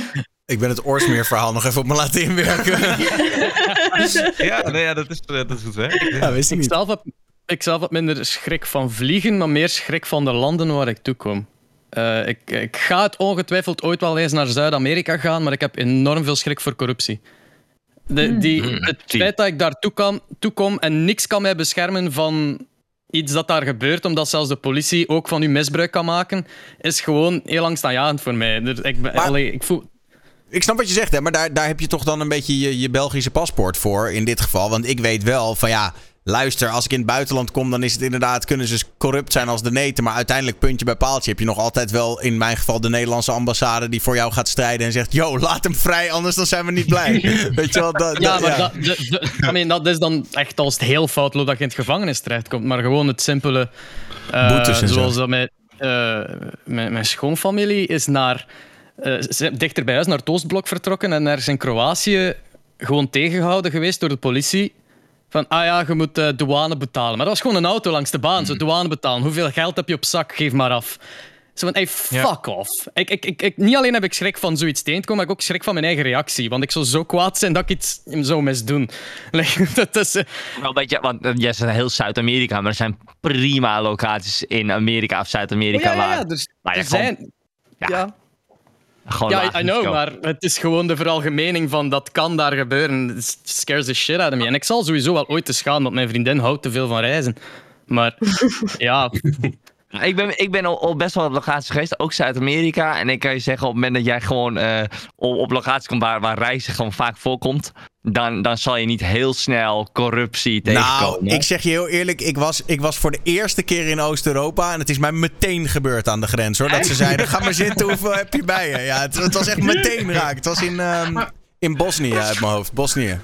Ik ben het Oorsmeer verhaal nog even op me laten inwerken. ja, nee, ja, dat is, eh, dat is goed hè. Ja, wist ik Ik niet. zelf, heb, ik zelf heb minder schrik van vliegen, maar meer schrik van de landen waar ik toe kom. Eh, ik, ik ga het ongetwijfeld ooit wel eens naar Zuid-Amerika gaan, maar ik heb enorm veel schrik voor corruptie. De, die, Hmm. het feit dat ik daar toe, kan, toe kom en niks kan mij beschermen van iets dat daar gebeurt, omdat zelfs de politie ook van u misbruik kan maken, is gewoon heel angstaanjagend voor mij. Ik, ben- Maar- allee, ik voel, Ik snap wat je zegt, hè, maar daar, daar heb je toch dan een beetje je, je Belgische paspoort voor in dit geval. Want ik weet wel van ja, luister, als ik in het buitenland kom, dan is het inderdaad, kunnen ze corrupt zijn als de neten. Maar uiteindelijk, puntje bij paaltje, heb je nog altijd wel in mijn geval de Nederlandse ambassade die voor jou gaat strijden en zegt: Yo, laat hem vrij, anders dan zijn we niet blij. weet je wel? Dat, Ja, dat- maar Dat, de, de- I mean, dat is dan echt als het heel fout loopt dat je in het gevangenis terechtkomt. Maar gewoon het simpele... eh, Boetes en zo. zoals dat mijn, eh, mijn, mijn schoonfamilie is naar, eh, ze zijn dichter bij huis naar het Oostblok vertrokken en er is in Kroatië gewoon tegengehouden geweest door de politie. Van, ah ja, je moet eh, douane betalen. Maar dat was gewoon een auto langs de baan. Zo, douane betalen. Hoeveel geld heb je op zak? Geef maar af. Zo van, hey, fuck off. Ik, ik, ik, ik, niet alleen heb ik schrik van zoiets tegen te komen, maar ik ook schrik van mijn eigen reactie. Want ik zou zo kwaad zijn dat ik iets zou misdoen. Dat is... Wel beetje, want eh, jij zegt heel Zuid-Amerika, maar er zijn prima locaties in Amerika of Zuid-Amerika Oh, ja, ja, waar, dus je er zijn... ja, Ja, gewoon ja, I know, maar het is gewoon de veralgemening van dat kan daar gebeuren. Het scares the shit out of me. En ik zal sowieso wel ooit eens gaan, want mijn vriendin houdt te veel van reizen. Maar ja, Ik ben, ik ben al, al best wel op locaties geweest, ook Zuid-Amerika. En ik kan je zeggen, op het moment dat jij gewoon eh, op, op locaties komt waar, waar reizen gewoon vaak voorkomt, dan, dan zal je niet heel snel corruptie tegenkomen. Nou, ik zeg je heel eerlijk, ik was, ik was voor de eerste keer in Oost-Europa en het is mij meteen gebeurd aan de grens hoor. Dat ze zeiden, ga maar zitten, hoeveel heb je bij je? Ja, het, het was echt meteen raak. Het was in, ehm, in Bosnië uit mijn hoofd, Bosnië.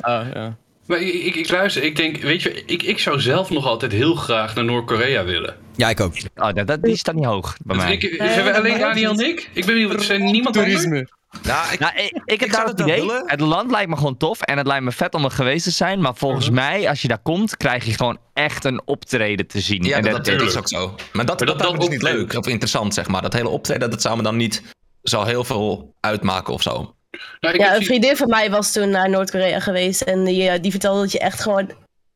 ah, ja. Maar ik, ik, ik luister, ik denk, weet je, ik, ik zou zelf nog altijd heel graag naar Noord-Korea willen. Ja, ik ook. Oh, dat, dat, die staat niet hoog bij mij. Ik, zijn we alleen Daniel en ik? Ik ben benieuwd, er zijn niemand anders? Nou, ik, Nou, ik, ik heb Ik daar het idee. willen. Het land lijkt me gewoon tof en het lijkt me vet om er geweest te zijn. Maar volgens mij, als je daar komt, krijg je gewoon echt een optreden te zien. ja, en dat, dat is ook zo. Maar dat, Maar dat, dat- dat, dat is niet optreden. leuk of interessant, zeg maar. Dat hele optreden, dat zou me dan niet zo heel veel uitmaken of zo. Nou, Ja, een vriendin van mij was toen naar Noord-Korea geweest. En die, eh, die vertelde dat je echt gewoon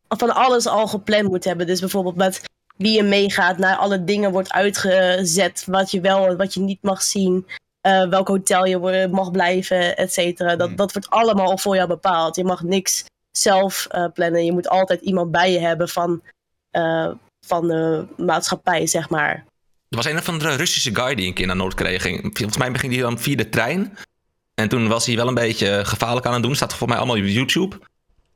van alles al gepland moet hebben. Dus bijvoorbeeld met wie je meegaat, naar alle dingen wordt uitgezet. Wat je wel en wat je niet mag zien. Eh, welk hotel je mag blijven, et cetera. Dat, dat wordt allemaal al voor jou bepaald. Je mag niks zelf eh, plannen. Je moet altijd iemand bij je hebben van, eh, van de maatschappij, zeg maar. Er was een of andere Russische guy die een keer naar Noord-Korea ging. Volgens mij ging hij dan via de trein. En toen was hij wel een beetje gevaarlijk aan het doen. Staat volgens mij allemaal op YouTube.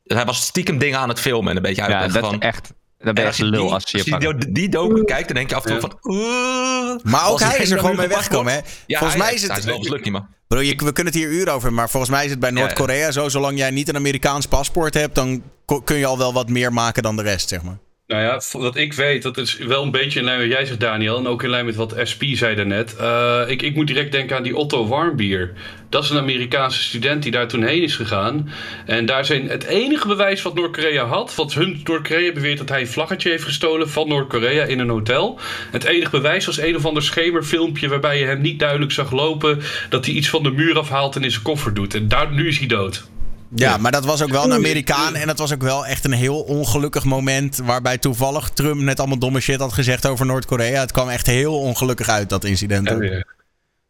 Dus hij was stiekem dingen aan het filmen en een beetje Ja, uitleggen dat van... is echt. Dan ben En je als echt je lul die, als je als je je die, die docu kijkt, dan denk je af en toe van... oeh. Maar ook hij is er gewoon mee weggekomen, hè? Ja, Volgens mij is hij het... niet. Bro, je, we kunnen het hier uren over hebben, maar volgens mij is het bij Ja, ja. Noord-Korea zo. Zolang jij niet een Amerikaans paspoort hebt, dan kun je al wel wat meer maken dan de rest, zeg maar. Nou ja, wat ik weet, dat is wel een beetje in lijn met jij zegt, Daniel. En ook in lijn met wat SP zei daarnet. Eh ik, ik moet direct denken aan die Otto Warmbier. Dat is een Amerikaanse student die daar toen heen is gegaan. En daar zijn het enige bewijs wat Noord-Korea had. Wat hun Noord-Korea beweert dat hij een vlaggetje heeft gestolen van Noord-Korea in een hotel. Het enige bewijs was een of ander schemerfilmpje waarbij je hem niet duidelijk zag lopen. Dat hij iets van de muur afhaalt en in zijn koffer doet. En daar, nu is hij dood. Ja, maar dat was ook wel een Amerikaan. En dat was ook wel echt een heel ongelukkig moment. Waarbij toevallig Trump net allemaal domme shit had gezegd over Noord-Korea. Het kwam echt heel ongelukkig uit, dat incident.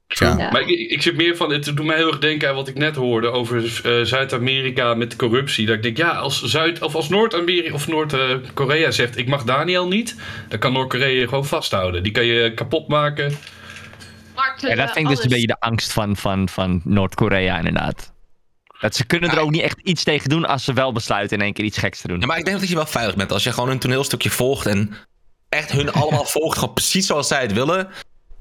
Ja. Maar ik, ik zit meer van, het doet mij heel erg denken aan wat ik net hoorde over eh, Zuid-Amerika met corruptie. Dat ik denk, ja, als Zuid of als Noord-Amerika of Noord-Korea zegt, ik mag Daniel niet, dan kan Noord-Korea je gewoon vasthouden. Die kan je kapot maken. Ja, dat vind ik dus een beetje de angst van, van, van Noord-Korea, inderdaad. Dat ze kunnen er ook niet echt iets tegen doen als ze wel besluiten in één keer iets geks te doen. Ja, maar ik denk dat je wel veilig bent. Als je gewoon een toneelstukje volgt en echt hun allemaal volgt, gewoon precies zoals zij het willen,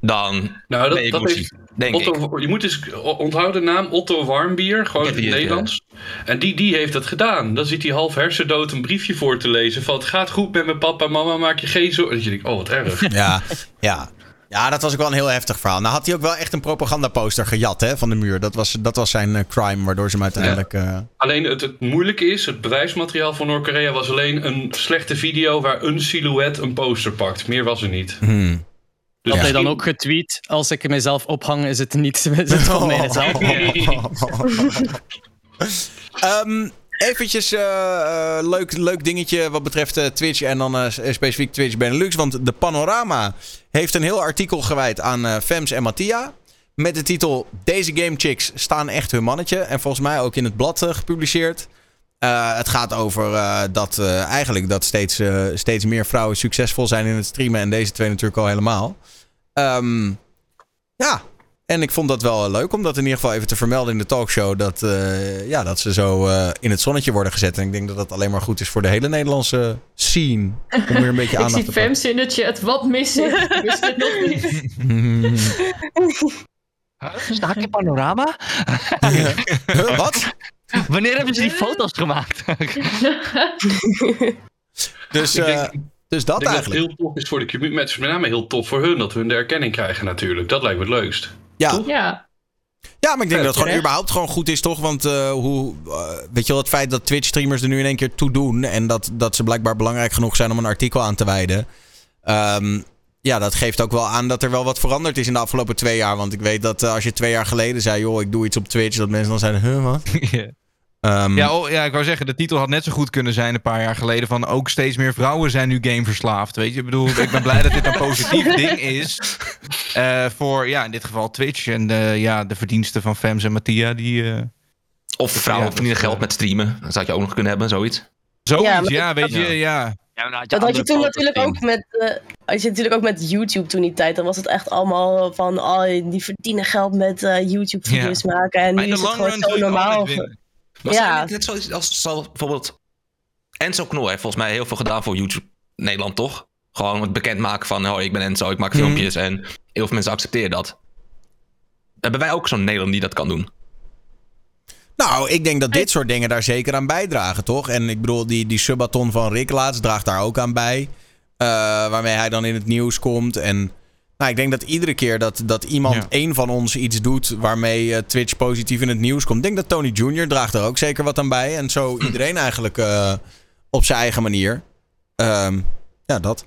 dan Nou, dat, dat heeft denk ik. Otto, je moet eens onthouden de naam Otto Warmbier, gewoon Ik in het Nederlands. En die, die heeft het gedaan. Dan zit hij half hersendood een briefje voor te lezen van het gaat goed met mijn papa en mama, maak je geen zorgen. Dat je denkt, oh wat erg. Ja, ja. Ja, dat was ook wel een heel heftig verhaal. Nou had hij ook wel echt een propagandaposter gejat hè, van de muur. Dat was, dat was zijn eh, crime, waardoor ze hem uiteindelijk... eh, Alleen het, het moeilijke is, het bewijsmateriaal van Noord-Korea was alleen een slechte video waar een silhouet een poster pakt. Meer was er niet. hmm. Dus Had hij dan ook getweet, als ik mezelf ophang, is het niet is het van mijzelf. Ehm, eventjes eh, leuk, leuk dingetje wat betreft eh, Twitch en dan specifiek Twitch Benelux. Want de Panorama heeft een heel artikel gewijd aan Fems en Mattia. Met de titel Deze Game Chicks staan echt hun mannetje. En volgens mij ook in het blad gepubliceerd. Het gaat over dat eigenlijk dat steeds, steeds meer vrouwen succesvol zijn in het streamen. En deze twee natuurlijk al helemaal. Ehm, ja, en ik vond dat wel leuk om dat in ieder geval even te vermelden in de talkshow. Dat, eh, ja, dat ze zo eh, in het zonnetje worden gezet. En ik denk dat dat alleen maar goed is voor de hele Nederlandse scene. Om weer een beetje Ik aandacht zie te pakken. Fems in de chat. Wat mis ik? Ik wist dit nog niet. Staat in panorama? Huh, wat? Wanneer hebben ze die foto's gemaakt? Dus, Ik eh, dus dat Ik denk eigenlijk. dat het heel tof is voor de community. Met met name heel tof voor hun dat hun de erkenning krijgen natuurlijk. Dat lijkt me het leukst. Ja. Ja. Ja, maar ik denk dat het gewoon überhaupt gewoon goed is, toch? Want eh, hoe, eh, weet je wel, het feit dat Twitch-streamers er nu in één keer toe doen... en dat, dat ze blijkbaar belangrijk genoeg zijn om een artikel aan te wijden... ehm, ja, dat geeft ook wel aan dat er wel wat veranderd is in de afgelopen twee jaar. Want ik weet dat eh, als je twee jaar geleden zei... joh, ik doe iets op Twitch, dat mensen dan zeiden... huh, wat? Ehm, Ja, oh, ja, ik wou zeggen, de titel had net zo goed kunnen zijn een paar jaar geleden. Van ook steeds meer vrouwen zijn nu gameverslaafd. Weet je, ik bedoel, ik ben blij dat dit een positief ding is. eh, voor, ja, in dit geval Twitch. En de, ja, de verdiensten van Fems en Mattia. Die, eh, Of de vrouwen Ja, verdienen geld met streamen. Dat zou je ook nog kunnen hebben, zoiets. zoiets, Ja, weet je, ja. Ja, had Dat had je toen natuurlijk ook met, eh, had je natuurlijk ook met YouTube toen die tijd. Dan was het echt allemaal van, oh, die verdienen geld met eh, YouTube-video's maken. En Maar nu in is de het long gewoon run zo normaal. Maar Ja. net zoals als, bijvoorbeeld Enzo Knol heeft volgens mij heel veel gedaan voor YouTube Nederland, toch? Gewoon het bekendmaken van, oh, ik ben Enzo, ik maak Mhm. filmpjes en heel veel mensen accepteren dat. Hebben wij ook zo'n Nederland die dat kan doen? Nou, ik denk dat dit soort dingen daar zeker aan bijdragen, toch? En ik bedoel, die, die subathon van Rick laatst draagt daar ook aan bij. Eh, waarmee hij dan in het nieuws komt. En nou, ik denk dat iedere keer dat, dat iemand, Ja. één van ons, iets doet waarmee eh, Twitch positief in het nieuws komt. Ik denk dat Tony Jr. draagt er ook zeker wat aan bij. En zo iedereen eigenlijk eh, op zijn eigen manier. Ehm, ja, dat.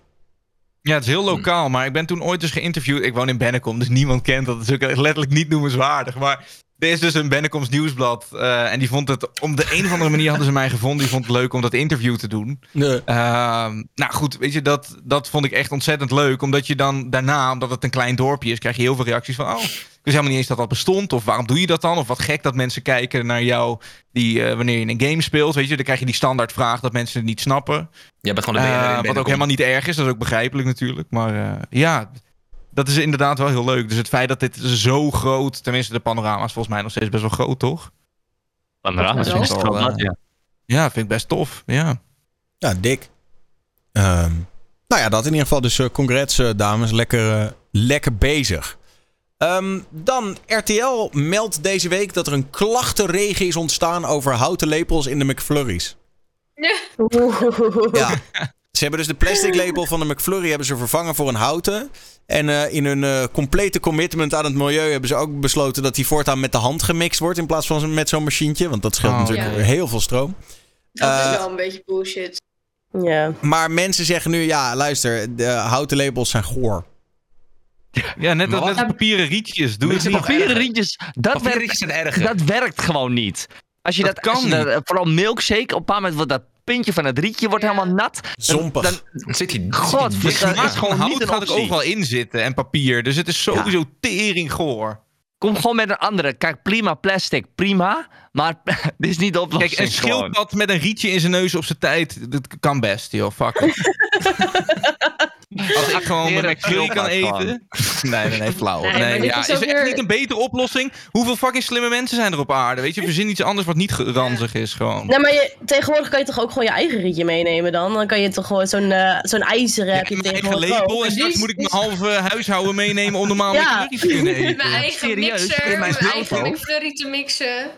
Ja, het is heel lokaal, maar ik ben toen ooit eens geïnterviewd. Ik woon in Bennekom, dus niemand kent dat. Dat is ook letterlijk niet noemenswaardig. Maar er is dus een Bennekoms nieuwsblad. eh, en die vond het, op de een of andere manier hadden ze mij gevonden. Die vond het leuk om dat interview te doen. Nee. Ehm, nou goed, weet je, dat, dat vond ik echt ontzettend leuk. Omdat je dan daarna, omdat het een klein dorpje is, krijg je heel veel reacties van... Oh, ik wist helemaal niet eens dat dat bestond. Of waarom doe je dat dan? Of wat gek dat mensen kijken naar jou die, eh, wanneer je een game speelt. Weet je, dan krijg je die standaardvraag dat mensen het niet snappen. Jij bent gewoon de Eh, BNR wat ook helemaal niet erg is, dat is ook begrijpelijk natuurlijk. Maar ja, dat is inderdaad wel heel leuk. Dus het feit dat dit zo groot, tenminste de panorama is volgens mij nog steeds best wel groot, toch? Panorama is Ja, best wel, eh, ja. Ja, vind ik best tof. Ja. Ja, dik. Ehm, nou ja, dat in ieder geval. Dus eh, congrats, eh, dames. Lekker, lekker bezig. Ehm, dan, RTL meldt deze week dat er een klachtenregen is ontstaan over houten lepels in de McFlurries. Ja. Ze hebben dus de plastic lepel van de McFlurry hebben ze vervangen voor een houten. En eh, in hun eh, complete commitment aan het milieu hebben ze ook besloten dat die voortaan met de hand gemixt wordt in plaats van met zo'n machientje. Want dat scheelt Oh. natuurlijk Ja. heel veel stroom. Dat Eh, is wel een beetje bullshit. Ja. Maar mensen zeggen nu, ja, luister, de houten lepels zijn goor. ja, net, als- papieren rietjes. Doe het Papieren erger. rietjes, dat Papieren werkt, rietjes zijn erger. dat werkt gewoon niet. Als je Dat dat, kan als je dat- niet. vooral milkshake, op een bepaald moment wordt dat puntje van het rietje wordt Ja. helemaal nat. Zompig. Dan, Dan zit hij... God, Het dat is gewoon niet hout gaat er overal in zitten en papier. Dus het is sowieso tering goor. Kom gewoon met een andere. Kijk, prima plastic, prima. Maar dit is niet de oplossing. Kijk, een gewoon. schildpad met een rietje in zijn neus op zijn tijd, dat kan best, joh. Fuck it. Als ik gewoon mijn McFlurry kan eten. Nee, nee, nee, flauw. Nee, ja, is er echt niet een betere oplossing? Hoeveel fucking slimme mensen zijn er op aarde? Weet je, verzin iets anders wat niet ranzig is, gewoon. Nee, maar je, tegenwoordig kan je toch ook gewoon je eigen rietje meenemen dan? Dan kan je toch gewoon zo'n eh, zo'n ijzeren Ja, mijn eigen label en straks moet ik mijn halve huishouden meenemen om normaal Ja. McFlurry te kunnen eten. Mijn eigen serieus? mixer, mijn mijn eigen auto? McFlurry te mixen.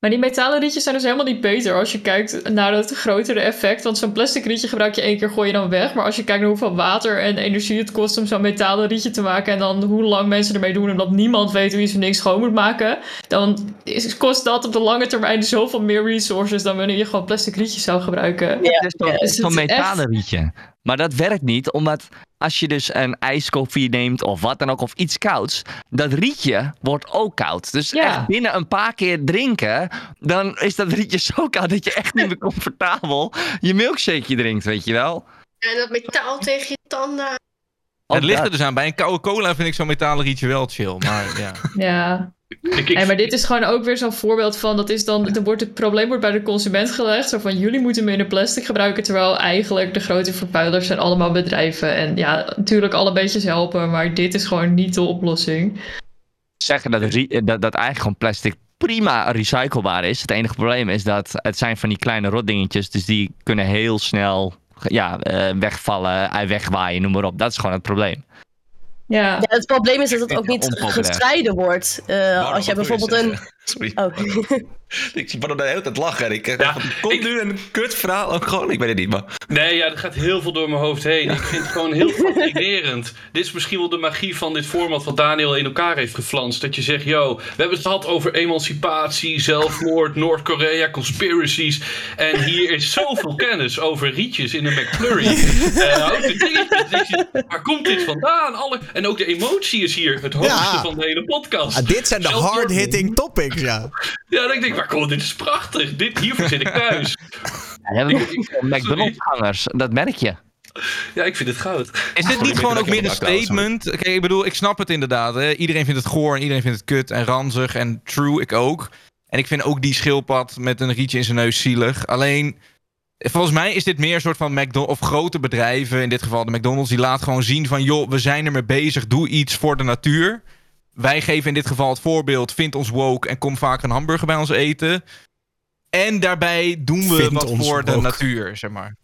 Maar die metalen rietjes zijn dus helemaal niet beter als je kijkt naar het grotere effect. Want zo'n plastic rietje gebruik je één keer, gooi je dan weg. Maar als je kijkt naar hoeveel water en energie het kost om zo'n metalen rietje te maken. En dan hoe lang mensen ermee doen omdat niemand weet hoe je zo'n ding schoon moet maken. Dan is, kost dat op de lange termijn zoveel meer resources dan wanneer je gewoon plastic rietjes zou gebruiken. Is Dus toch het is echt- metalen rietje. Maar dat werkt niet, omdat als je dus een ijskoffie neemt of wat dan ook, of iets kouds, dat rietje wordt ook koud. Dus Ja. echt binnen een paar keer drinken, dan is dat rietje zo koud dat je echt niet meer comfortabel je milkshakeje drinkt, weet je wel. En dat metaal tegen je tanden. het ligt er dus aan. Bij een koude cola vind ik zo'n metalen rietje wel chill. Maar ja. Ja. Ik, maar dit is gewoon ook weer zo'n voorbeeld van, dat is dan, dan wordt het probleem wordt bij de consument gelegd. Zo van, jullie moeten minder plastic gebruiken, terwijl eigenlijk de grote vervuilers zijn allemaal bedrijven. En ja, natuurlijk alle beetjes helpen, maar dit is gewoon niet de oplossing. Zeggen dat, ri- dat, dat eigenlijk gewoon plastic prima recyclebaar is. Het enige probleem is dat het zijn van die kleine rotdingetjes, dus die kunnen heel snel ja, eh, wegvallen, eh, wegwaaien, noem maar op. Dat is gewoon het probleem. Ja. Ja, het probleem is dat het ook niet gescheiden wordt. Eh, als je bijvoorbeeld een. Sorry. Oh. Ik zie Bardo de hele tijd lachen. Ik, ja, komt nu een kut verhaal ook gewoon? Ik weet het niet, maar... Nee, ja, er gaat heel veel door mijn hoofd heen. Ik vind het gewoon heel fascinerend. Dit is misschien wel de magie van dit format wat Daniel in elkaar heeft geflanst. Dat je zegt, yo, we hebben het gehad over emancipatie, zelfmoord, Noord-Korea, conspiracies. En hier is zoveel kennis over rietjes in een McFlurry. Eh, ook de dingetjes. Dat je- Waar komt dit vandaan? Alle... En ook de emotie is hier het hoogste Ja. van de hele podcast. Ah, dit zijn de hard-hitting topics, ja. Ja, denk ik, waar komt dit is prachtig. Dit, hiervoor zit ik thuis. Ja, we hebben nog McDonald's-gangers, dat merk je. Ja, ik vind het goud. Is dit niet gewoon ook meer een statement? Kijk, ik bedoel, ik snap het inderdaad. Hè? Iedereen vindt het goor en iedereen vindt het kut en ranzig. En true, ik ook. En ik vind ook die schildpad met een rietje in zijn neus zielig. Alleen, volgens mij is dit meer een soort van McDonald's... of grote bedrijven, in dit geval de McDonald's... die laat gewoon zien van... joh, we zijn ermee bezig, doe iets voor de natuur. Wij geven in dit geval het voorbeeld... vind ons woke en kom vaak een hamburger bij ons eten. En daarbij doen we Vind wat voor de natuur, zeg maar.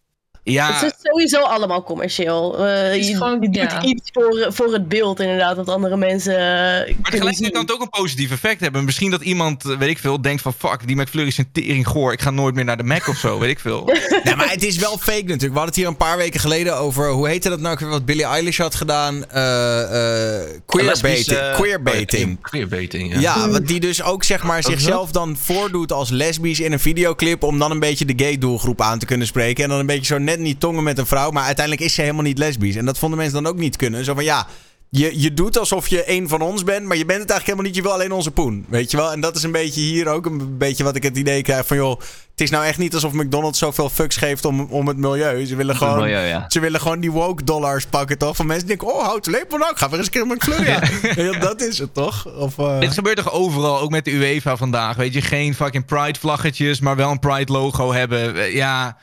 Ja, Het is sowieso allemaal commercieel. Eh, is je, gewoon- je doet iets voor, voor het beeld, inderdaad, dat andere mensen eh, Maar tegelijkertijd kan het ook een positief effect hebben. Misschien dat iemand, eh, weet ik veel, denkt van... fuck, die McFlurry is een tering goor. Ik ga nooit meer naar de Mac of zo, weet ik veel. Ja, maar het is wel fake natuurlijk. We hadden het hier een paar weken geleden over... Hoe heette dat nou wat Billie Eilish had gedaan? Eh eh queerbaiting. Queerbaiting. Oh, Queerbaiting, ja. Ja, wat die dus ook zeg maar zichzelf dan voordoet als lesbisch in een videoclip. Om dan een beetje de gay doelgroep aan te kunnen spreken. En dan een beetje zo net niet tongen met een vrouw. Maar uiteindelijk is ze helemaal niet lesbisch. En dat vonden mensen dan ook niet kunnen. Zo van ja. Je, je doet alsof je een van ons bent, maar je bent het eigenlijk helemaal niet. Je wil alleen onze poen. Weet je wel? En dat is een beetje hier ook een beetje wat ik het idee krijg van joh. Het is nou echt niet alsof McDonald's zoveel fucks geeft om, om het milieu. Ze willen gewoon, milieu, ja. ze willen gewoon die woke dollars pakken, toch? Van mensen die denken, oh, hout lepel nou, ik ga weer eens een keer met McFlurry. Ja, dat is het toch? Of, eh, Dit gebeurt toch overal, ook met de UEFA vandaag. Weet je, geen fucking pride vlaggetjes, maar wel een pride logo hebben. Eh, Ja,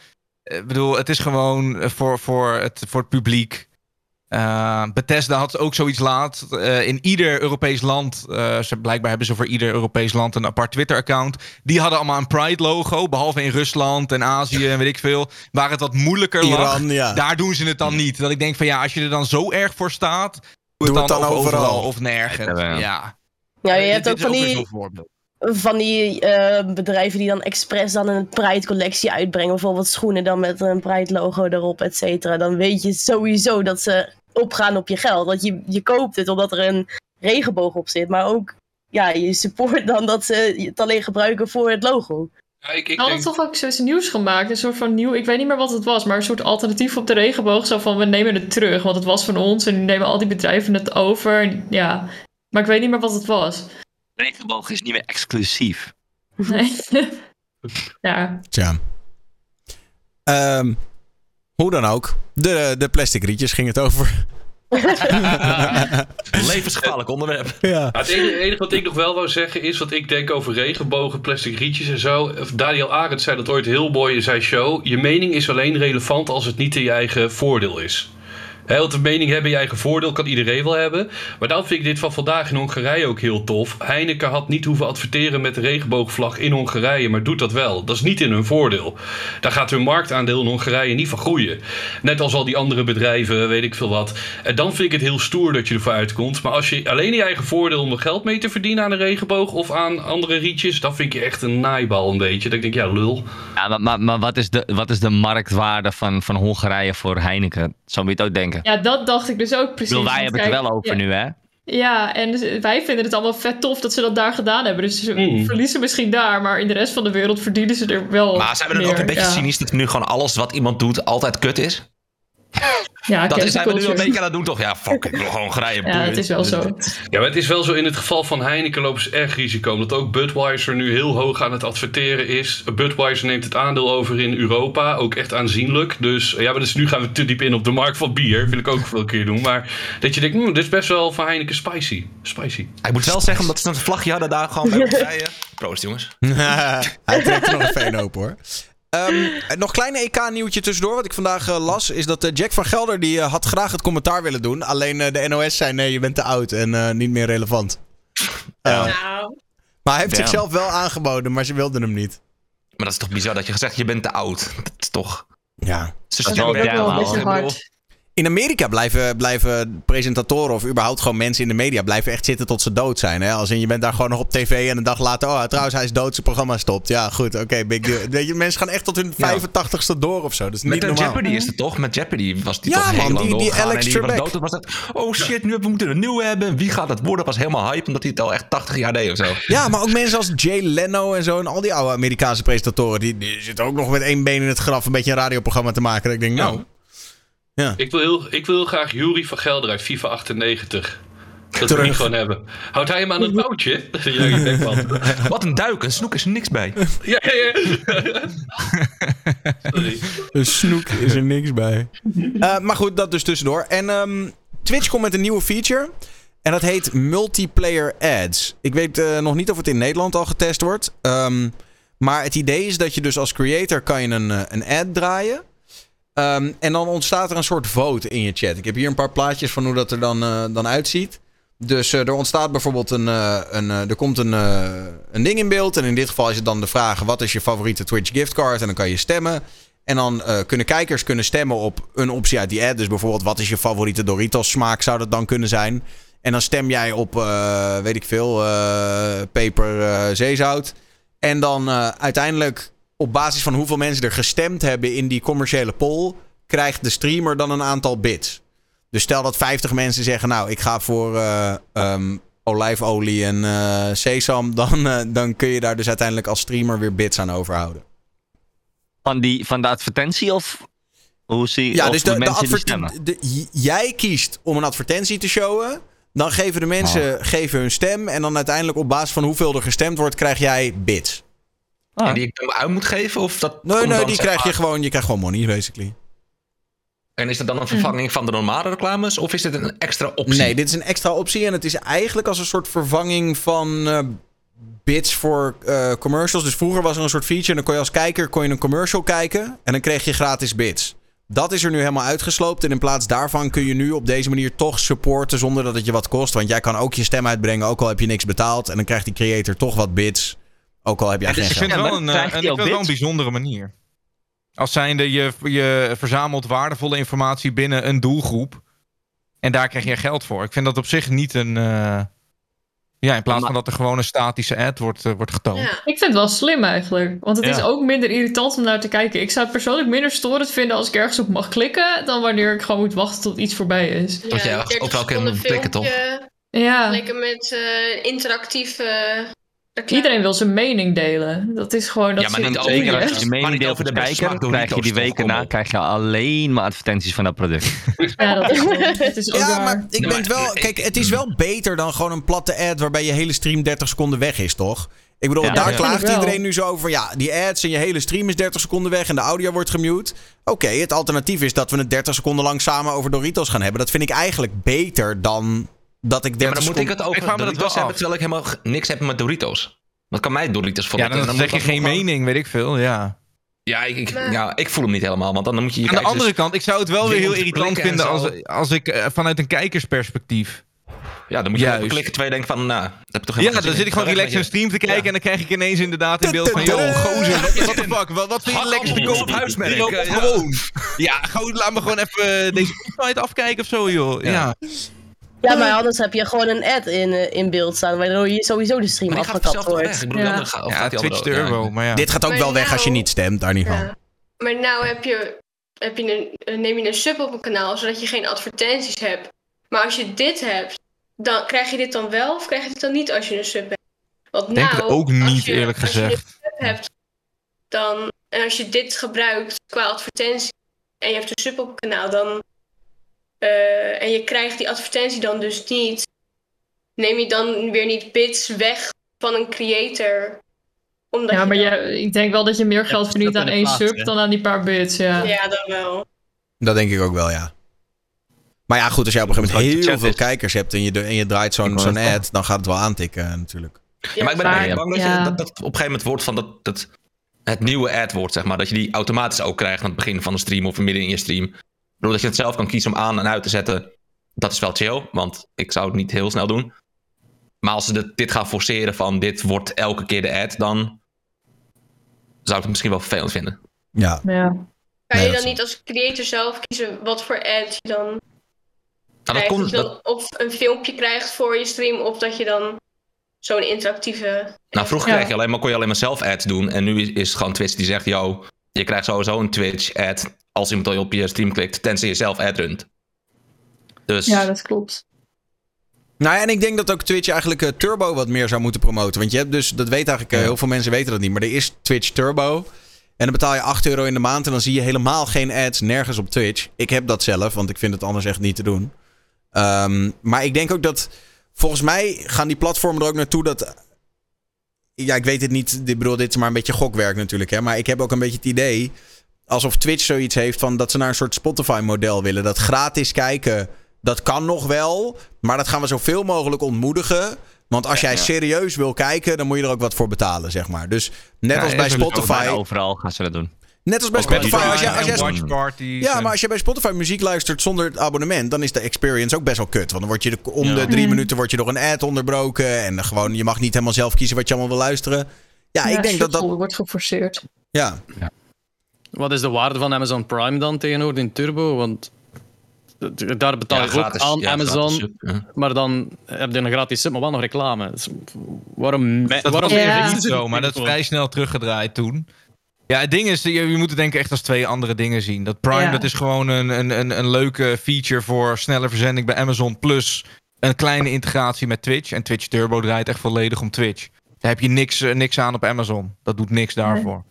ik bedoel, het is gewoon eh, voor, voor, het, voor het publiek. Eh, Bethesda had ook zoiets laat. Eh, in ieder Europees land, eh, ze, blijkbaar hebben ze voor ieder Europees land een apart Twitter-account. Die hadden allemaal een Pride-logo, behalve in Rusland en Azië en weet ik veel. Waar het wat moeilijker lag, Iran, ja. daar doen ze het dan niet. Dat ik denk van ja, als je er dan zo erg voor staat, doe, Doe het dan, het dan ook overal. overal. of nergens. Ja. Ja. Ja, je hebt dit ook van die. Van die eh, bedrijven die dan expres dan een Pride collectie uitbrengen. Bijvoorbeeld schoenen dan met een Pride logo erop, et cetera. Dan weet je sowieso dat ze opgaan op je geld. Want je, je koopt het omdat er een regenboog op zit. Maar ook, ja, je support dan dat ze het alleen gebruiken voor het logo. Ja, ik, ik We hadden denk, toch ook zoiets nieuws gemaakt. Een soort van nieuw, ik weet niet meer wat het was, maar een soort alternatief op de regenboog. Zo van, we nemen het terug, want het was van ons en nu nemen al die bedrijven het over. En Ja, maar ik weet niet meer wat het was. Regenboog is niet meer exclusief. Nee. ja. Tja. Ehm, hoe dan ook. De, de plastic rietjes ging het over. Levensgevaarlijk onderwerp. Ja. het enige, enige wat ik nog wel wou zeggen is wat ik denk over regenbogen, plastic rietjes en zo. Of Daniel Arendt zei dat ooit heel mooi in zijn show. Je mening is alleen relevant als het niet in je eigen voordeel is. Want een mening hebben, je eigen voordeel, kan iedereen wel hebben. Maar dan vind ik dit van vandaag in Hongarije ook heel tof. Heineken had niet hoeven adverteren met de regenboogvlag in Hongarije, maar doet dat wel. Dat is niet in hun voordeel. Daar gaat hun marktaandeel in Hongarije niet van groeien. Net als al die andere bedrijven, weet ik veel wat. En dan vind ik het heel stoer dat je ervoor uitkomt. Maar als je alleen je eigen voordeel om geld mee te verdienen aan een regenboog of aan andere rietjes, dan vind ik je echt een naaibal een beetje. Dat ik ja, lul. Ja, maar, maar, maar wat, is de, wat is de marktwaarde van, van Hongarije voor Heineken? Zo moet je het ook denken. Ja, dat dacht ik dus ook Ik precies. bedoel, wij hebben het er wel over ja, nu, hè? Ja, en dus wij vinden het allemaal vet tof dat ze dat daar gedaan hebben. Dus ze Mm. verliezen misschien daar, maar in de rest van de wereld verdienen ze er wel Maar zijn we dan ook een beetje ja. cynisch dat nu gewoon alles wat iemand doet altijd kut is? Ja, dat is, we nu een beetje aan het doen, toch? Ja, fuck, ik wil gewoon Hongarije. Ja, het is wel zo. Ja, maar het is wel zo in het geval van Heineken lopen ze erg risico. Omdat ook Budweiser nu heel hoog aan het adverteren is. Budweiser neemt het aandeel over in Europa, ook echt aanzienlijk. Dus ja, maar dus nu gaan we te diep in op de markt van bier. Wil ik ook veel keer doen. Maar dat je denkt, hmm, dit is best wel van Heineken spicy. Spicy. Ik moet wel zeggen, omdat ze een vlagje hadden daar gewoon bij. Proost, jongens. Hij trekt er nog een veen open hoor. Ehm, nog klein EK-nieuwtje tussendoor. Wat ik vandaag eh, las, is dat eh, Jack van Gelder die eh, had graag het commentaar willen doen. Alleen de NOS zei nee, je bent te oud en eh, niet meer relevant. Eh, Maar hij heeft Damn. zichzelf wel aangeboden, maar ze wilden hem niet. Maar dat is toch bizar dat je gezegd je bent te oud. Dat is toch... Ja. Ze Dat is wel wel een wel. beetje hard. In Amerika blijven, blijven presentatoren of überhaupt gewoon mensen in de media blijven echt zitten tot ze dood zijn. Hè? Als in je bent daar gewoon nog op tv en een dag later, oh trouwens hij is dood, zijn programma stopt. Ja goed, oké, big deal. Weet je, mensen gaan echt tot hun 85ste door of zo. Dat is niet Met normaal. Jeopardy is het toch? Met Jeopardy was die Ja, toch heel man, lang die-. Alex en die was Trebek. dood. Was het, oh shit, nu we moeten een nieuwe hebben. Wie gaat het worden? was helemaal hype, omdat hij het al echt 80 jaar deed of zo. Ja, maar ook mensen als Jay Leno en zo en al die oude Amerikaanse presentatoren, die, die zitten ook nog met één been in het graf een beetje een radioprogramma te maken. Dat ik denk, nou, ja. Ik wil, heel, ik wil heel graag Jury van Gelder uit FIFA 98. Dat wil ik gewoon hebben. Houdt hij hem aan het touwtje? Wat een duik, een snoek is er niks bij. Ja, ja, ja. Sorry. Een snoek is er niks bij. Eh, maar goed, dat dus tussendoor. En ehm, Twitch komt met een nieuwe feature. En dat heet Multiplayer Ads. Ik weet eh, nog niet of het in Nederland al getest wordt. Ehm, maar het idee is dat je dus als creator kan je een, eh, een ad draaien. Ehm, en dan ontstaat er een soort vote in je chat. Ik heb hier een paar plaatjes van hoe dat er dan, eh, dan uitziet. Dus eh, er ontstaat bijvoorbeeld een. eh, een er komt een, een ding in beeld. En in dit geval is het dan de vraag: wat is je favoriete Twitch giftcard? En dan kan je stemmen. En dan kunnen kijkers kunnen stemmen op een optie uit die ad. Dus bijvoorbeeld, wat is je favoriete Doritos smaak? Zou dat dan kunnen zijn? En dan stem jij op, weet ik veel, peper, zeezout. En dan uiteindelijk, op basis van hoeveel mensen er gestemd hebben in die commerciële poll, krijgt de streamer dan een aantal bits. Dus stel dat 50 mensen zeggen, nou, ik ga voor eh, ehm, olijfolie en eh, sesam, dan, eh, dan kun je daar dus uiteindelijk als streamer weer bits aan overhouden. Van, die, van de advertentie of hoe zie Ja, of dus de, de, jij kiest om een advertentie te showen. Dan geven de mensen geven hun stem. En dan uiteindelijk op basis van hoeveel er gestemd wordt, krijg jij bits. En die ik hem uit moet geven? Of dat Nee, nee, dan, die krijg je gewoon, je krijgt gewoon money, basically. En is dat dan een vervanging van de normale reclames? Of is dit een extra optie? Nee, dit is een extra optie. En het is eigenlijk als een soort vervanging van eh, bits voor eh, commercials. Dus vroeger was er een soort feature. En dan kon je als kijker kon je een commercial kijken. En dan kreeg je gratis bits. Dat is er nu helemaal uitgesloopt. En in plaats daarvan kun je nu op deze manier toch supporten zonder dat het je wat kost. Want jij kan ook je stem uitbrengen, ook al heb je niks betaald. En dan krijgt die creator toch wat bits. Ook al heb jij Ja, dus geen ik vind geld. het wel een, eh, een, ik vind het wel een bijzondere manier. Als zijnde je, je verzamelt waardevolle informatie binnen een doelgroep. En daar krijg je geld voor. Ik vind dat op zich niet een. eh, ja, in plaats van dat er gewoon een statische ad wordt, eh, wordt getoond. Ik vind het wel slim eigenlijk. Want het Ja. is ook minder irritant om naar te kijken. Ik zou het persoonlijk minder storend vinden als ik ergens op mag klikken. dan wanneer ik gewoon moet wachten tot iets voorbij is. Dat je ergens overal kan klikken, toch? Ja. Lekker met eh, interactief. Iedereen wil zijn mening delen. Dat is gewoon. Dat ja, maar niet als je je mening deelt over met de smaak krijg je die weken na krijg je alleen maar advertenties van dat product. Ja, dat is, dat is ook Ja, waar. maar ik ben het wel. Kijk, het is wel beter dan gewoon een platte ad waarbij je hele stream 30 seconden weg is, toch? Ik bedoel, Ja, daar klaagt iedereen nu zo over. Ja, die ads en je hele stream is 30 seconden weg en de audio wordt gemute. Oké, het alternatief is dat we het 30 seconden lang samen over Doritos gaan hebben. Dat vind ik eigenlijk beter dan dat ik 30 Ja, maar dan moet ik het over Ik dat Doritos wel hebben, af. terwijl ik helemaal niks heb met Doritos. Wat kan mij Doritos voor Ja, dan, zeg je geen mening. mening, weet ik veel. Ja. Ja ik, ik- ja, ik voel hem niet helemaal, want dan moet je je Aan de andere dus kant, ik zou het wel weer heel irritant vinden als, als ik eh, vanuit een kijkersperspectief. Ja, dan moet je Juist. even klikken terwijl je denkt van, nou, dat heb ik toch Ja, helemaal dan geen zit ik gewoon relaxed een stream te kijken en dan krijg ik ineens inderdaad in beeld van... Yo, gozer, what what the fuck, wat, wat vind je Hakappels koop? op huismerk, ook eh, ja. Gewoon. Ja, gewoon, laat me gewoon even deze site afkijken of zo, joh. Ja. Ja, maar anders heb je gewoon een ad in, eh, in beeld staan, waardoor je sowieso de stream Maar die gaat afgekapt wordt. Ik bedoel, gaat- of Ja, Twitch andere- Turbo, ja. maar ja. Dit gaat ook Maar wel weg als je nou- niet stemt, daar niet van. Ja. Maar nou heb je, heb je een, neem je een sub op een kanaal, zodat je geen advertenties hebt. Maar als je dit hebt, dan krijg je dit dan wel of krijg je dit dan niet als je een sub hebt? Want Denk het nou, ook niet, je- eerlijk als je gezegd. een sub hebt, dan, en als je dit gebruikt qua advertentie en je hebt een sub op een kanaal, dan, eh, en je krijgt die advertentie dan dus niet, neem je dan weer niet bits weg van een creator? Omdat Ja, maar dan- je, ik denk wel dat je meer geld dat verdient aan één plaats, sub hè? dan aan die paar bits. Ja. Ja, dan wel. Dat denk ik ook wel, ja. Maar ja, goed, als jij op een gegeven moment heel veel is. kijkers hebt en je, en je draait zo'n zo'n ad, dan gaat het wel aantikken eh, natuurlijk. Ja, maar ik ben maar- bang dat, ja. je, dat, dat op een gegeven moment wordt van dat, dat het nieuwe ad wordt, zeg maar. Dat je die automatisch ook krijgt aan het begin van de stream of midden in je stream. Ik bedoel, dat je het zelf kan kiezen om aan en uit te zetten. Dat is wel chill, want ik zou het niet heel snel doen. Maar als ze dit, gaan forceren van dit wordt elke keer de ad, dan zou ik het misschien wel vervelend vinden. Ja. Ja. Kan Nee, je dan is- niet als creator zelf kiezen wat voor ad je dan Nou, dat komt, dat, of een filmpje krijgt voor je stream, of dat je dan zo'n interactieve... nou, vroeger Ja. kreeg je alleen maar, kon je alleen maar zelf ads doen. En nu is, is het gewoon Twitch die zegt, yo, je krijgt sowieso een Twitch ad als iemand op je stream klikt, tenzij je zelf ad runt. Dus ja, dat klopt. Nou ja, en ik denk dat ook Twitch eigenlijk eh, Turbo wat meer zou moeten promoten. Want je hebt dus, dat weet eigenlijk, eh, heel veel mensen weten dat niet. Maar er is Twitch Turbo. En dan betaal je 8 euro in de maand. En dan zie je helemaal geen ads nergens op Twitch. Ik heb dat zelf, want ik vind het anders echt niet te doen. Ehm, maar ik denk ook dat, volgens mij gaan die platformen er ook naartoe dat... Ja, ik weet het niet. Ik bedoel, dit is maar een beetje gokwerk natuurlijk. Hè, maar ik heb ook een beetje het idee alsof Twitch zoiets heeft van dat ze naar een soort Spotify-model willen. Dat gratis kijken, dat kan nog wel. Maar dat gaan we zoveel mogelijk ontmoedigen. Want als jij serieus wil kijken, dan moet je er ook wat voor betalen, zeg maar. Dus net Ja, als bij Spotify. Overal gaan ze dat doen. Net als bij Spotify. Als als ja, maar als je bij Spotify muziek luistert zonder het abonnement, dan is de experience ook best wel kut. Want dan word je de- om de drie Mhm. minuten wordt je door een ad onderbroken. En gewoon, je mag niet helemaal zelf kiezen wat je allemaal wil luisteren. Ja, ik denk dat dat. wordt geforceerd. Ja, Wat is de waarde van Amazon Prime dan tegenover in Turbo? Want daar betaal je gratis- ook aan ja, Amazon, gratis sub, ja. maar dan heb je een gratis sub, maar wel nog reclame. Dus waarom Dat waarom was even niet zo, maar dat is vrij snel teruggedraaid toen. Ja, het ding is, je, je moet het denk ik echt als twee andere dingen zien. Dat Prime, Ja. dat is gewoon een, een, een, een leuke feature voor snelle verzending bij Amazon. Plus een kleine integratie met Twitch. En Twitch Turbo draait echt volledig om Twitch. Daar heb je niks, eh, niks aan op Amazon. Dat doet niks daarvoor.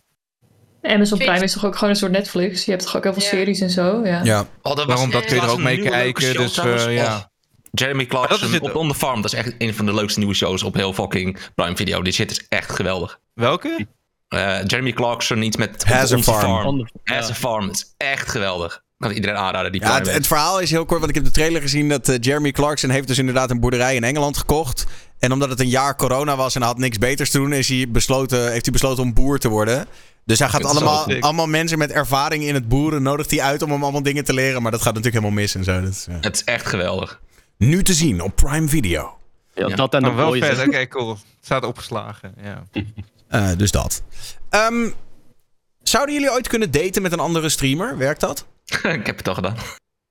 Amazon Twitch. Prime is toch ook gewoon een soort Netflix? Je hebt toch ook heel veel Ja. series en zo? Ja. ja. Oh, dat was- Waarom dat kun je er ook mee kijken. Dus eh, ja. Jeremy Clarkson het- op On The Farm. Dat is echt een van de leukste nieuwe shows op heel fucking Prime Video. Die shit is echt geweldig. Welke? Eh, Jeremy Clarkson, iets met Has a Farm. On the- Has a Farm. Het is echt geweldig. Kan iedereen aanraden die Ja, het, verhaal is heel kort, want ik heb de trailer gezien dat eh, Jeremy Clarkson heeft dus inderdaad een boerderij in Engeland gekocht. En omdat het een jaar corona was en hij had niks beters te doen, is hij besloten, heeft hij besloten om boer te worden. Dus hij gaat allemaal, allemaal mensen met ervaring in het boeren nodigt hij uit om hem allemaal dingen te leren. Maar dat gaat natuurlijk helemaal mis en zo. Dat is, eh, Het is echt geweldig. Nu te zien op Prime Video. Ja, Ja. dat en de Maar wel hè. oké, cool. Het staat opgeslagen, ja. Eh, dus dat. Ehm, zouden jullie ooit kunnen daten met een andere streamer? Werkt dat? ik heb het al gedaan.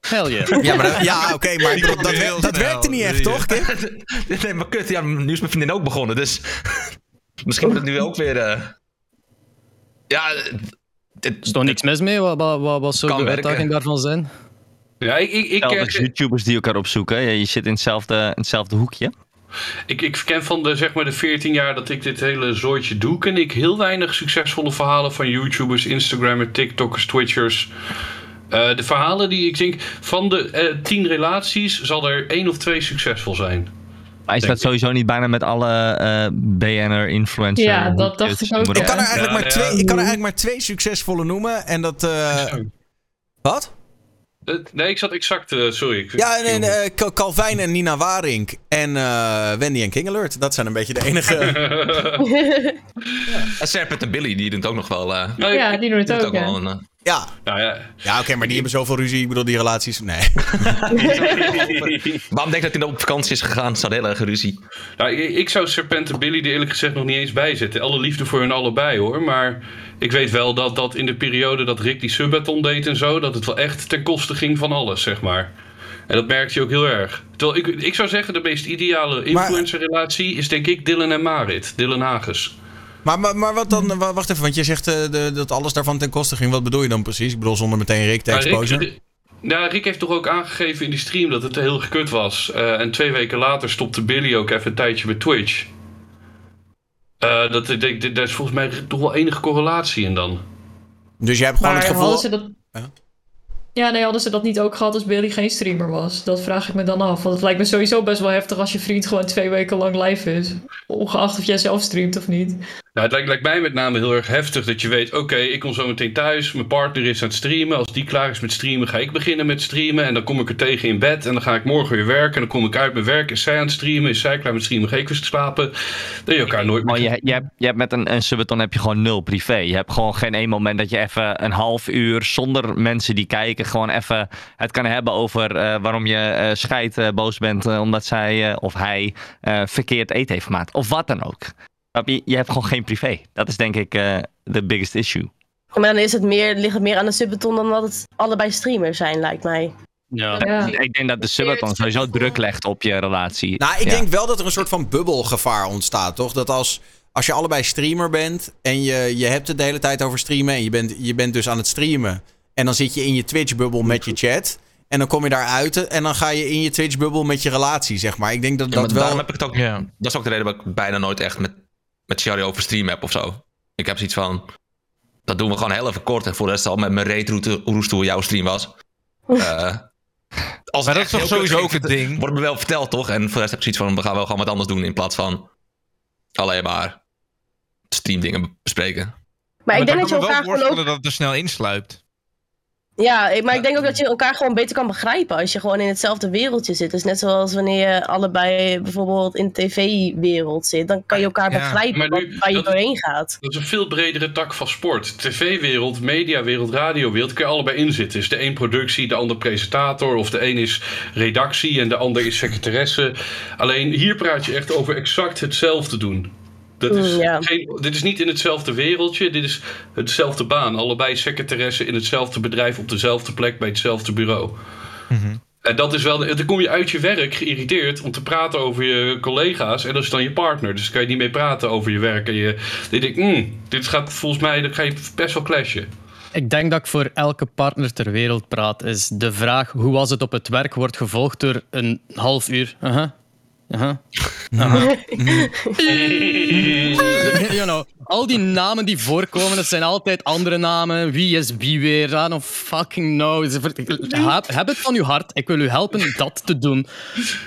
Hell yeah. Ja, maar dat- ja oké, maar ik bedoel, dat, Heel dat werkte niet echt, toch? Nee, maar kut. Ja, nu is mijn vriendin ook begonnen. Dus misschien wordt het nu ook weer... eh, Ja, Er is toch niks mis mee? Wat, wat, wat, wat zou Kan de werken. uitdaging daarvan zijn? Ja, ik, ik, ik, Zelfs eh, YouTubers die elkaar opzoeken. Je, je zit in hetzelfde, in hetzelfde hoekje. Ik, ik ken van de, zeg maar, de 14 jaar dat ik dit hele zooitje doe, ken ik heel weinig succesvolle verhalen van YouTubers, Instagrammers, TikTokkers, Twitchers. Eh, de verhalen die ik denk, van de eh 10 relaties zal er één of twee succesvol zijn. Maar is dat sowieso niet bijna met alle eh BN'er, influencer? Ja, dat dacht ik ook, Ik kan er eigenlijk, Ja, maar, ja. twee, ik kan er eigenlijk maar twee succesvolle noemen. En dat. eh, wat? Eh, Nee, ik zat exact... eh, sorry. Ik, Ja, en, en, eh, Cal- Calvijn en Nina Waring en eh, Wendy en King Alert. Dat zijn een beetje de enige... En Serpent en Billy, die doen het ook nog wel. Ja, die doen het doen ook, ja. wel een, Ja, Nou ja. ja oké, maar die hebben zoveel ruzie. Ik bedoel, die relaties... Nee. Waarom denk je dat hij op vakantie is gegaan? Ze hadden heel erg ruzie. Nou, ik, ik zou Serpent en Billy er eerlijk gezegd nog niet eens bij zetten. Alle liefde voor hun allebei hoor. Maar ik weet wel dat, dat in de periode dat Rick die Subathon deed en zo... dat het wel echt ten koste ging van alles, zeg maar. En dat merkte je ook heel erg. Terwijl ik, ik zou zeggen, de meest ideale influencerrelatie is denk ik Dylan en Marit. Dylan Hagens. Maar, maar, maar wat dan... wa- Wacht even, want je zegt eh, de, dat alles daarvan ten koste ging. Wat bedoel je dan precies? Ik bedoel, zonder meteen Rick te Rick- exposen. Rick- Ja, Rick heeft toch ook aangegeven in die stream dat het heel gekut was. Eh, en twee weken later stopte Billy ook even een tijdje met Twitch. Eh, dat, ik daar is volgens mij toch wel enige correlatie in dan. Dus jij hebt gewoon Maar het gevoel... ze dat... Ja, nee, hadden ze dat niet ook gehad als Billy geen streamer was? Dat vraag ik me dan af. Want het lijkt me sowieso best wel heftig als je vriend gewoon twee weken lang live is. Ongeacht of jij zelf streamt of niet. Nou, het lijkt, lijkt mij met name heel erg heftig dat je weet: oké, ik kom zo meteen thuis. Mijn partner is aan het streamen. Als die klaar is met streamen, ga ik beginnen met streamen. En dan kom ik er tegen in bed. En dan ga ik morgen weer werken. En dan kom ik uit mijn werk. Is zij aan het streamen? Is zij klaar met streamen? Ga ik weer slapen? Dat je elkaar nooit meer. Maar je, je, hebt, je hebt met een, een subathon heb je gewoon nul privé. Je hebt gewoon geen één moment dat je even een half uur zonder mensen die kijken, gewoon even het kan hebben over eh, waarom je scheid eh, boos bent omdat zij of hij verkeerd eten heeft gemaakt. Of wat dan ook. Je, je hebt gewoon geen privé. Dat is denk ik eh, de biggest issue. Maar dan is het meer, ligt het meer aan de subbeton dan dat het allebei streamers zijn, lijkt mij. Ja. Ik denk dat de subathon sowieso druk legt op je relatie. Nou, ik Ja. denk wel dat er een soort van bubbelgevaar ontstaat, toch? Dat als, als je allebei streamer bent en je, je hebt het de hele tijd over streamen en je bent, je bent dus aan het streamen. En dan zit je in je Twitch-bubbel met je chat. En dan kom je daaruit en dan ga je in je Twitch-bubbel met je relatie, zeg maar. Ik denk dat Ja, dat maar wel... daarom heb ik het ook. Dat is ook de reden waarom ik bijna nooit echt met, met Sherry over stream heb of zo. Ik heb zoiets van. Dat doen we gewoon heel even kort. En voor de rest al met mijn reetroute roesten hoe jouw stream was. Eh, als Maar dat is toch sowieso ook het ding? Wordt me wel verteld, toch? En voor de rest heb ik zoiets van: we gaan wel gewoon wat anders doen. In plaats van alleen maar streamdingen bespreken. Maar ik denk dat je wel voorstellen ook... dat het er snel insluipt. Ja, maar ik denk ook dat je elkaar gewoon beter kan begrijpen als je gewoon in hetzelfde wereldje zit. Dus net zoals wanneer je allebei bijvoorbeeld in de tv-wereld zit, dan kan je elkaar Ja, begrijpen nu- waar je dat- doorheen gaat. Dat is een veel bredere tak van sport. TV-wereld, mediawereld, radiowereld, kun je allebei inzitten. Is de een productie, de ander presentator, of de een is redactie en de ander is secretaresse. Alleen hier praat je echt over exact hetzelfde doen. Dat is Mm, ja. geen, dit is niet in hetzelfde wereldje, dit is hetzelfde baan. Allebei secretaresse in hetzelfde bedrijf op dezelfde plek bij hetzelfde bureau. En dat is wel, dan kom je uit je werk geïrriteerd om te praten over je collega's. En dat is dan je partner. Dus kan je niet mee praten over je werk. En je, je denkt, hmm, dit gaat volgens mij, dan ga je best wel clashen. Ik denk dat ik voor elke partner ter wereld praat. Is de vraag hoe was het op het werk wordt gevolgd door een half uur. Aha. Aha. you know, al die namen die voorkomen, dat zijn altijd andere namen. Wie is wie weer? I don't fucking know. Heb, het van uw hart. Ik wil u helpen dat te doen.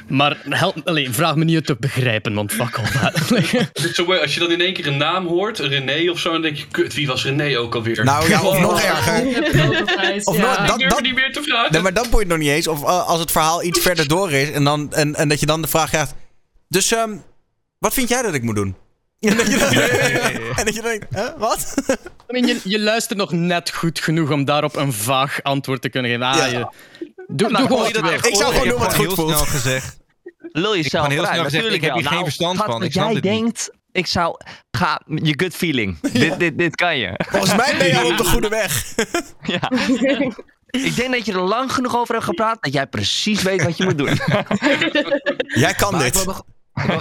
Maar help, allee, vraag me niet het te begrijpen, want fuck all that. Het is zo mooi, als je dan in één keer een naam hoort, René of zo, dan denk je, kut, wie was René ook alweer? Nou ja, of nog erger. Of nog- dat- ik durf dat- niet meer te vragen. Nee, maar dat boeit nog niet eens. Of eh, als het verhaal iets verder door is en, dan, en, en dat je dan de vraag krijgt... Dus ehm, wat vind jij dat ik moet doen? En dat je dan, en dat je denkt, hè, wat? I mean, je, je luistert nog net goed genoeg om daarop een vaag antwoord te kunnen geven. Ah, Ja. je, doe, Nou, doe gewoon gooi wat je dat echt Ik zou gewoon doen wat goed heel voelt. snel gezegd. Lul jezelf heel snel gezegd, Natuurlijk ik heb hier geen Nou, verstand van, wat ik jij denkt, ik zou... Ga, je gut feeling. Dit, dit, dit kan je. Volgens mij ben je al op de goede weg. Ja. Ik denk dat je er lang genoeg over hebt gepraat dat jij precies weet wat je moet doen. Jij kan Maar dit. wil nog- ik wil nog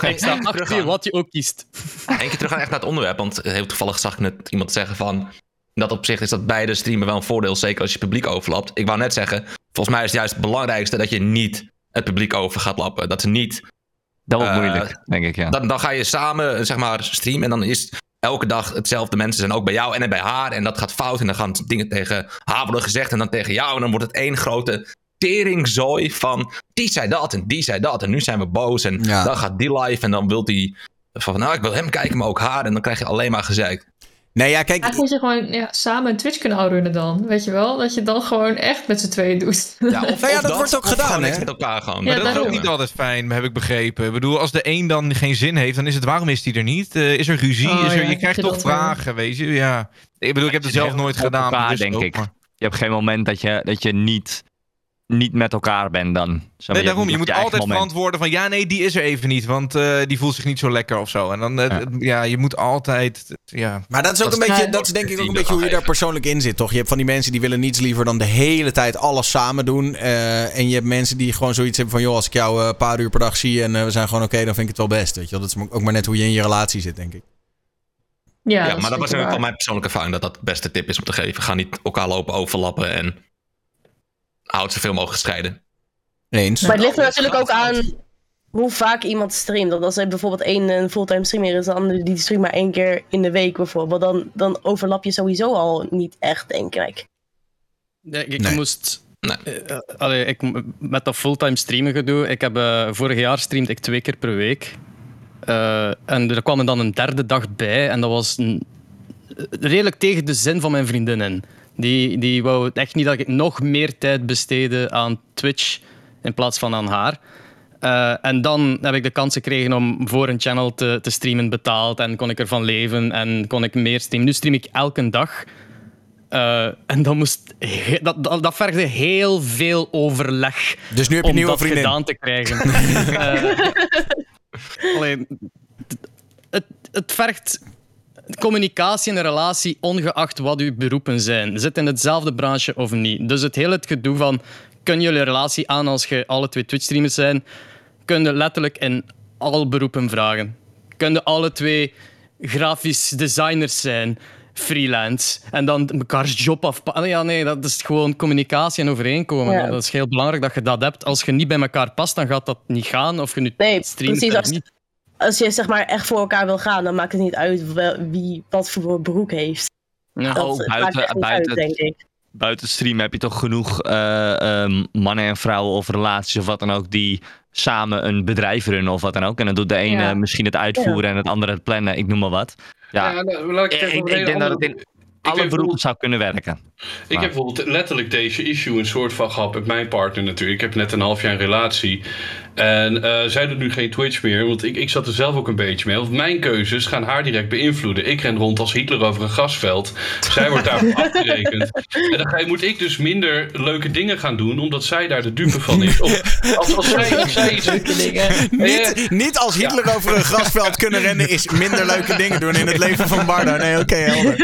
Ik sta achter wat je ook kiest. Eén keer terug gaan echt naar het onderwerp. Want heel toevallig zag ik net iemand zeggen van... In dat opzicht is dat beide streamen wel een voordeel. Zeker als je publiek overlapt. Ik wou net zeggen... Volgens mij is het juist het belangrijkste dat je niet het publiek over gaat lappen. Dat ze niet... Dat wordt eh, moeilijk, denk ik, ja. Dan, dan ga je samen, zeg maar, streamen. En dan is elke dag hetzelfde mensen zijn ook bij jou en bij haar. En dat gaat fout. En dan gaan dingen tegen haar worden gezegd. En dan tegen jou. En dan wordt het één grote teringzooi van... Die zei dat en die zei dat. En nu zijn we boos. En Ja. dan gaat die live. En dan wil die... Van, nou, ik wil hem kijken, maar ook haar. En dan krijg je alleen maar gezeik. Nee, ja, kijk. Eigenlijk moet je gewoon ja, samen een Twitch-kanaal runnen dan. Weet je wel? Dat je dan gewoon echt met z'n tweeën doet. Ja, of, Nou ja, of dat wordt ook of gedaan, hè? met elkaar gewoon. Ja, Maar dat is ook niet altijd fijn, heb ik begrepen. Ik bedoel, als de een dan geen zin heeft, dan is het waarom is die er niet? Eh, is er ruzie? Oh, is er, ja, je krijgt toch wel. vragen, weet je? Ja. Ik bedoel, ik heb het zelf nooit gedaan. elkaar, dus denk ook, ik. maar- Je hebt geen moment dat je, dat je niet, niet met elkaar bent dan. Zeg maar, Nee, daarom. Je moet altijd moment. verantwoorden van ja, nee, die is er even niet, want eh, die voelt zich niet zo lekker of zo. En dan, eh, Ja. ja. je moet altijd, ja. Maar dat is ook Dat een is- beetje, dat is denk ik ook een beetje hoe je daar persoonlijk in zit, toch? Je hebt van die mensen die willen niets liever dan de hele tijd alles samen doen. eh, en je hebt mensen die gewoon zoiets hebben van, joh, als ik jou een paar uur per dag zie en we zijn gewoon oké, dan vind ik het wel best. Weet je wel? Dat is ook maar net hoe je in je relatie zit, denk ik. Ja, Ja, maar dat was van waar. mijn persoonlijke ervaring dat dat de beste tip is om te geven. Ga niet elkaar lopen overlappen en houd zoveel mogelijk gescheiden. Eens. Maar het ligt er natuurlijk ook aan hoe vaak iemand streamt. Want als er bijvoorbeeld één een fulltime streamer is, de andere die streamt maar één keer in de week bijvoorbeeld, dan, dan overlap je sowieso al niet echt, denk ik. Ja, ik Nee. moest. Nee. eh, eh, allee, ik, met dat fulltime streamen gedoe. Ik heb, eh, vorig jaar streamde ik twee keer per week. Eh, en er kwam er dan een derde dag bij. En dat was een- redelijk tegen de zin van mijn vriendin in. Die, die wou echt niet dat ik nog meer tijd besteedde aan Twitch in plaats van aan haar. Eh, en dan heb ik de kans gekregen om voor een channel te, te streamen betaald. En kon ik ervan leven en kon ik meer streamen. Nu stream ik elke dag. Eh, en dan moest, dat, dat, dat vergde heel veel overleg Dus nu heb je om nieuwe dat vriendin. gedaan te krijgen. Eh, alleen, het, het vergt communicatie in een relatie, ongeacht wat uw beroepen zijn. Zit in hetzelfde branche of niet. Dus het hele het gedoe van, kun je je relatie aan als je alle twee Twitch-streamers zijn, kun je letterlijk in al beroepen vragen. Kun je alle twee grafisch designers zijn, freelance, en dan mekaars job af. Ja, nee, dat is gewoon communicatie en overeenkomen. Ja. Dat is heel belangrijk dat je dat hebt. Als je niet bij elkaar past, dan gaat dat niet gaan. Of je nu Nee, streamt precies. Als, niet. Als je zeg maar echt voor elkaar wil gaan, dan maakt het niet uit wel- wie wat voor beroep heeft. Ja. Dat Oh, maakt buiten- buiten uit, het- denk ik. Buiten stream heb je toch genoeg eh, eh, mannen en vrouwen of relaties of wat dan ook die samen een bedrijf runnen of wat dan ook. En dan doet de ene Ja. misschien het uitvoeren en het andere het plannen. Ik noem maar wat. Ja, Ja, nou, laat ik het ik, denk dat het in alle beroepen zou kunnen werken. Ik heb bijvoorbeeld letterlijk deze issue een soort van gehad met mijn partner natuurlijk. Ik heb net een half jaar een relatie. En eh, zij doet nu geen Twitch meer, want ik, ik zat er zelf ook een beetje mee. Want mijn keuzes gaan haar direct beïnvloeden. Ik ren rond als Hitler over een gasveld. Zij wordt daarvoor afgerekend. En dan ga, moet ik dus minder leuke dingen gaan doen, omdat zij daar de dupe van is. Of als, als, zij, als zij iets... Niet, niet als Hitler over een grasveld kunnen rennen is minder leuke dingen doen in het leven van Bardo. Nee, oké, helder.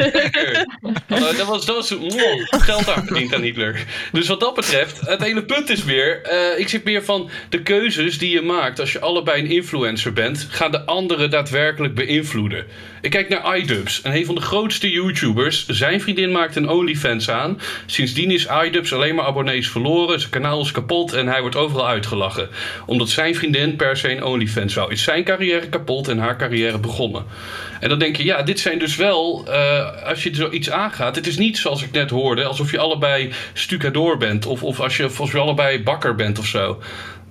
Eh, dat was, dat was wow, geld daar verdiend aan Hitler. Dus wat dat betreft, het hele punt is weer... eh, ik zit meer van de keuzes die je maakt als je allebei een influencer bent... gaan de anderen daadwerkelijk beïnvloeden. Ik kijk naar iDubbbz, een van de grootste YouTubers. Zijn vriendin maakt een OnlyFans aan. Sindsdien is iDubbbz alleen maar abonnees verloren. Zijn kanaal is kapot en hij wordt overal uitgelachen. Omdat zijn vriendin per se een OnlyFans wou. Is zijn carrière kapot en haar carrière begonnen. En dan denk je, ja, dit zijn dus wel, eh, als je zoiets aangaat, het is niet zoals ik net hoorde, alsof je allebei stucadoor bent of, of als je, als je allebei bakker bent of zo.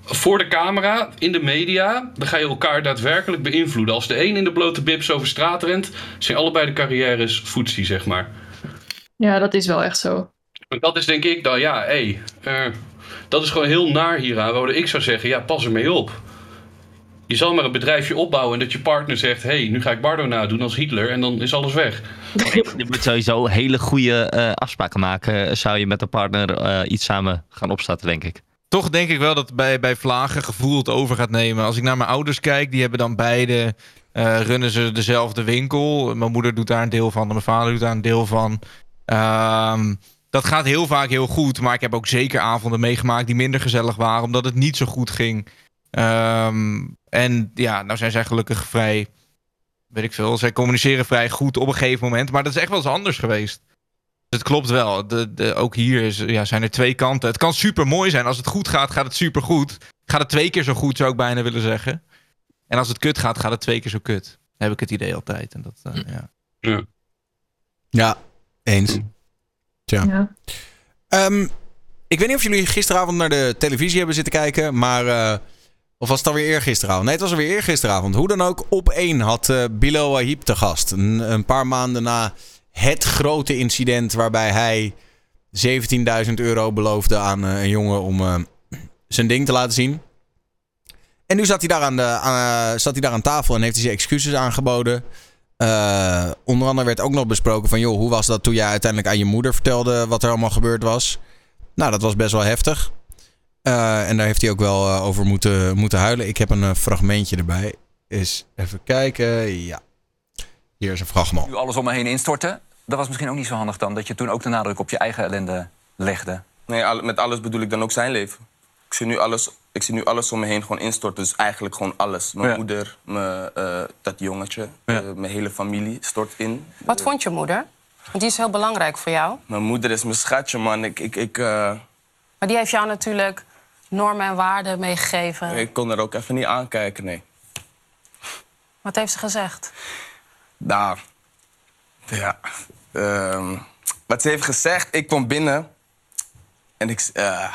Voor de camera, in de media, dan ga je elkaar daadwerkelijk beïnvloeden. Als de een in de blote bibs over straat rent, zijn allebei de carrières voetsie, zeg maar. Ja, dat is wel echt zo. En dat is denk ik dan, ja, hé, hey, dat is gewoon heel naar hieraan. Waardoor ik zou zeggen, ja, pas ermee op. Je zal maar een bedrijfje opbouwen en dat je partner zegt... hé, hey, nu ga ik Bardo nadoen als Hitler en dan is alles weg. Je moet sowieso hele goede eh, afspraken maken. Zou je met een partner eh, iets samen gaan opstarten, denk ik. Toch denk ik wel dat bij, bij Vlagen gevoel het over gaat nemen. Als ik naar mijn ouders kijk, die hebben dan beide... eh, runnen ze dezelfde winkel. Mijn moeder doet daar een deel van mijn vader doet daar een deel van. Ehm, dat gaat heel vaak heel goed. Maar ik heb ook zeker avonden meegemaakt die minder gezellig waren. Omdat het niet zo goed ging. Ehm, en ja, nou zijn zij gelukkig vrij... Weet ik veel. Zij communiceren vrij goed op een gegeven moment. Maar dat is echt wel eens anders geweest. Het klopt wel. De, de, ook hier is, ja, zijn er twee kanten. Het kan super mooi zijn. Als het goed gaat, gaat het super goed. Gaat het twee keer zo goed, zou ik bijna willen zeggen. En als het kut gaat, gaat het twee keer zo kut. Heb ik het idee altijd. En dat, eh, ja. Ja. Ja, eens. Tja. Ja. Ehm, ik weet niet of jullie gisteravond naar de televisie hebben zitten kijken, maar eh, Of was het alweer eergisteravond? Nee, het was alweer eergisteravond. Hoe dan ook, op één had eh Bilal Wahib te gast. Een, een paar maanden na het grote incident waarbij hij 17.000 euro beloofde aan eh, een jongen om eh, zijn ding te laten zien. En nu zat hij daar aan, de, eh, zat hij daar aan tafel en heeft hij zijn excuses aangeboden. Onder andere werd ook nog besproken van... joh, hoe was dat toen jij uiteindelijk aan je moeder vertelde... wat er allemaal gebeurd was? Nou, dat was best wel heftig. En daar heeft hij ook wel over moeten, moeten huilen. Ik heb een fragmentje erbij. Is even kijken. Ja. Hier is een fragment. Nu alles om me heen instorten. Dat was misschien ook niet zo handig dan. Dat je toen ook de nadruk op je eigen ellende legde. Nee, met alles bedoel ik dan ook zijn leven. Ik zie nu alles, ik zie nu alles om me heen gewoon instorten. Dus eigenlijk gewoon alles. Mijn Ja. moeder, mijn, eh, dat jongetje, eh, mijn hele familie stort in. Wat vond je moeder? Want die is heel belangrijk voor jou. Mijn moeder is mijn schatje, man. Ik, ik, ik, eh, Maar die heeft jou natuurlijk normen en waarden meegegeven. ik kon er ook even niet aankijken, nee. Wat heeft ze gezegd? Nou, ja. ehm, wat ze heeft gezegd, ik kwam binnen en ik. eh,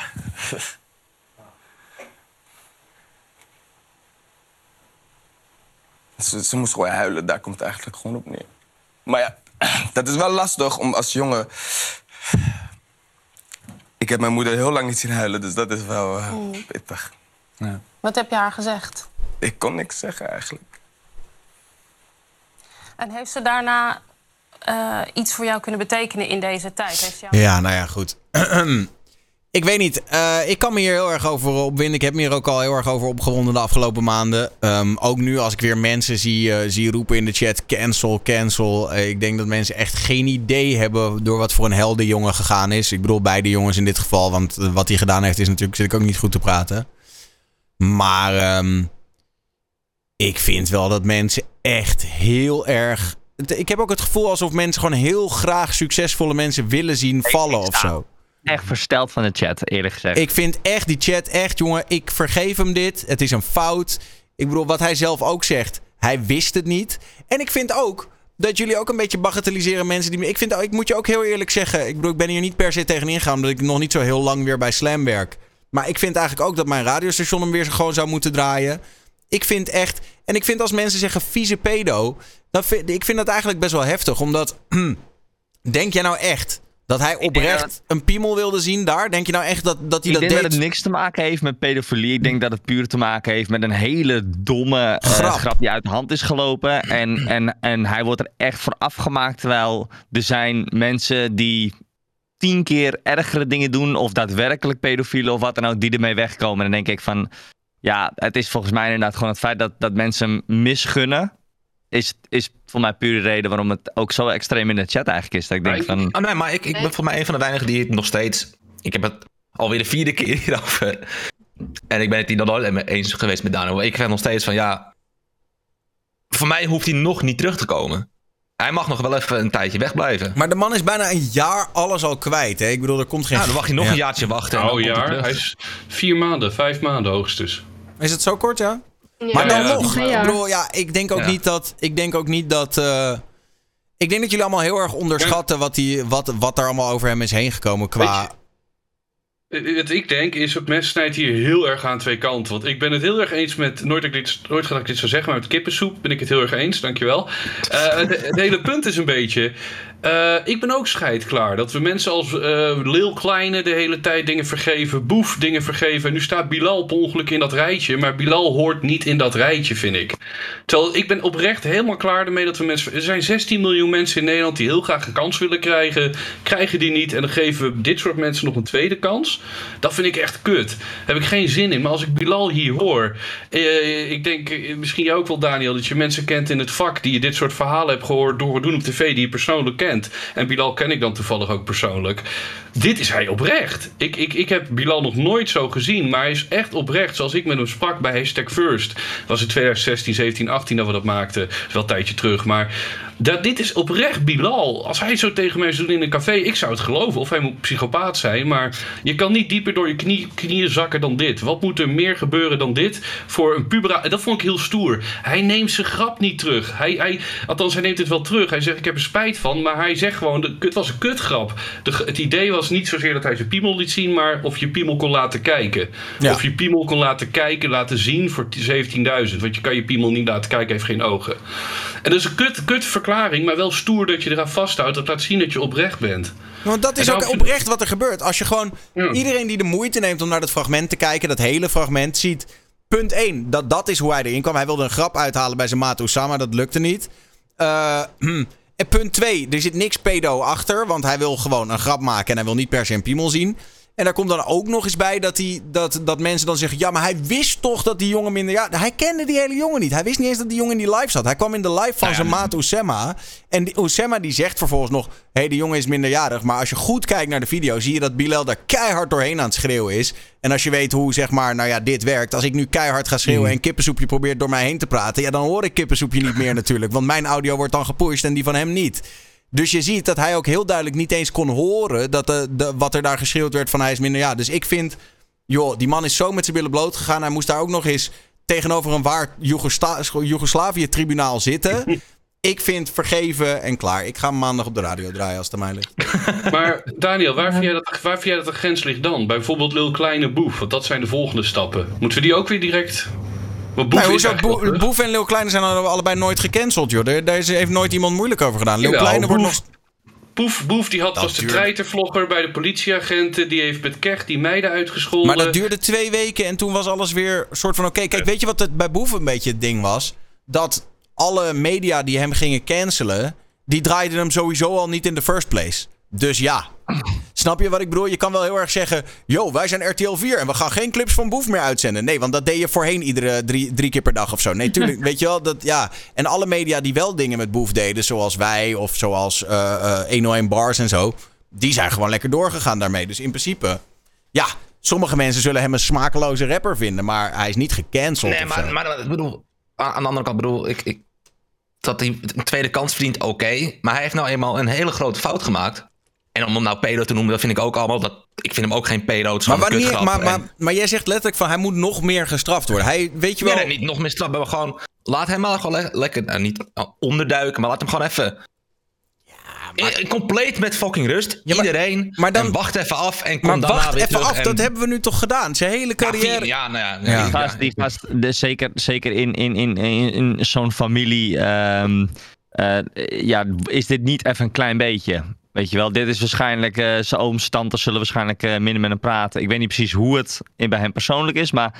ze, ze moest gewoon huilen, daar komt het eigenlijk gewoon op neer. Maar ja, dat is wel lastig om als jongen. Ik heb mijn moeder heel lang niet zien huilen, dus dat is wel eh, Mm. pittig. Wat heb je haar gezegd? Ik kon niks zeggen eigenlijk. En heeft ze daarna eh, iets voor jou kunnen betekenen in deze tijd? Heeft. Ja, nou ja, goed. ik weet niet. Eh, ik kan me hier heel erg over opwinden. Ik heb me hier ook al heel erg over opgewonden de afgelopen maanden. Ehm, ook nu als ik weer mensen zie, eh, zie roepen in de chat: cancel, cancel. Ik denk dat mensen echt geen idee hebben door wat voor een heldenjongen gegaan is. Ik bedoel, beide jongens in dit geval. Want wat hij gedaan heeft, is natuurlijk zit ik ook niet goed te praten. Maar ehm, ik vind wel dat mensen echt heel erg. Ik heb ook het gevoel alsof mensen gewoon heel graag succesvolle mensen willen zien vallen of zo. Echt versteld van de chat, eerlijk gezegd. Ik vind echt die chat, echt jongen, ik vergeef hem dit. Het is een fout. Ik bedoel, wat hij zelf ook zegt, hij wist het niet. En ik vind ook dat jullie ook een beetje bagatelliseren mensen die... Ik, vind, ik moet je ook heel eerlijk zeggen, ik bedoel, ik ben hier niet per se tegen ingegaan... omdat ik nog niet zo heel lang weer bij Slam werk. Maar ik vind eigenlijk ook dat mijn radiostation hem weer gewoon zou moeten draaien. Ik vind echt... En ik vind als mensen zeggen vieze pedo... Dan vind, ik vind dat eigenlijk best wel heftig, omdat... denk jij nou echt dat hij oprecht een piemel wilde zien daar? Denk je nou echt dat, dat hij ik dat denk deed? dat het niks te maken heeft met pedofilie. Ik denk dat het puur te maken heeft met een hele domme eh, Grap. grap. die uit de hand is gelopen. En, en, en hij wordt er echt voor afgemaakt. Terwijl er zijn mensen die tien keer ergere dingen doen. Of daadwerkelijk pedofielen of wat dan ook. Die ermee wegkomen. En dan denk ik van... Ja, het is volgens mij inderdaad gewoon het feit dat, dat mensen hem misgunnen. Is, is voor mij puur de reden waarom het ook zo extreem in de chat eigenlijk is. Dat ik denk van... Ah, nee, maar ik, ik ben voor mij een van de weinigen die het nog steeds... Ik heb het alweer de vierde keer hierover. En ik ben het hier nog nooit mee eens geweest met Daniel. Ik vind nog steeds van, ja... Voor mij hoeft hij nog niet terug te komen. Hij mag nog wel even een tijdje wegblijven. Maar de man is bijna een jaar alles al kwijt. Hè? Ik bedoel, er komt geen... Ja, dan mag je nog Ja. een jaartje wachten. Oh jaar, hij is vier maanden, vijf maanden hoogstens. Is het zo kort, ja? Ja. Maar dan Ja. nog, ik bedoel, ja, ik denk ook Ja. niet dat... Ik denk ook niet dat... eh, ik denk dat jullie allemaal heel erg onderschatten wat, die, wat, wat er allemaal over hem is heen gekomen qua... Wat ik denk is, het mes snijdt hier heel erg aan twee kanten. Want ik ben het heel erg eens met, nooit, dat ik dit, nooit dat ik dit zou zeggen, maar met kippensoep ben ik het heel erg eens, dankjewel. Eh het, het hele punt is een beetje, eh, ik ben ook scheidklaar. Dat we mensen als eh Lil Kleine de hele tijd dingen vergeven, Boef dingen vergeven. En nu staat Bilal per ongeluk in dat rijtje, maar Bilal hoort niet in dat rijtje, vind ik. Terwijl ik ben oprecht helemaal klaar ermee dat we mensen... Er zijn 16 miljoen mensen in Nederland die heel graag een kans willen krijgen. Krijgen die niet en dan geven we dit soort mensen nog een tweede kans. Dat vind ik echt kut. Daar heb ik geen zin in. Maar als ik Bilal hier hoor... eh, ik denk, misschien ook wel Daniel... dat je mensen kent in het vak die je dit soort verhalen hebt gehoord... door doen op tv die je persoonlijk kent. En Bilal ken ik dan toevallig ook persoonlijk. Dit is hij oprecht. Ik, ik, ik heb Bilal nog nooit zo gezien, maar hij is echt oprecht. Zoals ik met hem sprak bij Hashtag First. Was in 2016, 17, 18 dat we dat maakten. Wel een tijdje terug. Maar dat, dit is oprecht Bilal. Als hij zo tegen mij zou doen in een café, ik zou het geloven. Of hij moet psychopaat zijn. Maar je kan niet dieper door je knie, knieën zakken dan dit. Wat moet er meer gebeuren dan dit voor een pubera? Dat vond ik heel stoer. Hij neemt zijn grap niet terug. Hij, hij, althans, hij neemt het wel terug. Hij zegt, ik heb er spijt van. Maar hij zegt gewoon, de, het was een kutgrap. De, het idee was niet zozeer dat hij zijn piemel liet zien, maar of je piemel kon laten kijken. Ja. Of je piemel kon laten kijken, laten zien voor 17.000. Want je kan je piemel niet laten kijken, heeft geen ogen. En dat is een kut, kut verklaring, maar wel stoer dat je eraan vasthoudt. Dat laat zien dat je oprecht bent. Want dat is ook oprecht wat er gebeurt. Als je gewoon iedereen die de moeite neemt om naar dat fragment te kijken, dat hele fragment ziet. Punt 1, dat, dat is hoe hij erin kwam. Hij wilde een grap uithalen bij zijn maat Osama, dat lukte niet. Eh, en punt 2, er zit niks pedo achter, want hij wil gewoon een grap maken en hij wil niet per se een piemel zien. En daar komt dan ook nog eens bij dat, hij, dat, dat mensen dan zeggen: Ja, maar hij wist toch dat die jongen minder. Ja, hij kende die hele jongen niet. Hij wist niet eens dat die jongen in die live zat. Hij kwam in de live van zijn maat Oussema. En die, Oussema die zegt vervolgens nog: Hé, hey, die jongen is minderjarig. Maar als je goed kijkt naar de video, zie je dat Bilal daar keihard doorheen aan het schreeuwen is. En als je weet hoe, zeg maar, nou ja, dit werkt. Als ik nu keihard ga schreeuwen en kippensoepje probeert door mij heen te praten. Ja, dan hoor ik kippensoepje niet meer natuurlijk. Want mijn audio wordt dan gepusht en die van hem niet. Dus je ziet dat hij ook heel duidelijk niet eens kon horen dat de, de, wat er daar geschreeuwd werd van hij is minder. Ja, dus ik vind, joh, die man is zo met zijn billen bloot gegaan. Hij moest daar ook nog eens tegenover een waar Joegoslavië-tribunaal zitten. ik vind vergeven en klaar. Ik ga maandag op de radio draaien als het aan mij ligt. Maar Daniel, waar vind, jij dat, waar vind jij dat de grens ligt dan? Bijvoorbeeld Lil Kleine Boef, want dat zijn de volgende stappen. Moeten we die ook weer direct... Boef Nee, hoezo? en Leeuw Kleine zijn alle- allebei nooit gecanceld, joh. Daar, heeft nooit iemand moeilijk over gedaan. Leeuw Jawel, Kleine wordt nog... Boef- Boef, die had, was de duurde- treitervlogger bij de politieagenten. Die heeft met Kech die meiden uitgescholden. Maar dat duurde twee weken en toen was alles weer een soort van oké. Kijk, weet je wat het bij Boef een beetje het ding was? Dat alle media die hem gingen cancelen, die draaiden hem sowieso al niet in the first place. Dus ja. Snap je wat ik bedoel? Je kan wel heel erg zeggen: Yo, wij zijn RTL 4 en we gaan geen clips van Boef meer uitzenden. Nee, want dat deed je voorheen iedere drie, drie keer per dag of zo. Nee, tuurlijk. weet je wel? Dat, ja. En alle media die wel dingen met Boef deden, zoals wij of zoals eh eh 101 Bars en zo, die zijn gewoon lekker doorgegaan daarmee. Dus in principe, ja, sommige mensen zullen hem een smakeloze rapper vinden, maar hij is niet gecanceld. Nee, maar, maar ik bedoel, aan aan de andere kant bedoel ik, ik dat hij een tweede kans verdient, oké. maar hij heeft nou eenmaal een hele grote fout gemaakt. En om hem nou pedo te noemen, dat vind ik ook allemaal. Dat, ik vind hem ook geen pedo. Het is Maar, wanneer, maar, En- maar, maar jij zegt letterlijk van hij moet nog meer gestraft worden. Hij, weet je wel, Nee, nee, niet nog meer straf. Maar gewoon, laat hem maar gewoon le- lekker, nou, niet onderduiken, maar laat hem gewoon even... Eh, Compleet met fucking rust. Iedereen. En wacht even af en kom maar daarna wacht weer even terug af, en- dat hebben we nu toch gedaan? Zijn hele Ja, carrière. vier- ja, nou ja. Ja. ja. Die gast, die gast de, zeker, zeker in, in, in, in, in zo'n familie ehm, eh, ja, is dit niet even een klein beetje. Weet je wel, dit is waarschijnlijk, eh, zijn ooms, tantes zullen waarschijnlijk eh, minder met hem praten. Ik weet niet precies hoe het in, bij hem persoonlijk is, maar,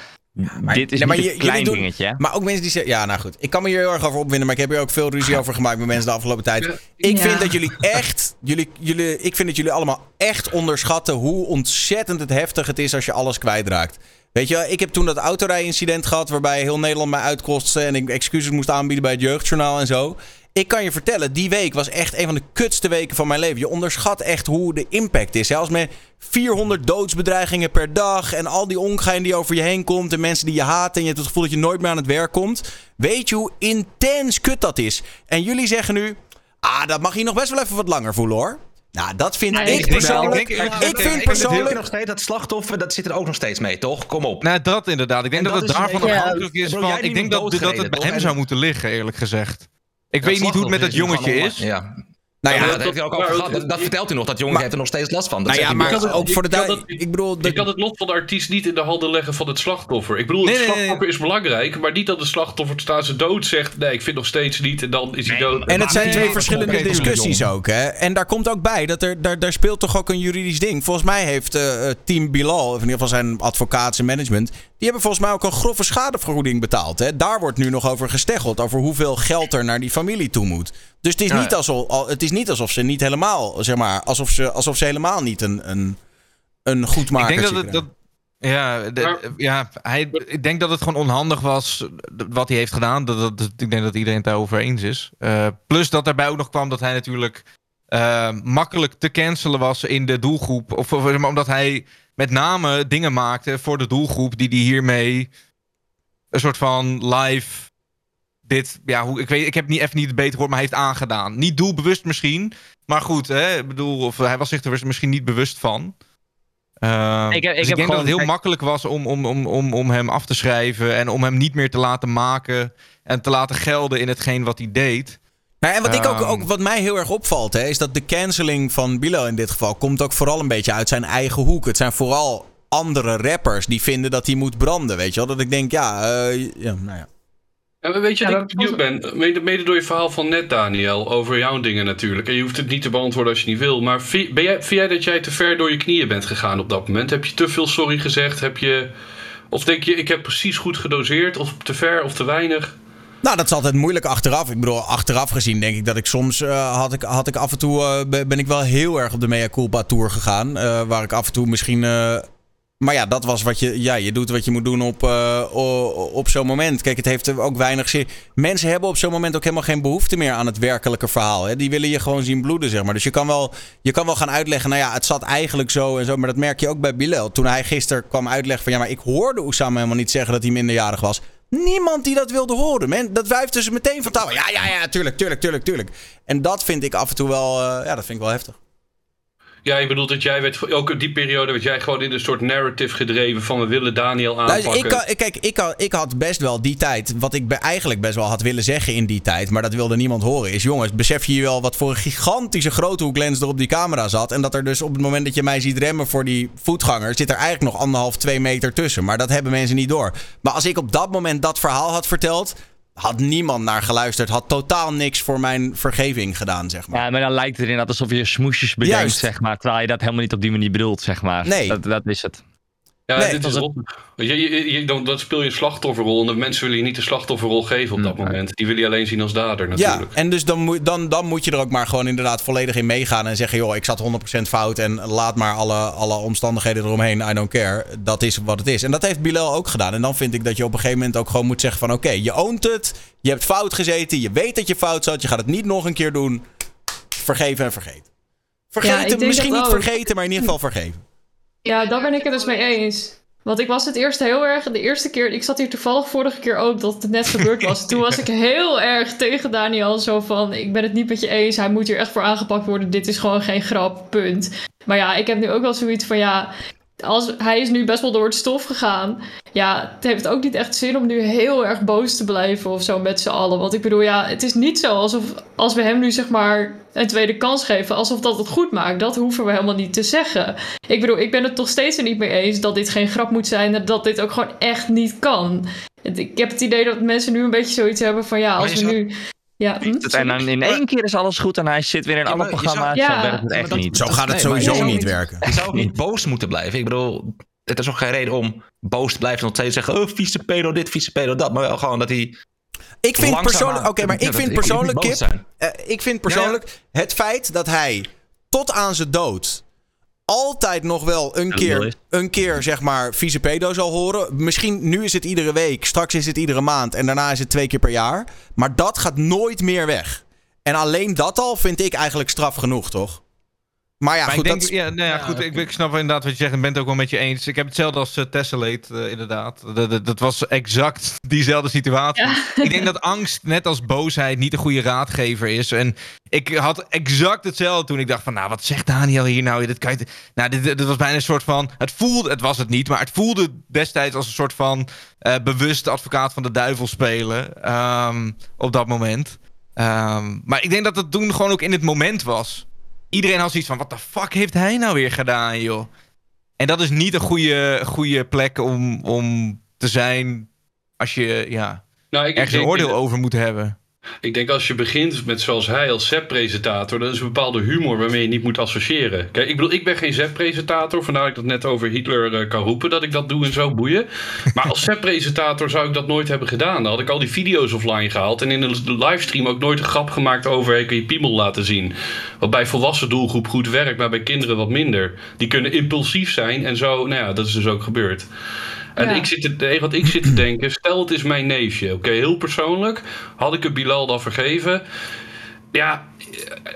dit is Nee, maar niet je- een klein doen- dingetje. hè? Maar ook mensen die zeggen... Ja, nou goed. Ik kan me hier heel erg over opwinden. Maar ik heb hier ook veel ruzie over gemaakt met mensen de afgelopen tijd. Ik Ja. vind dat jullie echt... Jullie, jullie, ik vind dat jullie allemaal echt onderschatten... hoe ontzettend het heftig het is als je alles kwijtraakt. Weet je wel, ik heb toen dat autorijincident gehad... waarbij heel Nederland mij uitkostte... en ik excuses moest aanbieden bij het Jeugdjournaal en zo. Ik kan je vertellen, die week was echt een van de kutste weken van mijn leven. Je onderschat echt hoe de impact is. Als met 400 doodsbedreigingen per dag... en al die ongein die over je heen komt... en mensen die je haten... en je hebt het gevoel dat je nooit meer aan het werk komt... weet je hoe intens kut dat is. En jullie zeggen nu... ah, dat mag je nog best wel even wat langer voelen, hoor. Nou, dat vind Nee, ik denk- persoonlijk... ik denk- Ik, ik vind persoonlijk... nog steeds dat slachtoffer, dat zit er ook nog steeds mee, toch? Kom op. Nou, dat inderdaad. Ik denk En dat, dat het daarvan afhankelijk is van... Ik denk dat, dat het bij hem zou moeten liggen, eerlijk gezegd. Ik Dat weet niet hoe het met dat jongetje is Ja. Nou ja, ja, dat, heeft hij ook al gehad. dat, dat vertelt u nog. Dat jongen heeft er nog steeds last van. Dat Nou ja, maar kan het- ook voor de je kan duid- het- Ik bedoel... Je kan het lot van de artiest niet in de handen leggen van het slachtoffer. Ik bedoel, Nee, het nee, nee. slachtoffer is belangrijk, maar niet dat de slachtoffer staat ze dood zegt. Nee, ik vind nog steeds niet en dan is hij dood. En het zijn Nee, twee nee, verschillende discussies ook. Hè? En daar komt ook bij dat er daar, daar speelt toch ook een juridisch ding. Volgens mij heeft eh, eh, Team Bilal, of in ieder geval zijn advocaat en management, die hebben volgens mij ook een grove schadevergoeding betaald. Hè? Daar wordt nu nog over gesteggeld, over hoeveel geld er naar die familie toe moet. Dus het is, Ja. niet, alsof, al- het is niet alsof ze niet helemaal, zeg maar, alsof ze, alsof ze helemaal niet een, een, een goed Ik denk dat maken. het... Dat, ja, de- ja hij, ik denk dat het gewoon onhandig was wat hij heeft gedaan. Dat, ik denk dat iedereen het daarover eens is. Eh, plus dat daarbij ook nog kwam dat hij natuurlijk eh, makkelijk te cancelen was in de doelgroep. Of, of, zeg maar, omdat hij met name dingen maakte voor de doelgroep die die hiermee een soort van live dit, ja, hoe, ik weet, ik heb niet even niet het beter gehoord, maar hij heeft aangedaan. Niet doelbewust misschien, maar goed, hè, ik bedoel, of hij was zich er misschien niet bewust van. Uh, Ik heb- ik dus ik, heb denk dat het heel makkelijk was om, om, om, om, om hem af te schrijven en om hem niet meer te laten maken en te laten gelden in hetgeen wat hij deed. Nou, en wat, ik ook, Ehm. ook, wat mij heel erg opvalt, hè, is dat de canceling van Bilal in dit geval komt ook vooral een beetje uit zijn eigen hoek. Het zijn vooral andere rappers die vinden dat hij moet branden, weet je wel. Dat ik denk, ja, eh, ja nou ja. En weet je Ja, wat ik benieuwd ben? Mede, mede door je verhaal van net, Daniel, over jouw dingen natuurlijk. En je hoeft het niet te beantwoorden als je niet wil. Maar vi- ben jij, vind jij dat jij te ver door je knieën bent gegaan op dat moment? Heb je te veel sorry gezegd? Heb je, of denk je, ik heb precies goed gedoseerd? Of te ver of te weinig? Nou, dat is altijd moeilijk achteraf. Ik bedoel, achteraf gezien denk ik dat ik soms eh, had, ik, had ik af en toe eh, be- ben ik wel heel erg op de mea culpa tour gegaan, eh, waar ik af en toe misschien. maar ja, dat was wat je. Ja, je doet wat je moet doen op, op zo'n moment. Kijk, het heeft ook weinig zin. Mensen hebben op zo'n moment ook helemaal geen behoefte meer aan het werkelijke verhaal. Hè? Die willen je gewoon zien bloeden, zeg maar. Dus je kan, wel, je kan wel gaan uitleggen. Nou ja, het zat eigenlijk zo en zo. Maar dat merk je ook bij Bilal. Toen hij gisteren kwam uitleggen van ja, maar ik hoorde Oussama helemaal niet zeggen dat hij minderjarig was. Niemand die dat wilde horen. Men, dat wuifde ze meteen van tafel. Ja, ja, ja, tuurlijk, tuurlijk, tuurlijk, tuurlijk. En dat vind ik af en toe wel, eh, ja, dat vind ik wel heftig. Ja, je bedoelt dat jij werd, ook in die periode werd jij gewoon in een soort narrative gedreven van we willen Daniel aanpakken. Luister, ik, kan- ik- kijk, ik, kan- ik had best wel die tijd, wat ik be- eigenlijk best wel had willen zeggen in die tijd, maar dat wilde niemand horen, is jongens, besef je je wel wat voor een gigantische grote hoeklens er op die camera zat en dat er dus op het moment dat je mij ziet remmen voor die voetganger, zit er eigenlijk nog anderhalf, twee meter tussen. Maar dat hebben mensen niet door. Maar als ik op dat moment dat verhaal had verteld, had niemand naar geluisterd, had totaal niks voor mijn vergeving gedaan, zeg maar. Ja, maar dan lijkt het inderdaad alsof je smoesjes bedenkt, Juist. zeg maar. Terwijl je dat helemaal niet op die manier bedoelt, zeg maar. Nee. Dat, dat is het. Ja, Nee, dit is op. Je, je, je- dan, dan speel je een slachtofferrol en de mensen willen je niet de slachtofferrol geven op dat moment. Die willen je alleen zien als dader Ja, natuurlijk. en dus dan moet, dan, dan moet je er ook maar gewoon inderdaad volledig in meegaan en zeggen: joh, ik zat 100% fout en laat maar alle, alle omstandigheden eromheen, I don't care. Dat is wat het is. En dat heeft Bilal ook gedaan. En dan vind ik dat je op een gegeven moment ook gewoon moet zeggen: van oké, je oont het, je hebt fout gezeten, je weet dat je fout zat, je gaat het niet nog een keer doen. Vergeven en vergeten. Ja, Vergeten, denk misschien niet ook. vergeten, maar in ieder geval vergeven. Ja, daar ben ik het dus mee eens. Want ik was het eerst heel erg, de eerste keer, ik zat hier toevallig vorige keer ook dat het net gebeurd was. Toen was ik heel erg tegen Daniel, zo van, ik ben het niet met je eens, hij moet hier echt voor aangepakt worden, dit is gewoon geen grap, punt. Maar ja, ik heb nu ook wel zoiets van, ja, als, hij is nu best wel door het stof gegaan. Ja, het heeft ook niet echt zin om nu heel erg boos te blijven of zo met z'n allen. Want ik bedoel, ja, het is niet zo alsof als we hem nu zeg maar een tweede kans geven, alsof dat het goed maakt. Dat hoeven we helemaal niet te zeggen. Ik bedoel, ik ben het toch steeds er niet mee eens dat dit geen grap moet zijn en dat dit ook gewoon echt niet kan. Ik heb het idee dat mensen nu een beetje zoiets hebben van ja, als we nu. Ja, hm? En dan in één keer is alles goed en hij zit weer in alle zou- programma's. Ja. Zo werkt het echt dat- niet. Zo gaat het Nee, sowieso zou niet niet- werken. Je zou ook niet boos moeten blijven. Ik bedoel, het is ook geen reden om boos te blijven en nog steeds zeggen: oh, vieze pedo dit, vieze pedo dat. Maar wel gewoon dat hij. Ik vind persoonlijk, oké, maar ik vind persoonlijk, Kip, eh, ik vind persoonlijk het feit dat hij tot aan zijn dood altijd nog wel een keer, een keer zeg maar vieze pedo zal horen. Misschien nu is het iedere week, straks is het iedere maand en daarna is het twee keer per jaar. Maar dat gaat nooit meer weg. En alleen dat al vind ik eigenlijk straf genoeg, toch? Maar ja, maar goed, ik denk, dat ja, nou ja, goed, ik, ik snap inderdaad wat je zegt en ben het ook wel met je eens. Ik heb hetzelfde als uh, Tessellate, eh, inderdaad. Dat, dat, dat was exact diezelfde situatie. Ik denk dat angst, net als boosheid, niet een goede raadgever is. En ik had exact hetzelfde toen ik dacht van, nou, wat zegt Daniel hier nou? Dit, kan je, nou, dit, dit was bijna een soort van, het voelde, het was het niet, maar het voelde destijds als een soort van uh, bewuste advocaat van de duivel spelen. Um, op dat moment. Um, maar ik denk dat het toen gewoon ook in het moment was iedereen had zoiets van: wat de fuck heeft hij nou weer gedaan, joh? En dat is niet een goede, goede plek om, om te zijn als je ja, nou, ik, ergens een oordeel over moet hebben. Ik denk als je begint met zoals hij als ZEP-presentator, dan is een bepaalde humor waarmee je niet moet associëren. Kijk, ik bedoel, ik ben geen ZEP-presentator, vandaar dat ik dat net over Hitler uh, kan roepen, dat ik dat doe en zo boeien. Maar als ZEP-presentator zou ik dat nooit hebben gedaan. Dan had ik al die video's offline gehaald en in een livestream ook nooit een grap gemaakt over hey, kun je piemel laten zien. Wat bij volwassen doelgroep goed werkt, maar bij kinderen wat minder. Die kunnen impulsief zijn en zo, nou ja, dat is dus ook gebeurd. En Ja. ik zit te, wat ik zit te denken, stel het is mijn neefje. Oké, heel persoonlijk. Had ik het Bilal dan vergeven? Ja,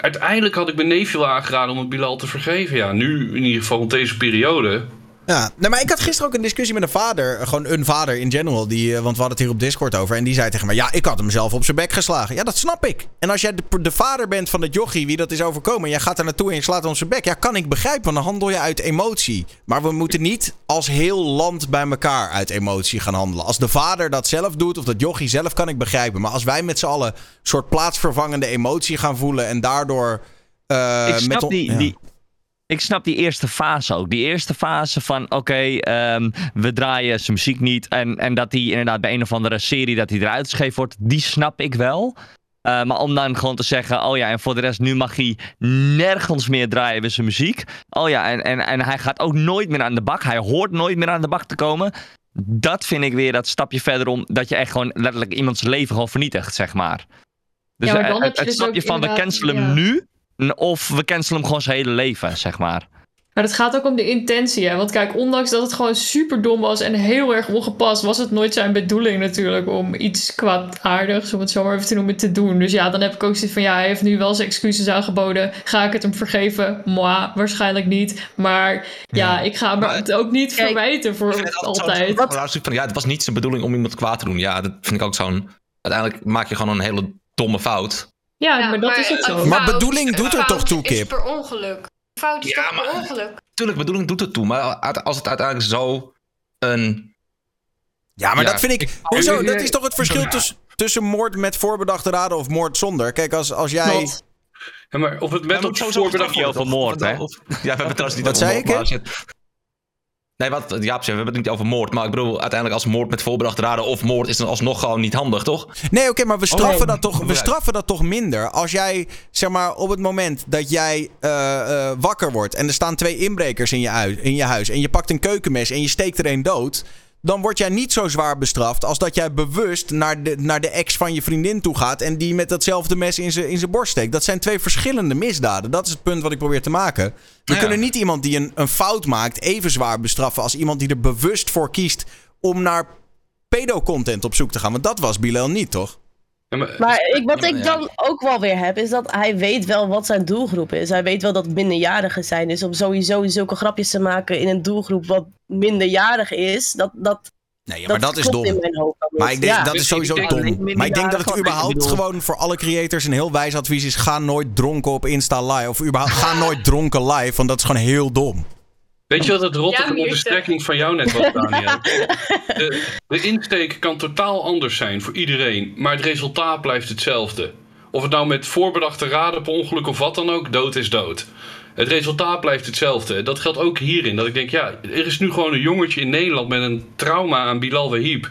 uiteindelijk had ik mijn neefje wel aangeraden om het Bilal te vergeven. Ja, nu in ieder geval in deze periode. Ja, nee, maar ik had gisteren ook een discussie met een vader. eh, Gewoon een vader in general. Die, eh, want we hadden het hier op Discord over. En die zei tegen mij: Ja, ik had hem zelf op zijn bek geslagen. Ja, dat snap ik. En als jij de, de vader bent van dat jochie, wie dat is overkomen. en jij gaat er naartoe en je slaat hem op zijn bek. Ja, kan ik begrijpen. Want dan handel je uit emotie. Maar we moeten niet als heel land bij elkaar uit emotie gaan handelen. Als de vader dat zelf doet, of dat jochie zelf, kan ik begrijpen. Maar als wij met z'n allen een soort plaatsvervangende emotie gaan voelen. en daardoor. eh, ik, snap met on- die, ja. die, ik snap die eerste fase ook. Die eerste fase van, oké, ehm, we draaien zijn muziek niet. En, en dat hij inderdaad bij een of andere serie dat hij eruit geschreven wordt, die snap ik wel. Eh, maar om dan gewoon te zeggen, oh ja, en voor de rest, nu mag hij nergens meer draaien met zijn muziek. Oh ja, en, en, en hij gaat ook nooit meer aan de bak. Hij hoort nooit meer aan de bak te komen. Dat vind ik weer dat stapje verderom, dat je echt gewoon letterlijk iemands leven gewoon vernietigt, zeg maar. Dus Ja, maar dan eh, heb het, je het dus stapje van we cancelen hem ja. nu, of we cancelen hem gewoon zijn hele leven, zeg maar. Maar het gaat ook om de intentie. Hè? Want kijk, ondanks dat het gewoon super dom was en heel erg ongepast, was het nooit zijn bedoeling natuurlijk om iets kwaadaardigs, om het zo maar even te noemen, te doen. Dus ja, dan heb ik ook zoiets van ja, hij heeft nu wel zijn excuses aangeboden. Ga ik het hem vergeven? Moi, waarschijnlijk niet. Maar ja, ik ga me het ook niet verwijten voor altijd. Wat? Van, ja, het was niet zijn bedoeling om iemand kwaad te doen. Ja, dat vind ik ook zo'n... Uiteindelijk maak je gewoon een hele domme fout. Ja, maar dat is het zo. Maar bedoeling doet er toch toe, is Kip? per ongeluk. Fout is toch per ongeluk? Tuurlijk, bedoeling doet het toe. Maar als het uiteindelijk zo een... Ja, maar Ja, dat vind ik. ik- hoezo? Dat is toch het verschil Ja. tussen, tussen moord met voorbedachte raden of moord zonder? Kijk, als, als jij. Ja, maar of het met op op voorbedacht niet over moord, hè? Ja, we hebben trouwens niet Wat over zei moord, ik, Nee, wat Jaap zei, we hebben het niet over moord. Maar ik bedoel, uiteindelijk als moord met voorbedachte raden of moord is dan alsnog gewoon niet handig, toch? Nee, oké, maar we straffen, Oh, dat toch, we straffen dat toch minder. Als jij, zeg maar, op het moment dat jij eh, eh, wakker wordt en er staan twee inbrekers in je, in je huis en je pakt een keukenmes en je steekt er een dood. Dan word jij niet zo zwaar bestraft als dat jij bewust naar de, naar de ex van je vriendin toe gaat en die met datzelfde mes in zijn in borst steekt. Dat zijn twee verschillende misdaden. Dat is het punt wat ik probeer te maken. We Ja. kunnen niet iemand die een, een fout maakt even zwaar bestraffen als iemand die er bewust voor kiest om naar pedocontent op zoek te gaan. Want dat was Bilal niet, toch? Maar ik, wat ik dan ook wel weer heb, is dat hij weet wel wat zijn doelgroep is. Hij weet wel dat het minderjarigen zijn. Dus om sowieso zulke grapjes te maken in een doelgroep wat minderjarig is, dat, dat, Nee, ja, maar dat, is dom. hoofd Maar ik denk, Ja. dat is sowieso dom. Maar ik denk dat het ik überhaupt gewoon voor alle creators een heel wijs advies is. Ga nooit dronken op Insta live. Of überhaupt, ga nooit dronken live, want dat is gewoon heel dom. Weet je wat het rottige Ja, de strekking van jou net was, Daniel? De, de insteek kan totaal anders zijn voor iedereen, maar het resultaat blijft hetzelfde. Of het nou met voorbedachte raden per ongeluk of wat dan ook, dood is dood. Het resultaat blijft hetzelfde. Dat geldt ook hierin. Dat ik denk, ja, er is nu gewoon een jongetje in Nederland met een trauma aan Bilal Wahib.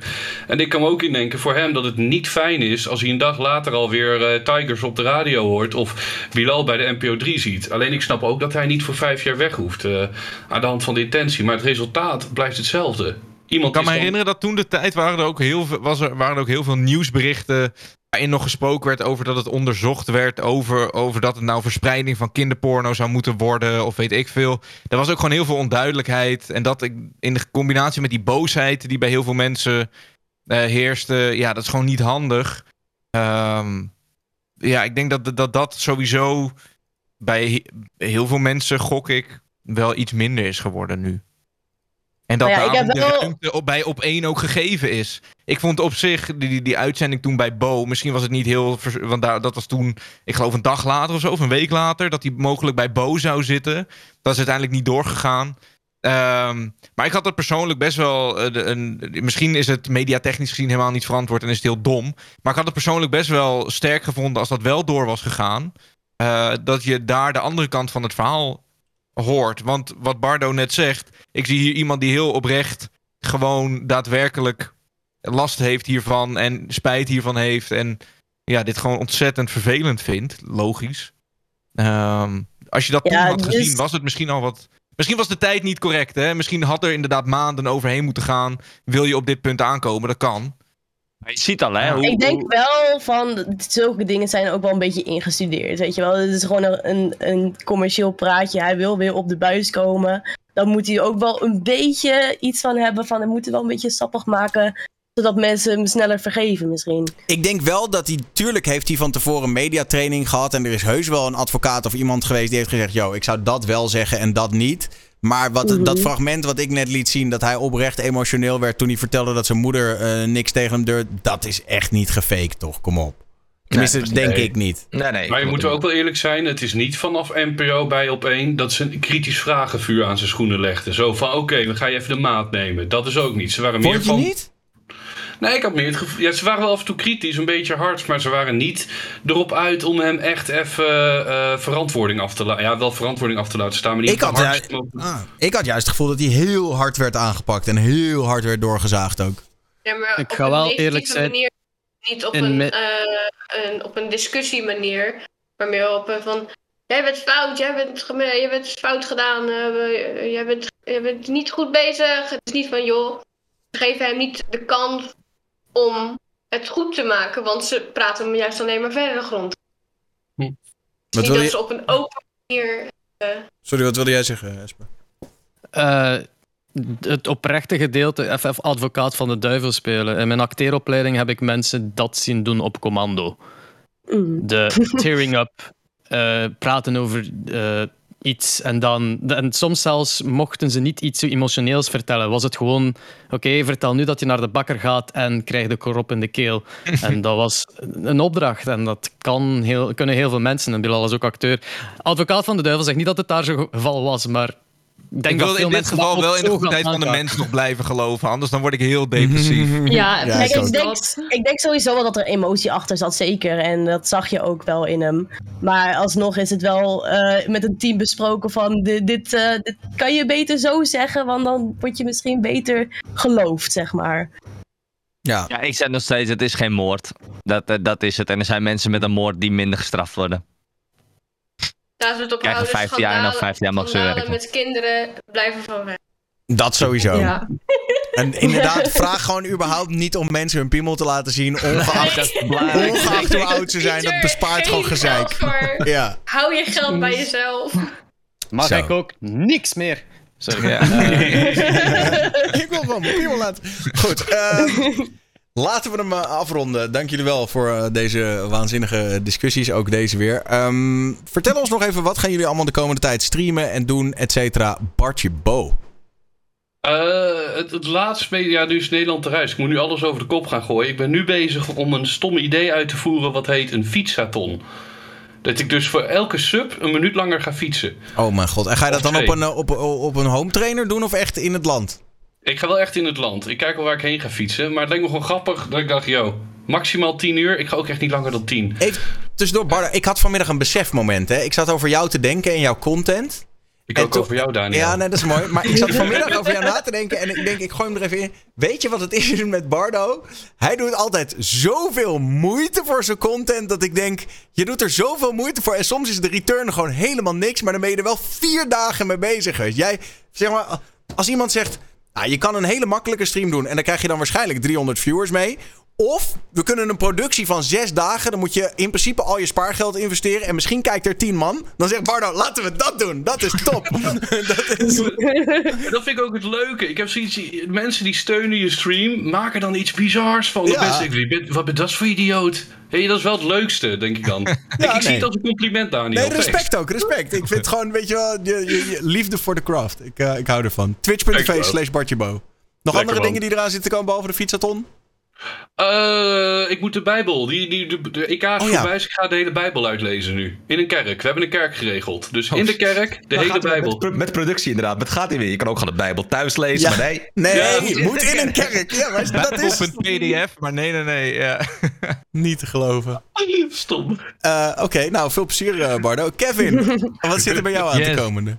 En ik kan me ook indenken voor hem dat het niet fijn is als hij een dag later alweer eh Tigers op de radio hoort of Bilal bij de NPO 3 ziet. Alleen ik snap ook dat hij niet voor vijf jaar weg hoeft eh, aan de hand van de intentie. Maar het resultaat blijft hetzelfde. Iemand Ik kan me herinneren dat toen de tijd waren er ook heel veel, was er, waren er ook heel veel nieuwsberichten. Waarin nog gesproken werd over dat het onderzocht werd. Over, over dat het nou verspreiding van kinderporno zou moeten worden. of weet ik veel. Er was ook gewoon heel veel onduidelijkheid. En dat ik, in de combinatie met die boosheid die bij heel veel mensen eh, heerste. ja, dat is gewoon niet handig. Ehm, ja, ik denk dat dat, dat sowieso bij he- heel veel mensen, gok ik, wel iets minder is geworden nu. En dat Nou ja, daarom de wel- ruimte op, bij op één ook gegeven is. Ik vond op zich die, die, die uitzending toen bij Bo, misschien was het niet heel. Want daar, dat was toen, ik geloof een dag later of zo, of een week later, dat hij mogelijk bij Bo zou zitten. Dat is uiteindelijk niet doorgegaan. Ehm, maar ik had het persoonlijk best wel. eh, de- een, misschien is het mediatechnisch gezien helemaal niet verantwoord en is het heel dom. Maar ik had het persoonlijk best wel sterk gevonden als dat wel door was gegaan. eh, dat je daar de andere kant van het verhaal hoort. Want wat Bardo net zegt, ik zie hier iemand die heel oprecht gewoon daadwerkelijk last heeft hiervan en spijt hiervan heeft en ja, dit gewoon ontzettend vervelend vindt, logisch. Ehm, als je dat Ja, toen had dus- gezien, was het misschien al wat. Misschien was de tijd niet correct, hè? Misschien had er inderdaad maanden overheen moeten gaan. Wil je op dit punt aankomen? Dat kan. Je ziet al, hè? Hoe, Ik denk wel van, zulke dingen zijn ook wel een beetje ingestudeerd, weet je wel. Het is gewoon een, een commercieel praatje. Hij wil weer op de buis komen. Dan moet hij ook wel een beetje iets van hebben van, hij moet het wel een beetje sappig maken, zodat mensen hem sneller vergeven misschien. Ik denk wel dat hij, tuurlijk heeft hij van tevoren mediatraining gehad. En er is heus wel een advocaat of iemand geweest die heeft gezegd: Yo, ik zou dat wel zeggen en dat niet. Maar wat, Mhm. dat fragment wat ik net liet zien, dat hij oprecht emotioneel werd toen hij vertelde dat zijn moeder eh, niks tegen hem durfde, dat is echt niet gefaked, toch? Kom op. Tenminste, Nee, denk nee. ik niet. Nee, nee. Maar je moet ook wel eerlijk zijn, het is niet vanaf NPO bij op één dat ze een kritisch vragenvuur aan zijn schoenen legden. Zo van, oké, we gaan je even de maat nemen. Dat is ook niet. Ze waren meer Vond je van... niet? Nee, ik had meer het gevoel... Ja, ze waren wel af en toe kritisch, een beetje hard, maar ze waren niet erop uit om hem echt even eh, verantwoording af te laten... Ja, wel verantwoording af te laten staan, maar niet Ik had, ah, ik had juist het gevoel dat hij heel hard werd aangepakt en heel hard werd doorgezaagd ook. Ja, maar Ik op ga wel eerlijk zijn. Manier, niet op een, me- eh, een, op een discussie manier, maar meer op een van... Jij bent fout, jij bent, jij bent fout gedaan, eh, we- jij, bent, jij bent niet goed bezig. Het is niet van, joh, geven hem niet de kans om het goed te maken, want ze praten hem juist alleen maar verder de grond. Wat niet wil dat je- ze op een open manier... Sorry, wat wilde jij zeggen, Esper? Eh, het oprechte gedeelte, even advocaat van de duivel spelen. In mijn acteeropleiding heb ik mensen dat zien doen op commando. De tearing up, eh, praten over eh, iets en dan. En soms zelfs mochten ze niet iets zo emotioneels vertellen. Was het gewoon: oké, vertel nu dat je naar de bakker gaat en krijg de korop in de keel. en dat was een opdracht en dat kan heel, kunnen heel veel mensen. En Bilal is ook acteur. Advocaat van de duivel zegt niet dat het daar zo'n geval was, maar. Ik denk ik wil dat veel in dit geval wel in de goedheid van de mens nog blijven geloven. Anders dan word ik heel depressief. Ja, ik ik, denk, ik denk sowieso wel dat er emotie achter zat, zeker. En dat zag je ook wel in hem. Maar alsnog is het wel eh, met een team besproken van... Dit, dit, eh, dit kan je beter zo zeggen, want dan word je misschien beter geloofd, zeg maar. Ja. Ja, ik zeg nog steeds, het is geen moord. Dat, eh, dat is het. En er zijn mensen met een moord die minder gestraft worden. Daar is het op houden. 15 jaar en dan schandalen- 15 jaar mag ze werken. met kinderen blijven van weg. Dat sowieso. Ja. En inderdaad, vraag gewoon überhaupt niet om mensen hun piemel te laten zien, ongeacht, Nee. ongeacht hoe oud ze zijn. Dat bespaart gewoon gezeik. Ja. Hou je geld bij jezelf. Mag Zo. ik ook niks meer? Sorry. Ja. ik wil gewoon mijn piemel laten. Goed, ehm, laten we hem eh, afronden. Dank jullie wel voor eh, deze waanzinnige discussies, ook deze weer. Ehm, vertel ons nog even, wat gaan jullie allemaal de komende tijd streamen en doen, et cetera. Bartje Bo. Eh, het, het laatste, ja, nu is Nederland eruit. Ik moet nu alles over de kop gaan gooien. Ik ben nu bezig om een stomme idee uit te voeren wat heet een fietsathon. Dat ik dus voor elke sub een minuut langer ga fietsen. Oh mijn god. En ga je dat dan op een, op, op een home trainer doen of echt in het land? Ik ga wel echt in het land. Ik kijk wel waar ik heen ga fietsen. Maar het lijkt me gewoon grappig dat ik dacht, yo, maximaal 10 uur. Ik ga ook echt niet langer dan 10. Even tussendoor, Barda, ik had vanmiddag een besefmoment. Hè. Ik zat over jou te denken en jouw content. Ik En ook over jou, Daniel. Ja, nee, dat is mooi. Maar ik zat vanmiddag over jou na te denken en ik denk, ik gooi hem er even in. Weet je wat het is met Bardo? Hij doet altijd zoveel moeite voor zijn content dat ik denk, je doet er zoveel moeite voor. En soms is de return gewoon helemaal niks, maar dan ben je er wel vier dagen mee bezig. Jij, zeg maar, als iemand zegt, nou, je kan een hele makkelijke stream doen en dan krijg je dan waarschijnlijk 300 viewers mee. Of we kunnen een productie van zes dagen. Dan moet je in principe al je spaargeld investeren. En misschien kijkt er tien man. Dan zegt Bardo, laten we dat doen. Dat is top. dat is... Dat vind ik ook het leuke. Ik heb zoiets, mensen die steunen je stream, maken dan iets bizars van. Ja. Ik, ben, wat ben dat voor idioot? Hey, dat is wel het leukste, denk ik dan. ik ik zie het als een compliment, Daniel. Nee, Echt. respect ook, respect. Ik vind gewoon, weet je wel, je, je, je liefde voor de craft. Ik, eh, ik hou ervan. Twitch.tv slash Bartjebo. Nog Lekker, andere man. dingen die eraan zitten te komen behalve de fietsathon? Eh, ik moet de Bijbel, die, die, de, de EK is Oh, ja. voorbij, dus ik ga de hele Bijbel uitlezen nu. In een kerk. We hebben een kerk geregeld. Dus Oh, in de kerk, de hele Bijbel. Met, met productie inderdaad. Maar het gaat niet weer. Je kan ook gewoon de Bijbel thuis lezen, Ja. maar nee. Nee, Ja, je moet in een kerk. Ja, maar dat is Op een pdf, maar nee, nee, nee. Ja. niet te geloven. Stom. Eh, Oké, nou, veel plezier eh, Bardo. Kevin, wat zit er bij jou aan Yes. te komende?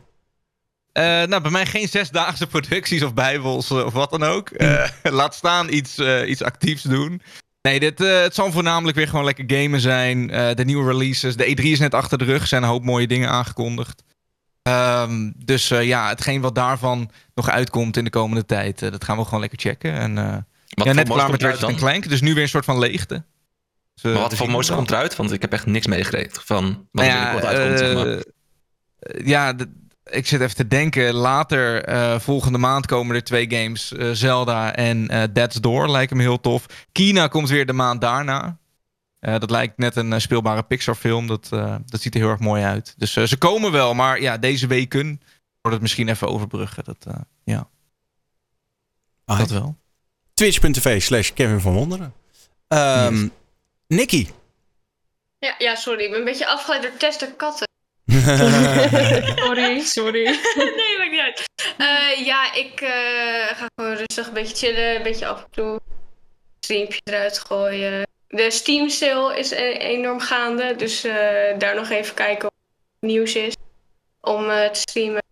Eh, nou, bij mij geen zesdaagse producties of bijbels eh, of wat dan ook. Eh, laat staan iets, iets actiefs doen. Nee, dit, het zal voornamelijk weer gewoon lekker gamen zijn. De nieuwe releases. De E3 is net achter de rug. Er zijn een hoop mooie dingen aangekondigd. Ehm, dus ja, hetgeen wat daarvan nog uitkomt in de komende tijd, dat gaan we gewoon lekker checken. En, ja, net klaar met Ratchet? Clank, dus nu weer een soort van leegte. Dus, Maar wat dus voor moois komt eruit? Want ik heb echt niks meegekregen van wat nou er ja, binnenkort uitkomt. zeg maar. ja, d- ik zit even te denken. Later, eh, volgende maand komen er twee games. eh, Zelda en eh Dead's Door lijken me heel tof. Kina komt weer de maand daarna. Eh, dat lijkt net een speelbare Pixar film. Dat, eh, dat ziet er heel erg mooi uit. Dus eh, ze komen wel, maar ja, deze weken. wordt het misschien even overbruggen. Dat, eh, ja. Ah, dat wel. Twitch.tv slash Kevin van Wonderen. Ehm Nicky. Ja, ja, sorry. Ik ben een beetje afgeleid door Tess de katten. sorry, sorry. nee, maakt niet uit. Eh, ja, ik eh, ga gewoon rustig een beetje chillen. Een beetje af en toe streampje eruit gooien. De Steam sale is e- enorm gaande. Dus eh, daar nog even kijken of er nieuws is. Om eh, te streamen.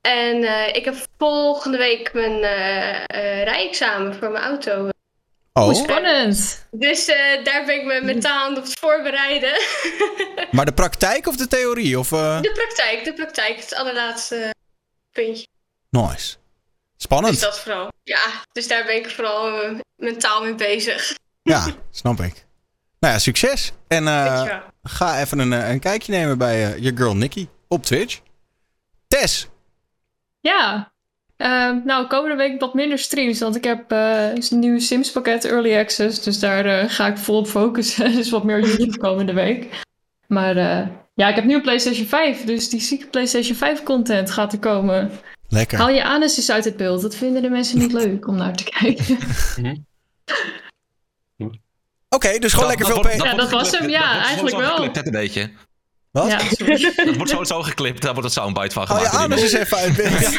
En eh, ik heb volgende week mijn eh, eh, rijexamen voor mijn auto. Oh, Spannend. Dus eh, daar ben ik me mentaal aan op het voorbereiden. maar de praktijk of de theorie? Of, eh, De praktijk, de praktijk. Het allerlaatste puntje. Nice. Spannend. Dus dat vooral. Ja, dus daar ben ik vooral eh, mentaal mee bezig. Ja, snap ik. Nou ja, succes. En eh, ga even een, een kijkje nemen bij je girl Nicky op Twitch. Tess. Ja. Ehm, nou, komende week wat minder streams, want ik heb eh, een nieuw Sims pakket Early Access. Dus daar eh, ga ik volop focussen. dus wat meer YouTube komende week. Maar eh, ja, ik heb nu een PlayStation 5, dus die zieke PlayStation 5 content gaat er komen. Lekker. Haal je anus eens uit het beeld. Dat vinden de mensen niet leuk om naar te kijken. Oké, dus gewoon lekker veel wordt- Ja, dat was hem. Ja, eigenlijk wel. hè, een beetje. Wat? Ja. Dat wordt sowieso geklipt, daar wordt het soundbite van je gemaakt. anus eens even uit beeld.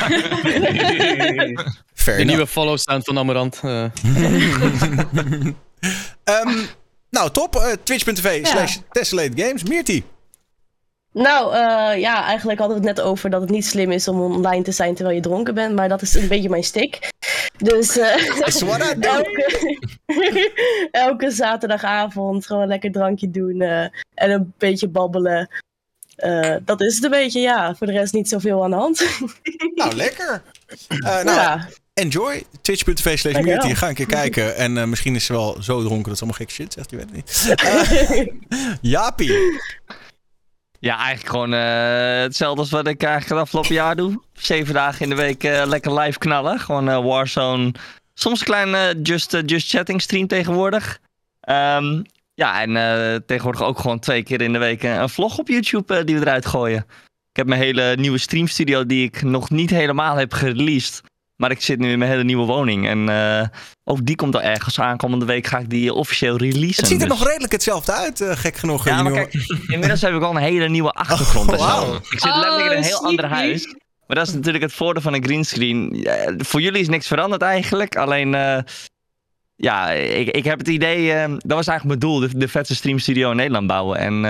Fair De enough. nieuwe follow stand van Amarant. eh. Ehm, nou, top. Eh, Twitch.tv Ja. slash Tessellate Games. Mirti. Nou, eh, ja, eigenlijk hadden we het net over dat het niet slim is om online te zijn terwijl je dronken bent, maar dat is een beetje mijn stick. Dus eh, do. elke, elke zaterdagavond gewoon lekker drankje doen eh, en een beetje babbelen. Eh, dat is het een beetje, ja. Voor de rest niet zoveel aan de hand. Nou, lekker. Nou, Ja. enjoy. Twitch.tv slash. Mirti. Ga een keer kijken. En misschien is ze wel zo dronken dat ze allemaal gek shit zegt. Je weet het niet. Jaapie. Ja, eigenlijk gewoon eh, hetzelfde als wat ik eigenlijk het afgelopen jaar doe. Zeven dagen in de week eh, lekker live knallen. Gewoon eh, Warzone. Soms een klein eh, just, just Chatting stream tegenwoordig. Ehm, ja, en tegenwoordig ook gewoon twee keer in de week een vlog op YouTube die we eruit gooien. Ik heb mijn hele nieuwe streamstudio die ik nog niet helemaal heb gereleased. Maar ik zit nu in mijn hele nieuwe woning. En eh, ook die komt er ergens aankomende week. Ga ik die officieel releasen. Het ziet er Dus- nog redelijk hetzelfde uit, eh, gek genoeg. ja, die maar nieuwe- kijk, inmiddels heb ik al een hele nieuwe achtergrond. en zo. wauw. Ik zit letterlijk in een heel Oh, ander sneaky. huis. Maar dat is natuurlijk het voordeel van een greenscreen. Ja, voor jullie is niks veranderd eigenlijk. Alleen, eh, ja, ik, ik heb het idee... eh, dat was eigenlijk mijn doel. De, de vetste streamstudio in Nederland bouwen. En eh,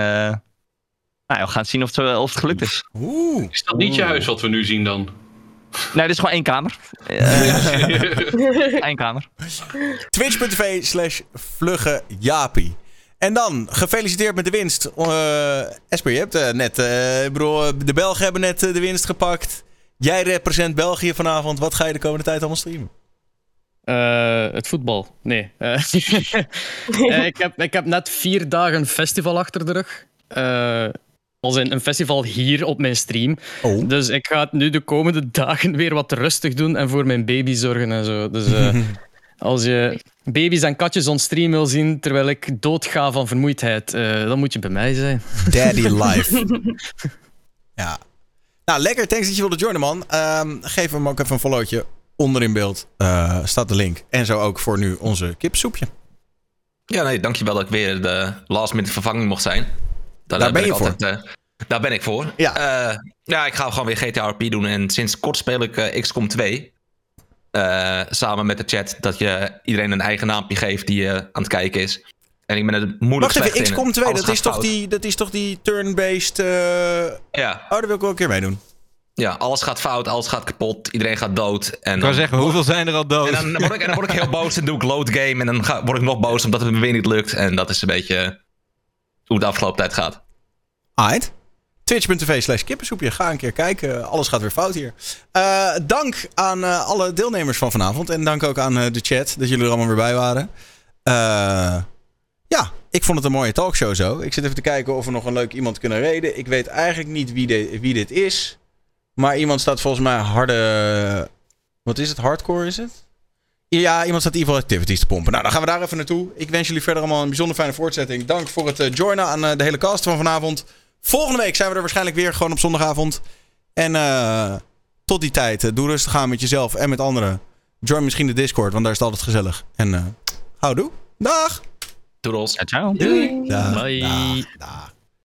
nou, ja, we gaan zien of het, of het gelukt is. Oeh. Is dat niet je huis wat we nu zien dan? Nee, dit is gewoon één kamer. Eén kamer. Twitch.tv slash. En dan, gefeliciteerd met de winst. Eh Esper, je hebt eh, net... eh, ik bedoel, eh, de Belgen hebben net eh, de winst gepakt. Jij represent België vanavond. Wat ga je de komende tijd allemaal streamen? Eh, het voetbal. Nee. Eh, eh, ik, heb, ik heb net vier dagen festival achter de rug. Eh, als in een festival hier op mijn stream. Oh. Dus ik ga het nu de komende dagen weer wat rustig doen en voor mijn baby zorgen en zo. Dus eh, als je baby's en katjes on stream wil zien terwijl ik doodga van vermoeidheid, eh, dan moet je bij mij zijn. Daddy life. ja. Nou, lekker. Thanks dat je wilde joinen, man. Ehm, geef hem ook even een followtje. Onder in beeld eh, staat de link. En zo ook voor nu onze kipsoepje. Ja, nee, dankjewel dat ik weer de last minute vervanging mocht zijn. Daar, Daar ben ik je voor. altijd, eh, daar ben ik voor. Ja. Eh, ja, ik ga gewoon weer GTA RP doen. En sinds kort speel ik eh, XCOM 2. Eh, samen met de chat. Dat je iedereen een eigen naampje geeft die aan het kijken is. En ik ben er moeilijk Wacht even. XCOM 2, Alles dat is, toch fout. die, dat is toch die turn-based... eh, Ja. Oh, daar wil ik wel een keer meedoen. Ja, alles gaat fout, alles gaat kapot, iedereen gaat dood. En Ik dan, wou zeggen, hoeveel zijn er al dood? En dan, dan word ik, en dan word ik heel boos en doe ik load game. En dan ga, word ik nog boos omdat het me weer niet lukt. En dat is een beetje hoe de afgelopen tijd gaat. Aight. Twitch.tv slash kippensoepje. Ga een keer kijken. Alles gaat weer fout hier. Eh, dank aan eh, alle deelnemers van vanavond. En dank ook aan eh, de chat dat jullie er allemaal weer bij waren. Ja, ik vond het een mooie talkshow zo. Ik zit even te kijken of we nog een leuk iemand kunnen reden. Ik weet eigenlijk niet wie, wie dit is. Maar iemand staat volgens mij harde... Wat is het? Hardcore is het? Ja, iemand staat Evil Activities te pompen. Nou, dan gaan we daar even naartoe. Ik wens jullie verder allemaal een bijzonder fijne voortzetting. Dank voor het eh, joinen aan eh, de hele cast van vanavond. Volgende week zijn we er waarschijnlijk weer, gewoon op zondagavond. En eh, Tot die tijd, doe rustig aan met jezelf en met anderen. Join misschien de Discord, want daar is het altijd gezellig. En eh houdoe. Dag! Doedels. Ciao. Doei. Dag, Bye. dag, dag.